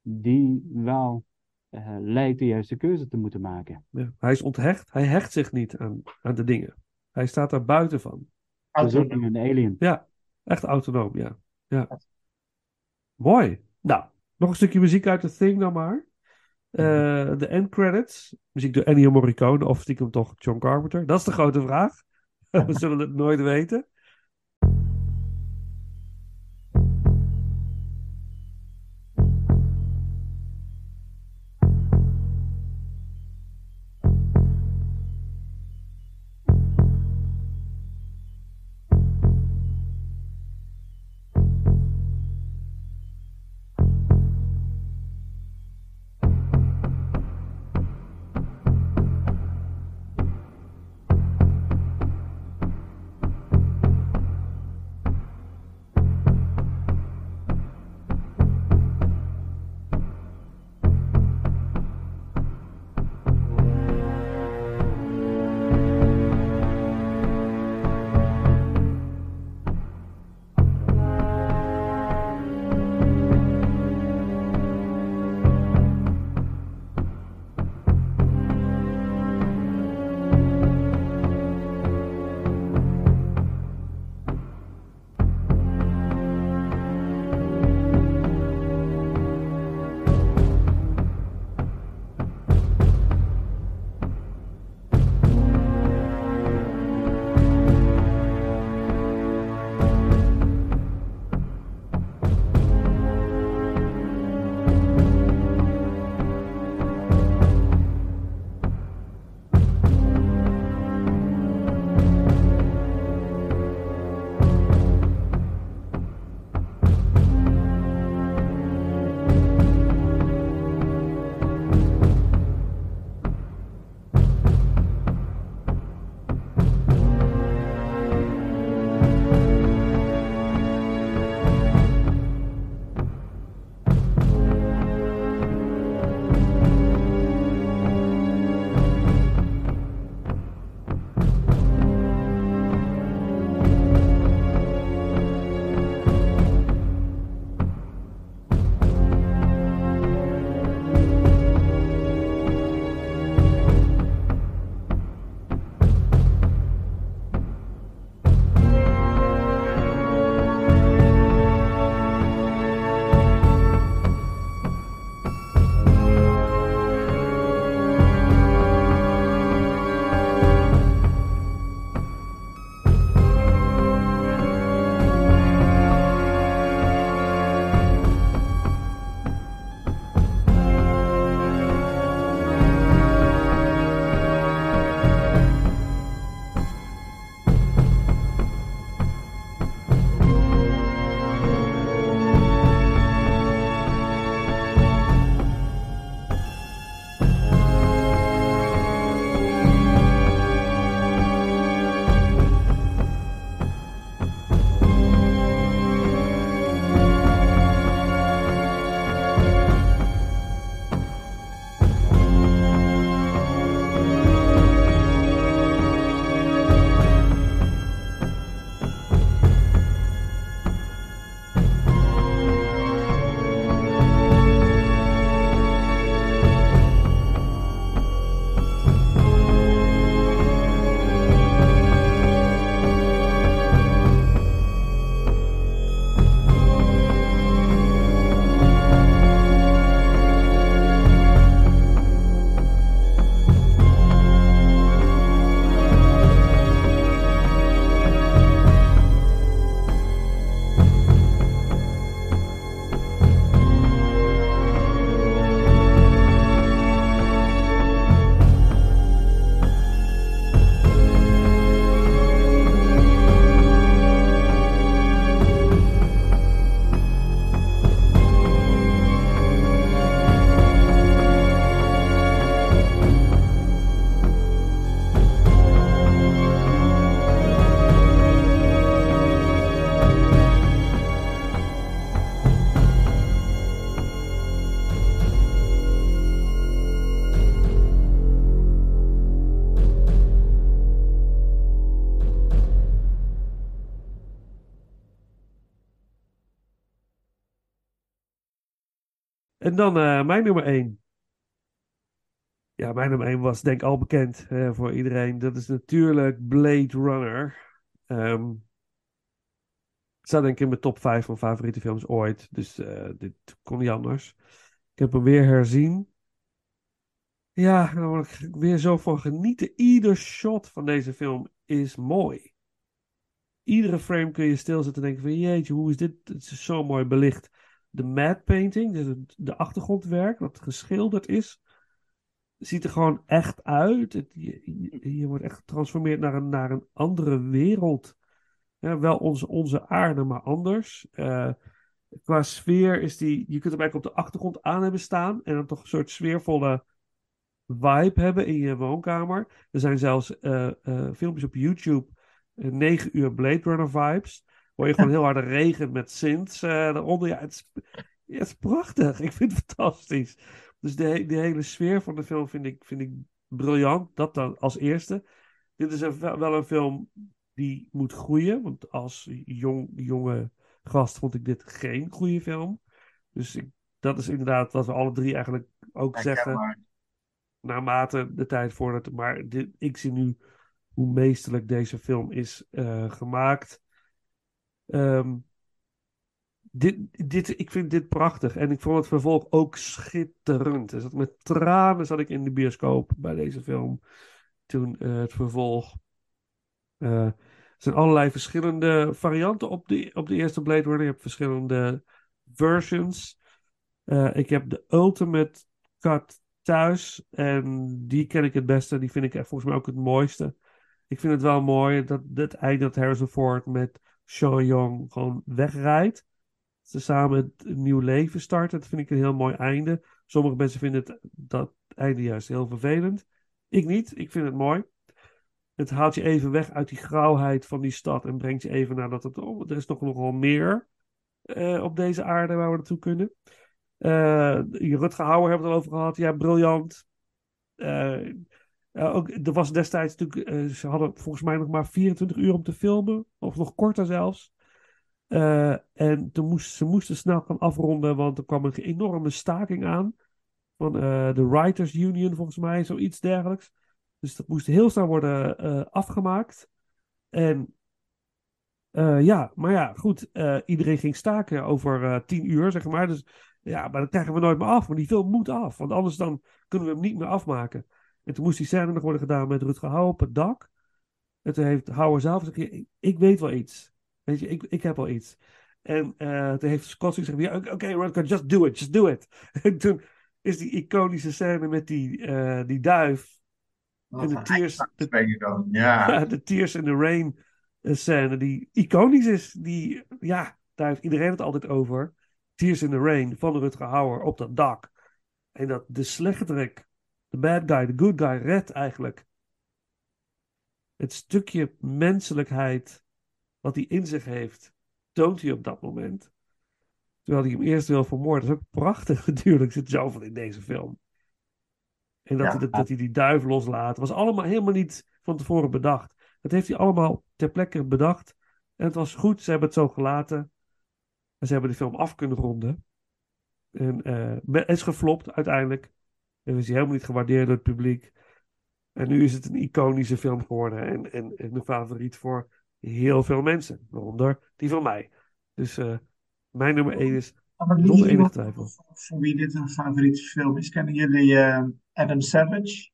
die wel eh, lijkt de juiste keuze te moeten maken. Ja, hij is onthecht. Hij hecht zich niet aan, aan de dingen. Hij staat daar buiten van. Autonoom. een alien. Ja, echt autonoom, ja. ja. Mooi. Nou, nog een stukje muziek uit The Thing dan maar. Eh, de end credits. Muziek door Ennio Morricone of stiekem toch John Carpenter. Dat is de grote vraag. [LAUGHS] We zullen het nooit weten. Dan eh, mijn nummer 1. Ja, mijn nummer 1 was denk ik al bekend eh, voor iedereen. Dat is natuurlijk Blade Runner. Ehm staat denk ik in mijn top 5 van favoriete films ooit. Dus eh, dit kon niet anders. Ik heb hem weer herzien. Ja, daar word ik weer zo van genieten. Ieder shot van deze film is mooi. Iedere frame kun je stilzetten en denken van jeetje, hoe is dit? Het is zo mooi belicht. De matte painting, dus het- de achtergrondwerk, dat geschilderd is, ziet er gewoon echt uit. Het, je, wordt echt getransformeerd naar een, naar een andere wereld. Ja, wel onze, onze aarde, maar anders. Eh, qua sfeer is die, je kunt hem eigenlijk op de achtergrond aan hebben staan en dan toch een soort sfeervolle vibe hebben in je woonkamer. Er zijn zelfs eh, eh, filmpjes op YouTube, eh, 9 uur Blade Runner vibes, waar je gewoon heel harde regen met synths eh eronder. Ja, het is, ja, het is prachtig. Ik vind het fantastisch. Dus de, de hele sfeer van de film vind ik, vind ik briljant. Dat dan als eerste. Dit is een, wel een film die moet groeien. Want als jong, jonge gast vond ik dit geen goede film. Dus ik, dat is inderdaad wat we alle drie eigenlijk ook zeggen naarmate de tijd vordert. Maar dit, ik zie nu hoe meesterlijk deze film is eh, gemaakt. Ehm, dit, dit, ik vind dit prachtig. En ik vond het vervolg ook schitterend. Dus met tranen zat ik in de bioscoop bij deze film. Toen eh, het vervolg. Eh, er zijn allerlei verschillende varianten op de, op de eerste Blade Runner. Je hebt verschillende versions. Eh, ik heb de Ultimate Cut thuis. En die ken ik het beste. Die vind ik volgens mij ook het mooiste. Ik vind het wel mooi dat het einde dat Harrison Ford met Sean Young gewoon wegrijdt. Ze samen een nieuw leven starten. Dat vind ik een heel mooi einde. Sommige mensen vinden het, dat einde juist heel vervelend. Ik niet. Ik vind het mooi. Het haalt je even weg uit die grauwheid van die stad. En brengt je even naar dat. Oh, er is nog nogal meer eh, op deze aarde waar we naartoe kunnen. Eh Rutger Hauer hebben we het al over gehad. Ja, briljant. Eh, eh, er was destijds natuurlijk, eh, ze hadden volgens mij nog maar 24 uur om te filmen, of nog korter zelfs. Eh, en toen ze moesten snel gaan afronden, want er kwam een enorme staking aan van de Writers Union, volgens mij, zoiets dergelijks. Dus dat moest heel snel worden afgemaakt. En ja, maar ja, goed, iedereen ging staken over eh, 10 uur, zeg maar. Dus ja, maar dat krijgen we nooit meer af, want die film moet af, want anders dan kunnen we hem niet meer afmaken. En toen moest die scène nog worden gedaan met Rutger Hauer op het dak. En toen heeft Hauer zelf gezegd, ik, ik weet wel iets. Weet je, ik, ik heb wel iets. En eh, toen heeft Scott gezegd, ja, oké, okay, Rutger, just do it, just do it. [LAUGHS] En toen is die iconische scène met die, eh, die duif Wat en de tears, je dan. Ja. [LAUGHS] de Tears in the Rain eh, scène die iconisch is. Die, ja, daar heeft iedereen het altijd over. Tears in the Rain van Rutger Hauer op dat dak. En dat de slechterik, de bad guy, de good guy, redt eigenlijk. Het stukje menselijkheid wat hij in zich heeft, toont hij op dat moment. Terwijl hij hem eerst wil vermoorden. Dat is ook prachtig [LAUGHS] natuurlijk. Zit zoveel in deze film. En dat, Ja. hij, dat, dat hij die duif loslaat. was allemaal helemaal niet van tevoren bedacht. Dat heeft hij allemaal ter plekke bedacht. En het was goed. Ze hebben het zo gelaten. En ze hebben de film af kunnen ronden. En eh, het is geflopt uiteindelijk. En is hij helemaal niet gewaardeerd door het publiek. En nu is het een iconische film geworden. En, en, en een favoriet voor heel veel mensen. Waaronder die van mij. Dus eh, mijn nummer 1 is zonder enige twijfel. voor wie dit een favoriete film is, kennen jullie eh, Adam Savage?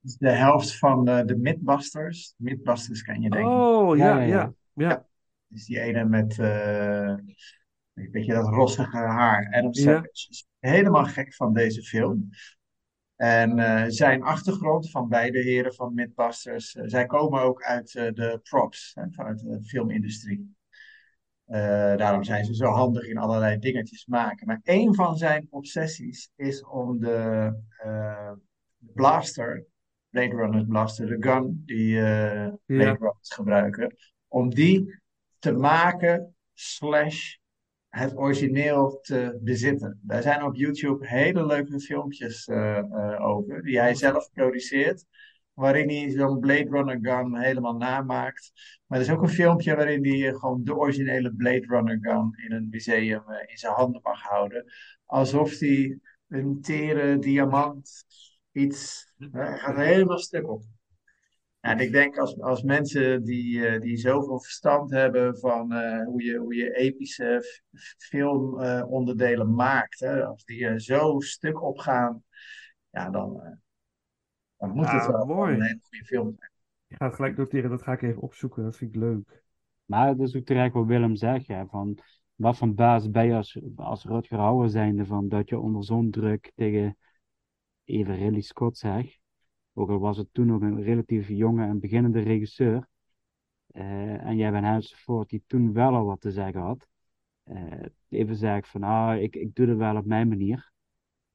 Dat is de helft van eh, de Mythbusters. Mythbusters ken je denk ik. Oh, ja, Ja, ja, ja. ja. Is die ene met eh, een beetje dat rossige haar. Adam Ja. Savage is helemaal gek van deze film. En eh, zijn achtergrond van beide heren van Mythbusters, eh, zij komen ook uit eh, de props, hè, vanuit de filmindustrie. Daarom zijn ze zo handig in allerlei dingetjes maken. Maar een van zijn obsessies is om de blaster, Blade Runner's blaster, de gun die Blade Runners gebruiken, om die te maken slash het origineel te bezitten. Daar zijn op YouTube hele leuke filmpjes eh, eh, over, die hij zelf produceert, waarin hij zo'n Blade Runner gun helemaal namaakt. Maar er is ook een filmpje waarin hij eh, gewoon de originele Blade Runner gun in een museum in zijn handen mag houden. alsof hij een tere diamant iets. gaat er helemaal stuk op. En ik denk als, als mensen die, eh, die zoveel verstand hebben van eh, hoe, je, hoe je epische filmonderdelen maakt, hè, als die er zo stuk op gaan, ja, dan, eh, dan moet het Ah, wel mooi. een hele goede film zijn. Ik ga het gelijk noteren, dat ga ik even opzoeken. Dat vind ik leuk. Maar dat is ook terecht wat Willem zegt, hè, van wat voor baas ben je als, als Rutger Hauer zijnde, van dat je onder zo'n druk tegen even Ridley Scott zeg, ook al was het toen nog een relatief jonge en beginnende regisseur, eh, en jij bent Ford die toen wel al wat te zeggen had, eh, even zegt van, ah, ik, ik doe het wel op mijn manier.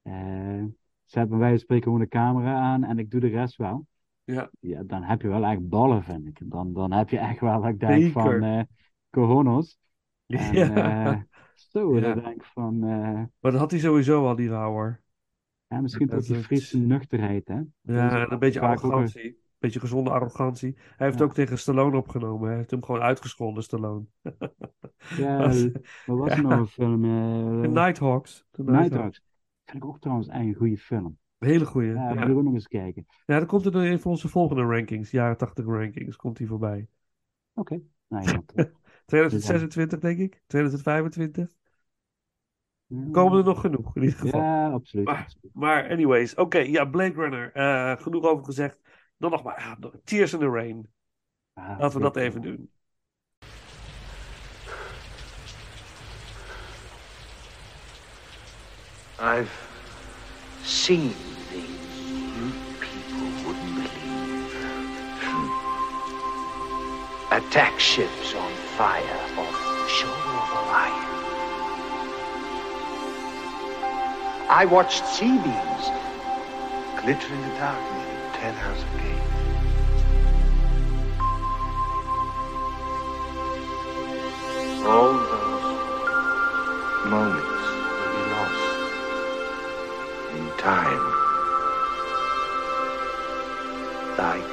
Eh, zet wijze van spreken gewoon de camera aan en ik doe de rest wel. Ja. Ja, dan heb je wel echt ballen, vind ik. Dan, dan heb je echt wel, dat ik denk Zeker. van, cojones. [LAUGHS] En, Ja. zo, Ja. dan denk ik van, Maar dat had hij sowieso al, die Rauwer. Ja, misschien Dat ook die Friese nuchterheid, hè. Ja, een beetje arrogantie. Een beetje gezonde arrogantie. Hij heeft Ja. ook tegen Stallone opgenomen. Hij heeft hem gewoon uitgescholden, Stallone. [LAUGHS] Ja, wat was er nou een film? De Nighthawks. De Nighthawks. Vind ik ook trouwens een goede film. Een hele goeie. Ja, Ja, ook nog eens kijken. ja. dan komt er in voor onze volgende rankings. Jaren 80 rankings. Komt hij voorbij. Oké. Nou ja, [LAUGHS] top. 2026 denk ik. 2025. Ja. Komen er nog genoeg in ieder geval. Ja, absoluut. Maar- absoluut. Maar anyways, oké, ja, Blade Runner. eh, genoeg over gezegd. Dan nog maar nog- Tears in the Rain. Ja, Laten we dat even doen. I've seen things you people wouldn't believe. Attack ships on fire off the shore of Orion. I watched sea beams glitter in the dark near Ten House Gate. All those moments will be lost in time. Like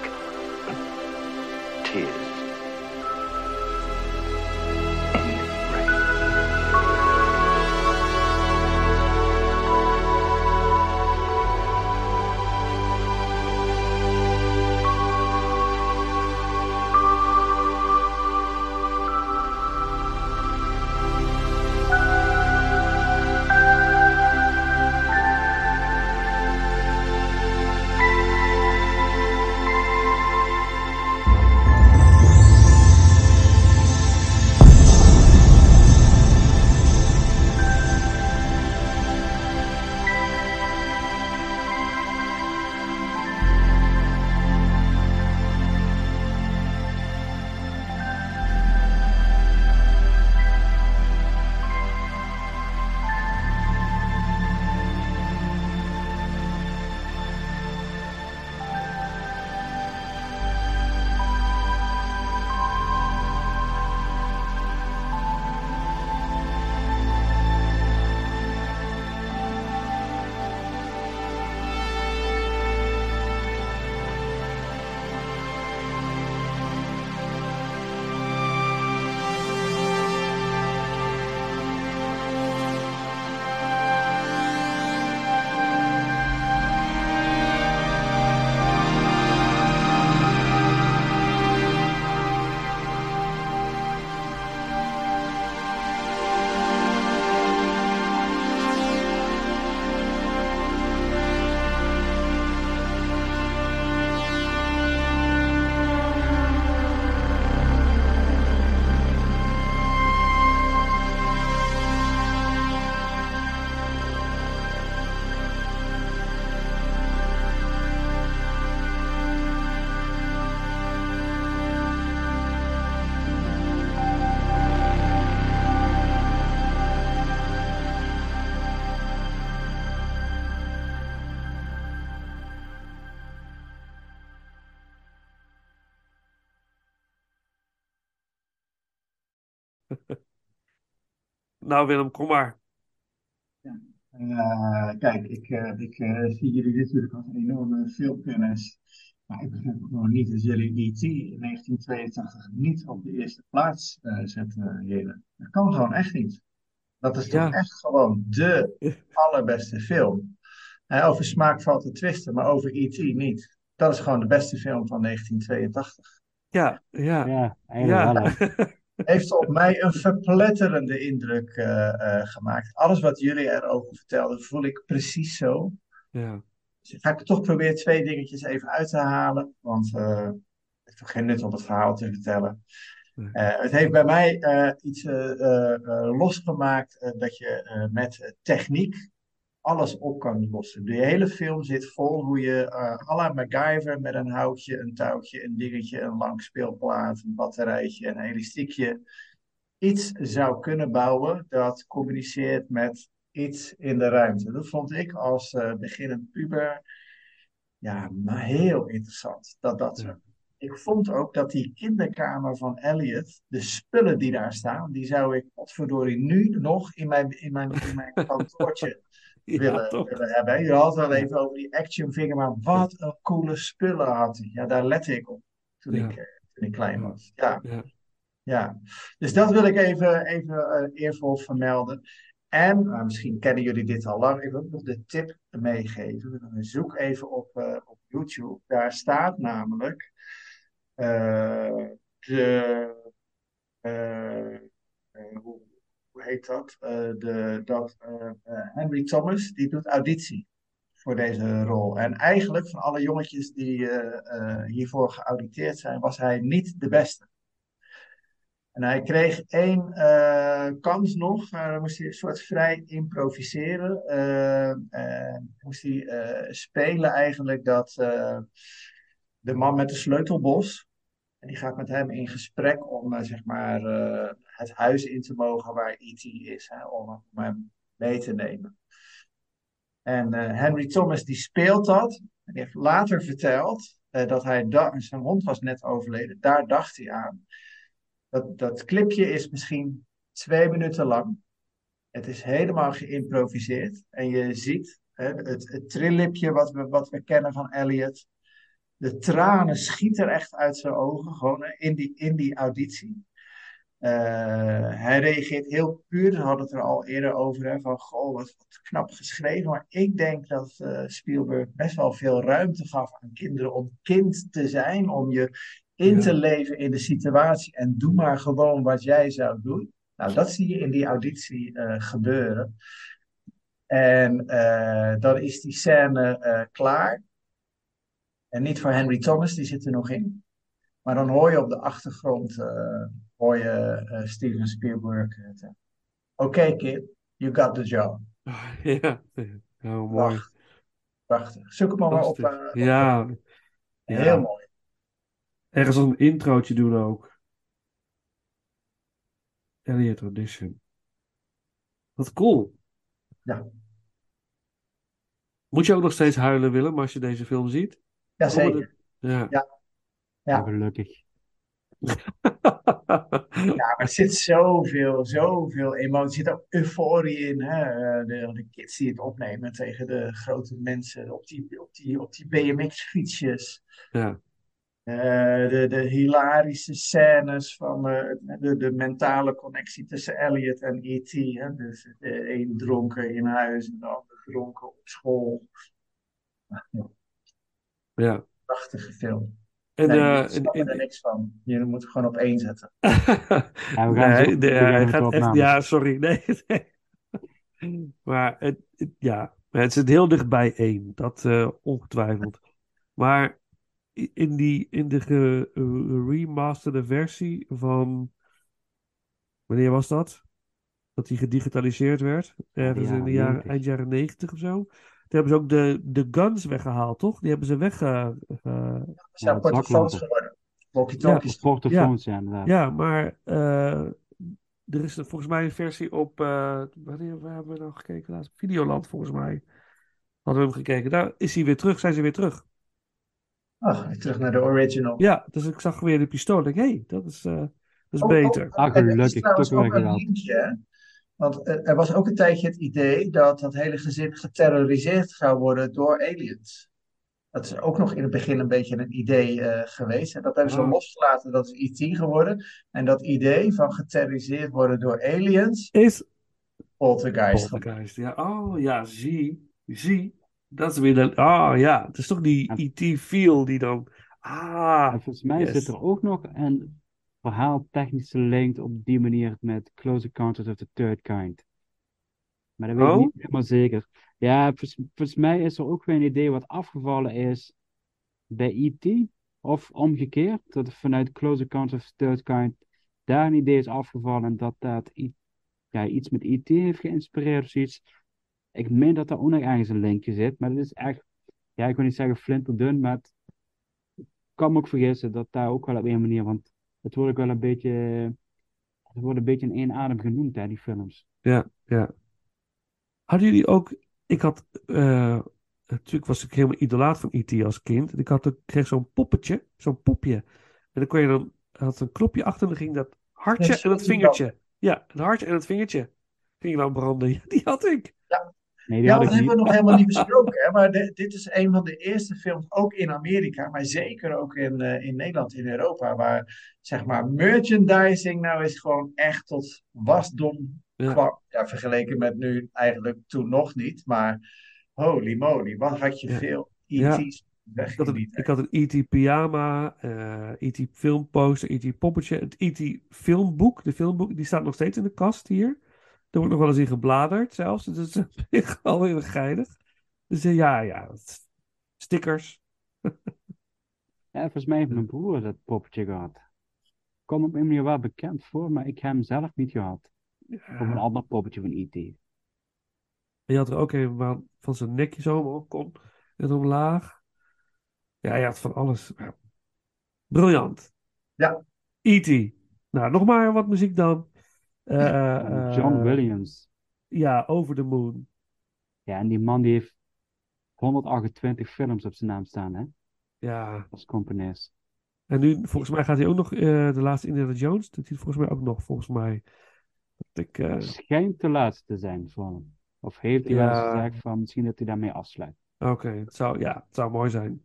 Nou Willem, kom maar. Eh, kijk, ik, eh, ik eh, zie jullie natuurlijk als een enorme filmkennis. Maar ik begrijp gewoon niet dat jullie E.T. in 1982 niet op de eerste plaats eh, zetten, Jelle. Dat kan gewoon echt niet. Dat is Ja. toch echt gewoon de [LAUGHS] allerbeste film. Over smaak valt te twisten, maar over E.T. niet. Dat is gewoon de beste film van 1982. Ja, ja, Ja, eigenlijk ja. [LAUGHS] Heeft op mij een verpletterende indruk eh, eh, gemaakt. Alles wat jullie erover vertelden, voel ik precies zo. ja. Dus ik ga ik toch proberen twee dingetjes even uit te halen. Want eh, het heeft geen nut om het verhaal te vertellen. Het heeft bij mij iets losgemaakt dat je met techniek alles op kan lossen. De hele film zit vol hoe je eh à la MacGyver met een houtje, een touwtje, een dingetje, een langspeelplaat, een batterijtje, een elastiekje iets zou kunnen bouwen dat communiceert met iets in de ruimte. Dat vond ik als eh, beginnend puber ja, maar heel interessant. Dat dat. Ja. Ik vond ook dat die kinderkamer van Elliot, de spullen die daar staan, die zou ik potverdorie nu nog in mijn, in mijn, in mijn [LAUGHS] kantoortje [LAUGHS] willen, willen hebben. Je had het al even over die action figure, maar wat een coole spullen had hij. Ja, daar lette ik op toen, Ja. ik, eh, toen ik klein was. Ja, Ja. ja. Dus dat wil ik even, even eh, eervol vermelden. En nou, misschien kennen jullie dit al lang. Ik wil ook nog de tip meegeven. Zoek even op, eh, op YouTube. Daar staat namelijk eh, de. eh, eh, hoe, heet dat? Eh, de, dat eh, eh, Henry Thomas die doet auditie voor deze rol. En eigenlijk van alle jongetjes die hiervoor geauditeerd zijn, was hij niet de beste. En hij kreeg één kans nog. Dan moest hij een soort vrij improviseren. En moest hij spelen eigenlijk dat de man met de sleutelbos. En die gaat met hem in gesprek om zeg maar, het huis in te mogen waar E.T. is. Hè, om, hem- mee te nemen. En eh, Henry Thomas die speelt dat. En heeft later verteld eh, dat hij zijn hond was net overleden. Daar dacht hij aan. Dat, dat clipje is misschien twee minuten lang. Het is helemaal geïmproviseerd. En je ziet hè, het, trillipje wat we, wat we kennen van Elliot. De tranen schieten echt uit zijn ogen, gewoon in die, in die auditie. Eh, hij reageert heel puur, we hadden het er al eerder over, hè, van goh, wat, wat knap geschreven. Maar ik denk dat eh, Spielberg best wel veel ruimte gaf aan kinderen om kind te zijn, om je in Ja. te leven in de situatie en doe maar gewoon wat jij zou doen. Nou, dat zie je in die auditie eh, gebeuren. En dan is die scène klaar. En niet voor Henry Thomas, die zit er nog in. Maar dan hoor je op de achtergrond hoor je eh, Steven Spielberg eh, Oké kid, you got the job. [LAUGHS] Ja, heel mooi. Prachtig. Prachtig. Zoek hem maar, maar op. Eh, op- Ja, Heel ja. mooi. Ergens een introotje doen ook. Elliot Audition. Wat cool. Ja. Moet je ook nog steeds huilen, Willem, als je deze film ziet? Jazeker. Ja. Ja. Ja. Gelukkig. Ja, maar er zit zoveel, zoveel emotie. Er zit ook euforie in. Hè? Eh, De, de kids die het opnemen tegen de grote mensen op die, op die, op die BMX-fietsjes. Ja. Eh, de, de hilarische scènes van eh, de, de mentale connectie tussen Elliot en E.T. Hè? Dus de een dronken in huis en de ander dronken op school. Ja. Prachtige film. En, Nee, eh, ik snap er niks van. Je moet het gewoon op één zetten. [LAUGHS] Ja, we gaan Nee, hij de gaat echt. Ja, sorry. Nee, [LAUGHS] nee. Maar het, het- ja, het zit heel dichtbij één. Dat eh, ongetwijfeld. Maar in, die, in de geremasterde versie van. Wanneer was dat? Dat die gedigitaliseerd werd. Ergens in de jaren jaren, 90. eind jaren negentig of zo. Toen hebben ze ook de, de guns weggehaald, toch? Die hebben ze weg. eh, eh, Het Ja, zijn portofoons zaklampen. geworden. Walkie-talkies. Portofoons, ja, inderdaad. Ja, maar eh, er is volgens mij een versie op. eh, wanneer waar hebben we nou gekeken? Laatst? Videoland, volgens mij. Hadden we hem gekeken. Daar is hij weer terug, zijn ze weer terug. Ach, weer terug naar de original. Ja, dus ik zag weer de pistool. Ik denk, hé, hey, dat is, eh, dat is Oh, beter. oh, Ah, en er is gelukkig, trouwens toch weer ook een gedaan. linkje, hè? Want er was ook een tijdje het idee dat dat hele gezin geterroriseerd zou worden door aliens. Dat is ook nog in het begin een beetje een idee eh, geweest. En dat hebben ze Ah. losgelaten, dat is E.T. geworden. En dat idee van geterroriseerd worden door aliens, Is, Poltergeist. Poltergeist, ja. Oh ja, zie. Zie. Dat is weer de... Ah ja, het is toch die E.T. feel die dan... Ah, En volgens mij yes. zit er ook nog een verhaal technische link op die manier met Close Encounters of the Third Kind. Maar dat weet ik Oh? niet helemaal zeker. Ja, volgens, mij is er ook weer een idee wat afgevallen is bij E.T. Of omgekeerd, dat er vanuit Close Encounters of the Third Kind daar een idee is afgevallen en dat dat ja, iets met E.T. heeft geïnspireerd of zoiets. Ik meen dat daar ook nog ergens een linkje zit, maar dat is echt, ja, ik wil niet zeggen flinterdun, maar het kan me ook vergissen dat daar ook wel op een manier, want het wordt ook wel een beetje, het wordt een beetje in één adem genoemd, hè, die films. Ja, ja. Hadden jullie ook... Ik had... eh, natuurlijk was ik helemaal idolaat van E.T. als kind. En ik had, kreeg zo'n poppetje, zo'n popje. En dan kon je dan... had een knopje achter en dan ging dat hartje Ja, en dat zo vingertje. Ja, het hartje en het vingertje. Ging dan branden. Ja, [LAUGHS] die had ik. Nee, die Ja, dat hebben we nog helemaal niet besproken. Hè? Maar de- dit is een van de eerste films, ook in Amerika, maar zeker ook in, eh, in Nederland, in Europa, waar zeg maar merchandising nou is gewoon echt tot wasdom Ja. kwam. Ja, vergeleken met nu eigenlijk toen nog niet, maar holy moly, wat had je Ja. veel Ja. ET's Ik had een, ik had een E.T. pyjama, eh E.T. filmposter, E.T. poppetje, het E.T. filmboek. De filmboek, die staat nog steeds in de kast hier. Daar wordt nog wel eens in gebladerd zelfs. Dus dat is alweer [LAUGHS] geinig. Dus eh, ja, ja. Stickers. Ja, volgens mij heeft mijn broer dat poppetje gehad. Kom op een manier wel bekend voor, maar ik heb hem zelf niet gehad. Of een ander poppetje van E.T. En je had er ook een van zijn nekje zo omhoog kon en omlaag. Ja, je had van alles. Ja. Briljant. Ja. E.T. Nou, nog maar wat muziek dan. Eh, eh, John Williams. Ja, Over the Moon. Ja, en die man die heeft 128 films op zijn naam staan, hè? Ja. Als componist. En nu, volgens mij gaat hij ook nog, eh, de laatste Indiana Jones, doet hij volgens mij ook nog, volgens mij. Dat ik, eh, Schijnt de laatste te zijn voor hem. Of heeft hij wel eens Ja. gezegd van misschien dat hij daarmee afsluit. Oké, het zou, ja, het zou mooi zijn.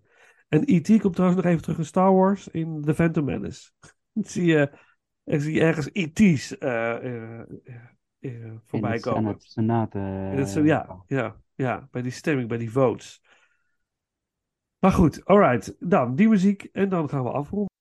En E.T. komt trouwens nog even terug in Star Wars in The Phantom Menace. [LAUGHS] Zie je, ik zie ergens E.T.'s eh, eh, eh, voorbij in komen. Senate, Senaat. eh, In het- ja, ja, ja, bij die stemming, bij die votes. Maar goed, alright. Dan die muziek en dan gaan we afronden.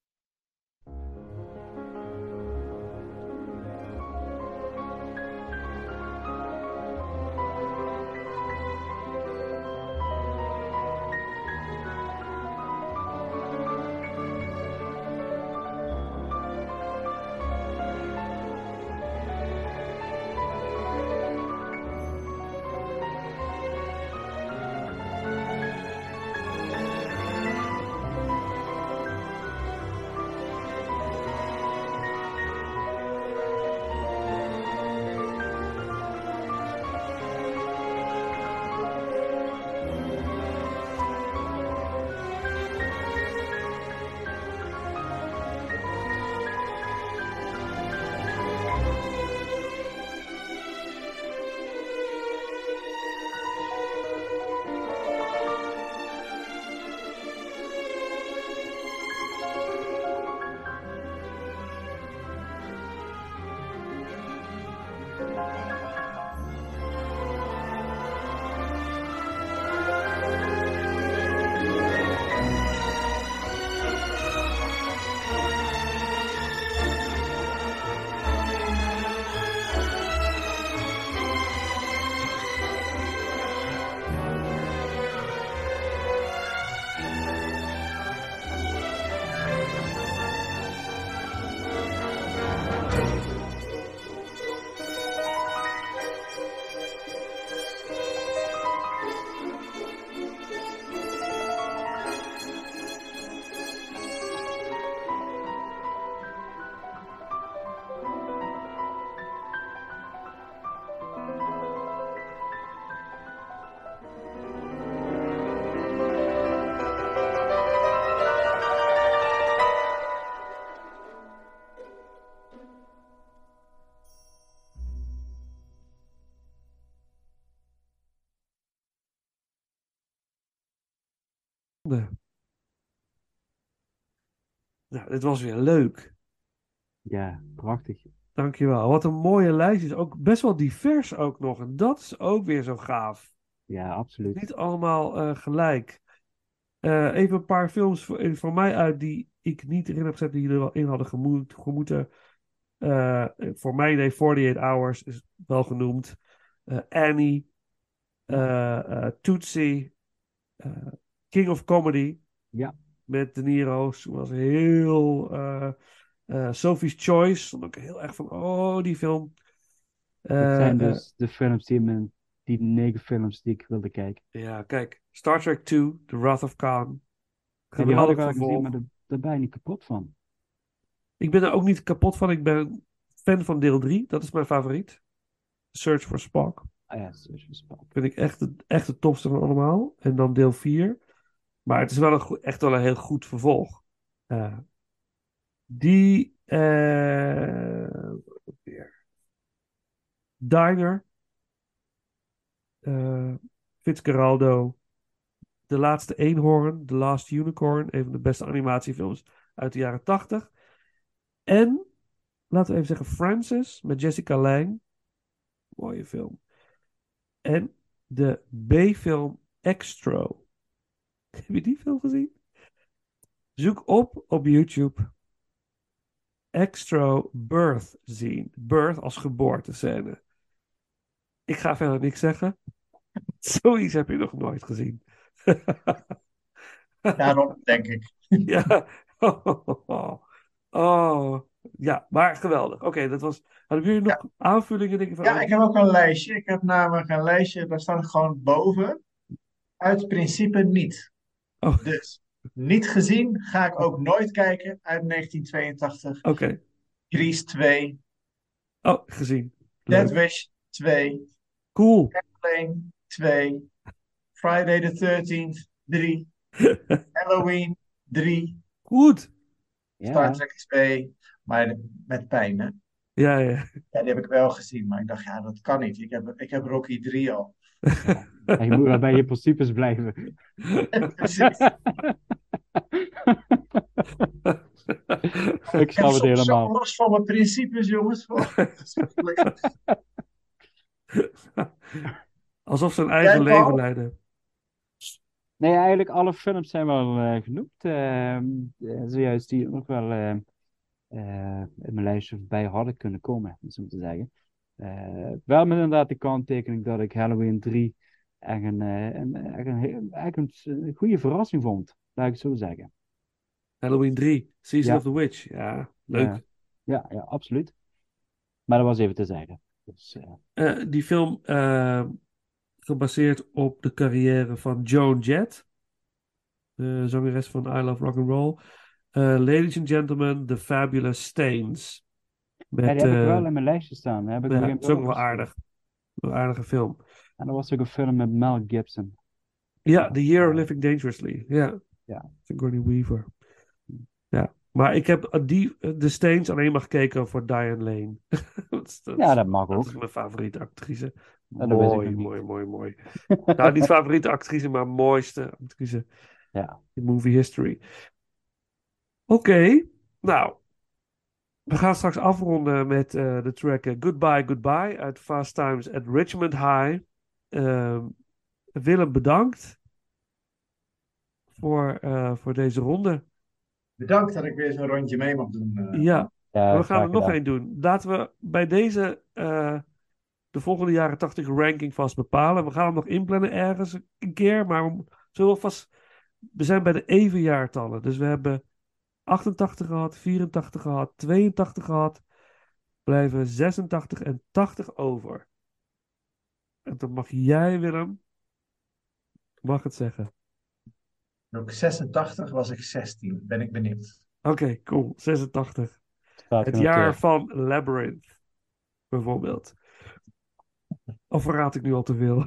Dit was weer leuk. Ja, prachtig. Dankjewel. Wat een mooie lijst is. Ook best wel divers ook nog. En dat is ook weer zo gaaf. Ja, absoluut. Niet allemaal eh, gelijk. Eh, even een paar films voor, voor mij uit die ik niet erin heb gezet, die er wel in hadden gemoet, gemoeten. Eh, voor mij, nee, 48 Hours is wel genoemd. Eh, Annie, eh, eh, Tootsie, eh, King of Comedy. Ja. Met De Niro. was heel. eh, eh, Sophie's Choice. Vond ik heel erg van. Oh, die film. Dat Eh, zijn dus de films die, me, die negen films die ik wilde kijken. ja, kijk. Star Trek 2, The Wrath of Khan. En die had ik wel gezien, maar daar- daar ben je niet kapot van. Ik ben er ook niet kapot van. Ik ben fan van deel 3. Dat is mijn favoriet. Search for Spock. Ah ja, Search for Spock. Vind ik echt het, echt het tofste van allemaal. En dan deel 4. Maar het is wel echt wel een heel goed vervolg. Eh, die. eh. Diner. eh Fitzgeraldo. De laatste eenhoorn. The Last Unicorn. Een van de beste animatiefilms uit de jaren 80. En. Laten we even zeggen Francis. Met Jessica Lange. Mooie film. En de B-film Extro. [LAUGHS] Heb je die film gezien? Zoek op op YouTube. Extro Birth Scene. Birth als geboortescène. Ik ga verder niks zeggen. [LAUGHS] Zoiets heb je nog nooit gezien. [LAUGHS] Daarom denk ik. ja. Oh. Ja, maar geweldig. Oké, dat was. Hadden jullie nog aanvullingen? Denk ik, van, Ja, ik heb ook een lijstje. Ik heb namelijk een lijstje, daar staat gewoon boven. Uit principe niet. Oh. Dus niet gezien, ga ik ook nooit kijken uit 1982. Oké. Grease 2, Oh, gezien. Dead Leuk. Wish 2, Cool. Plane 2, Friday the 13th 3, [LAUGHS] Halloween 3, Goed. Star Trek 2, maar met pijn hè. Ja, ja. Ja, die heb ik wel gezien, maar ik dacht, ja, dat kan niet. Ik heb, ik heb Rocky 3 al. Je moet wel bij je principes blijven. Precies. ik [LAUGHS] Ik snap het helemaal. los van mijn principes, jongens. [LAUGHS] Alsof ze een eigen Jij, leven leiden. Nee, eigenlijk alle films zijn wel eh, genoemd. Ehm, eh, zojuist die nog wel eh, eh, in mijn lijstje bij hadden kunnen komen, om zo te zeggen. Eh, wel met inderdaad de kanttekening dat ik Halloween 3 echt een, eh, een, echt een, heel- echt een, een goede verrassing vond, laat ik het zo zeggen. Halloween 3, Season Ja. of the Witch. Ja, leuk. Ja, ja, ja, absoluut. Maar dat was even te zeggen. Dus, eh, die film gebaseerd op de carrière van Joan Jett, de zangeres van I Love Rock and Roll. Ladies and gentlemen, The Fabulous Stains. Met, ja, die heb ik eh, wel in mijn lijstje staan. Heb ik ja, dat is ook wel aardig. Een aardige film. En dat was ook een film met Mel Gibson. Ja, The Year of Living Dangerously. Ja, Ja. Sigourney Weaver. Ja, maar ik heb die, de Stains alleen maar gekeken voor Diane Lane. [LAUGHS] dat, is, dat, Ja, dat mag dat ook. is mijn favoriete actrice. Ja, dat mooi, mooi, mooi, mooi. [LAUGHS] nou, niet favoriete actrice, maar mooiste actrice Ja. in movie history. Oké, nou. We gaan straks afronden met eh, de track eh, Goodbye, Goodbye uit Fast Times at Richmond High. Ehm, Willem, bedankt voor, eh, voor deze ronde. Bedankt dat ik weer zo'n rondje mee mag doen. eh. Ja, Ja, we gaan er nog één doen. Laten we bij deze eh, de volgende jaren 80 ranking vast bepalen. We gaan hem nog inplannen ergens een keer, maar we zullen wel vast. We zijn bij de evenjaartallen. Dus we hebben 88 gehad, 84 gehad, 82 gehad. Blijven 86 en 80 over. En dan mag jij, Willem, mag het zeggen. Ook 86 was ik 16. Ben ik benieuwd. Oké, cool. 86. Staat Het jaar van Labyrinth, bijvoorbeeld. Of verraad ik nu al te veel?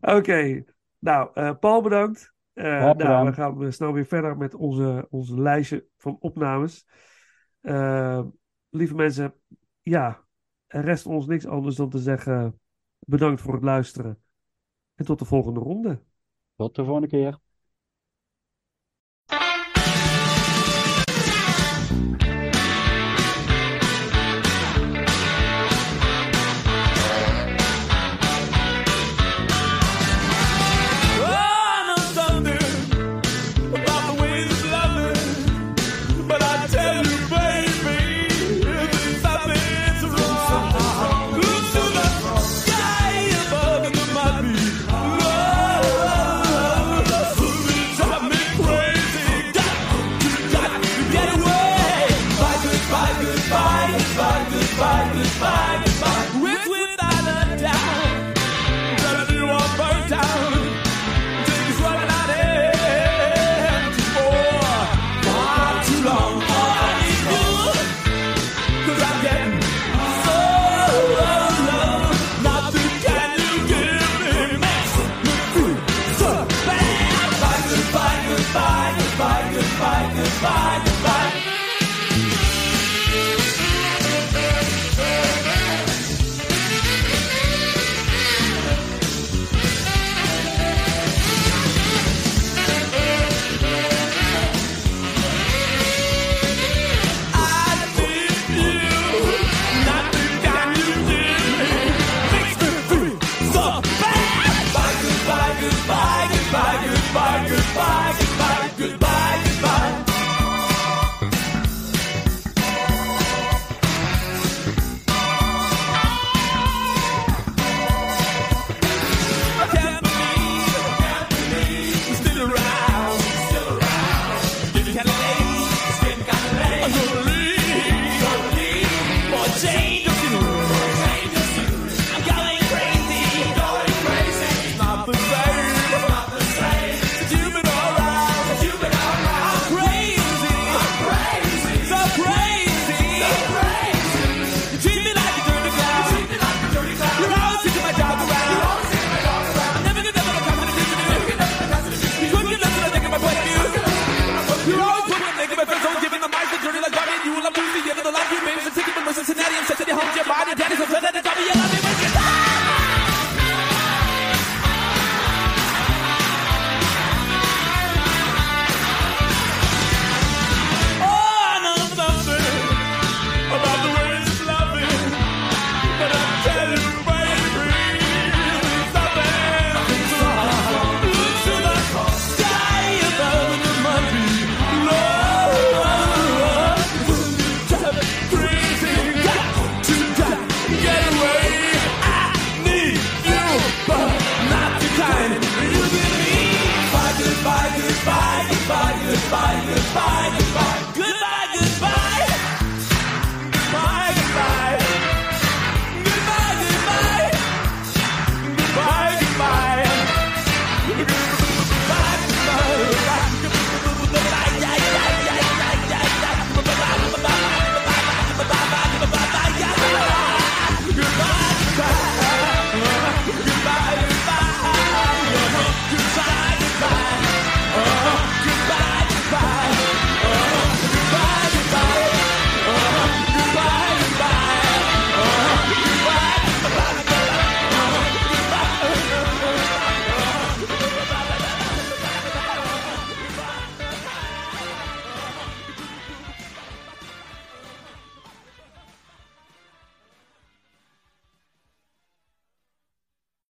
[LAUGHS] Oké, nou, eh, Paul bedankt. Eh, nou, gedaan. we gaan snel weer verder met onze, onze lijstje van opnames. Eh, lieve mensen, ja, er rest ons niks anders dan te zeggen bedankt voor het luisteren. En tot de volgende ronde. Tot de volgende keer.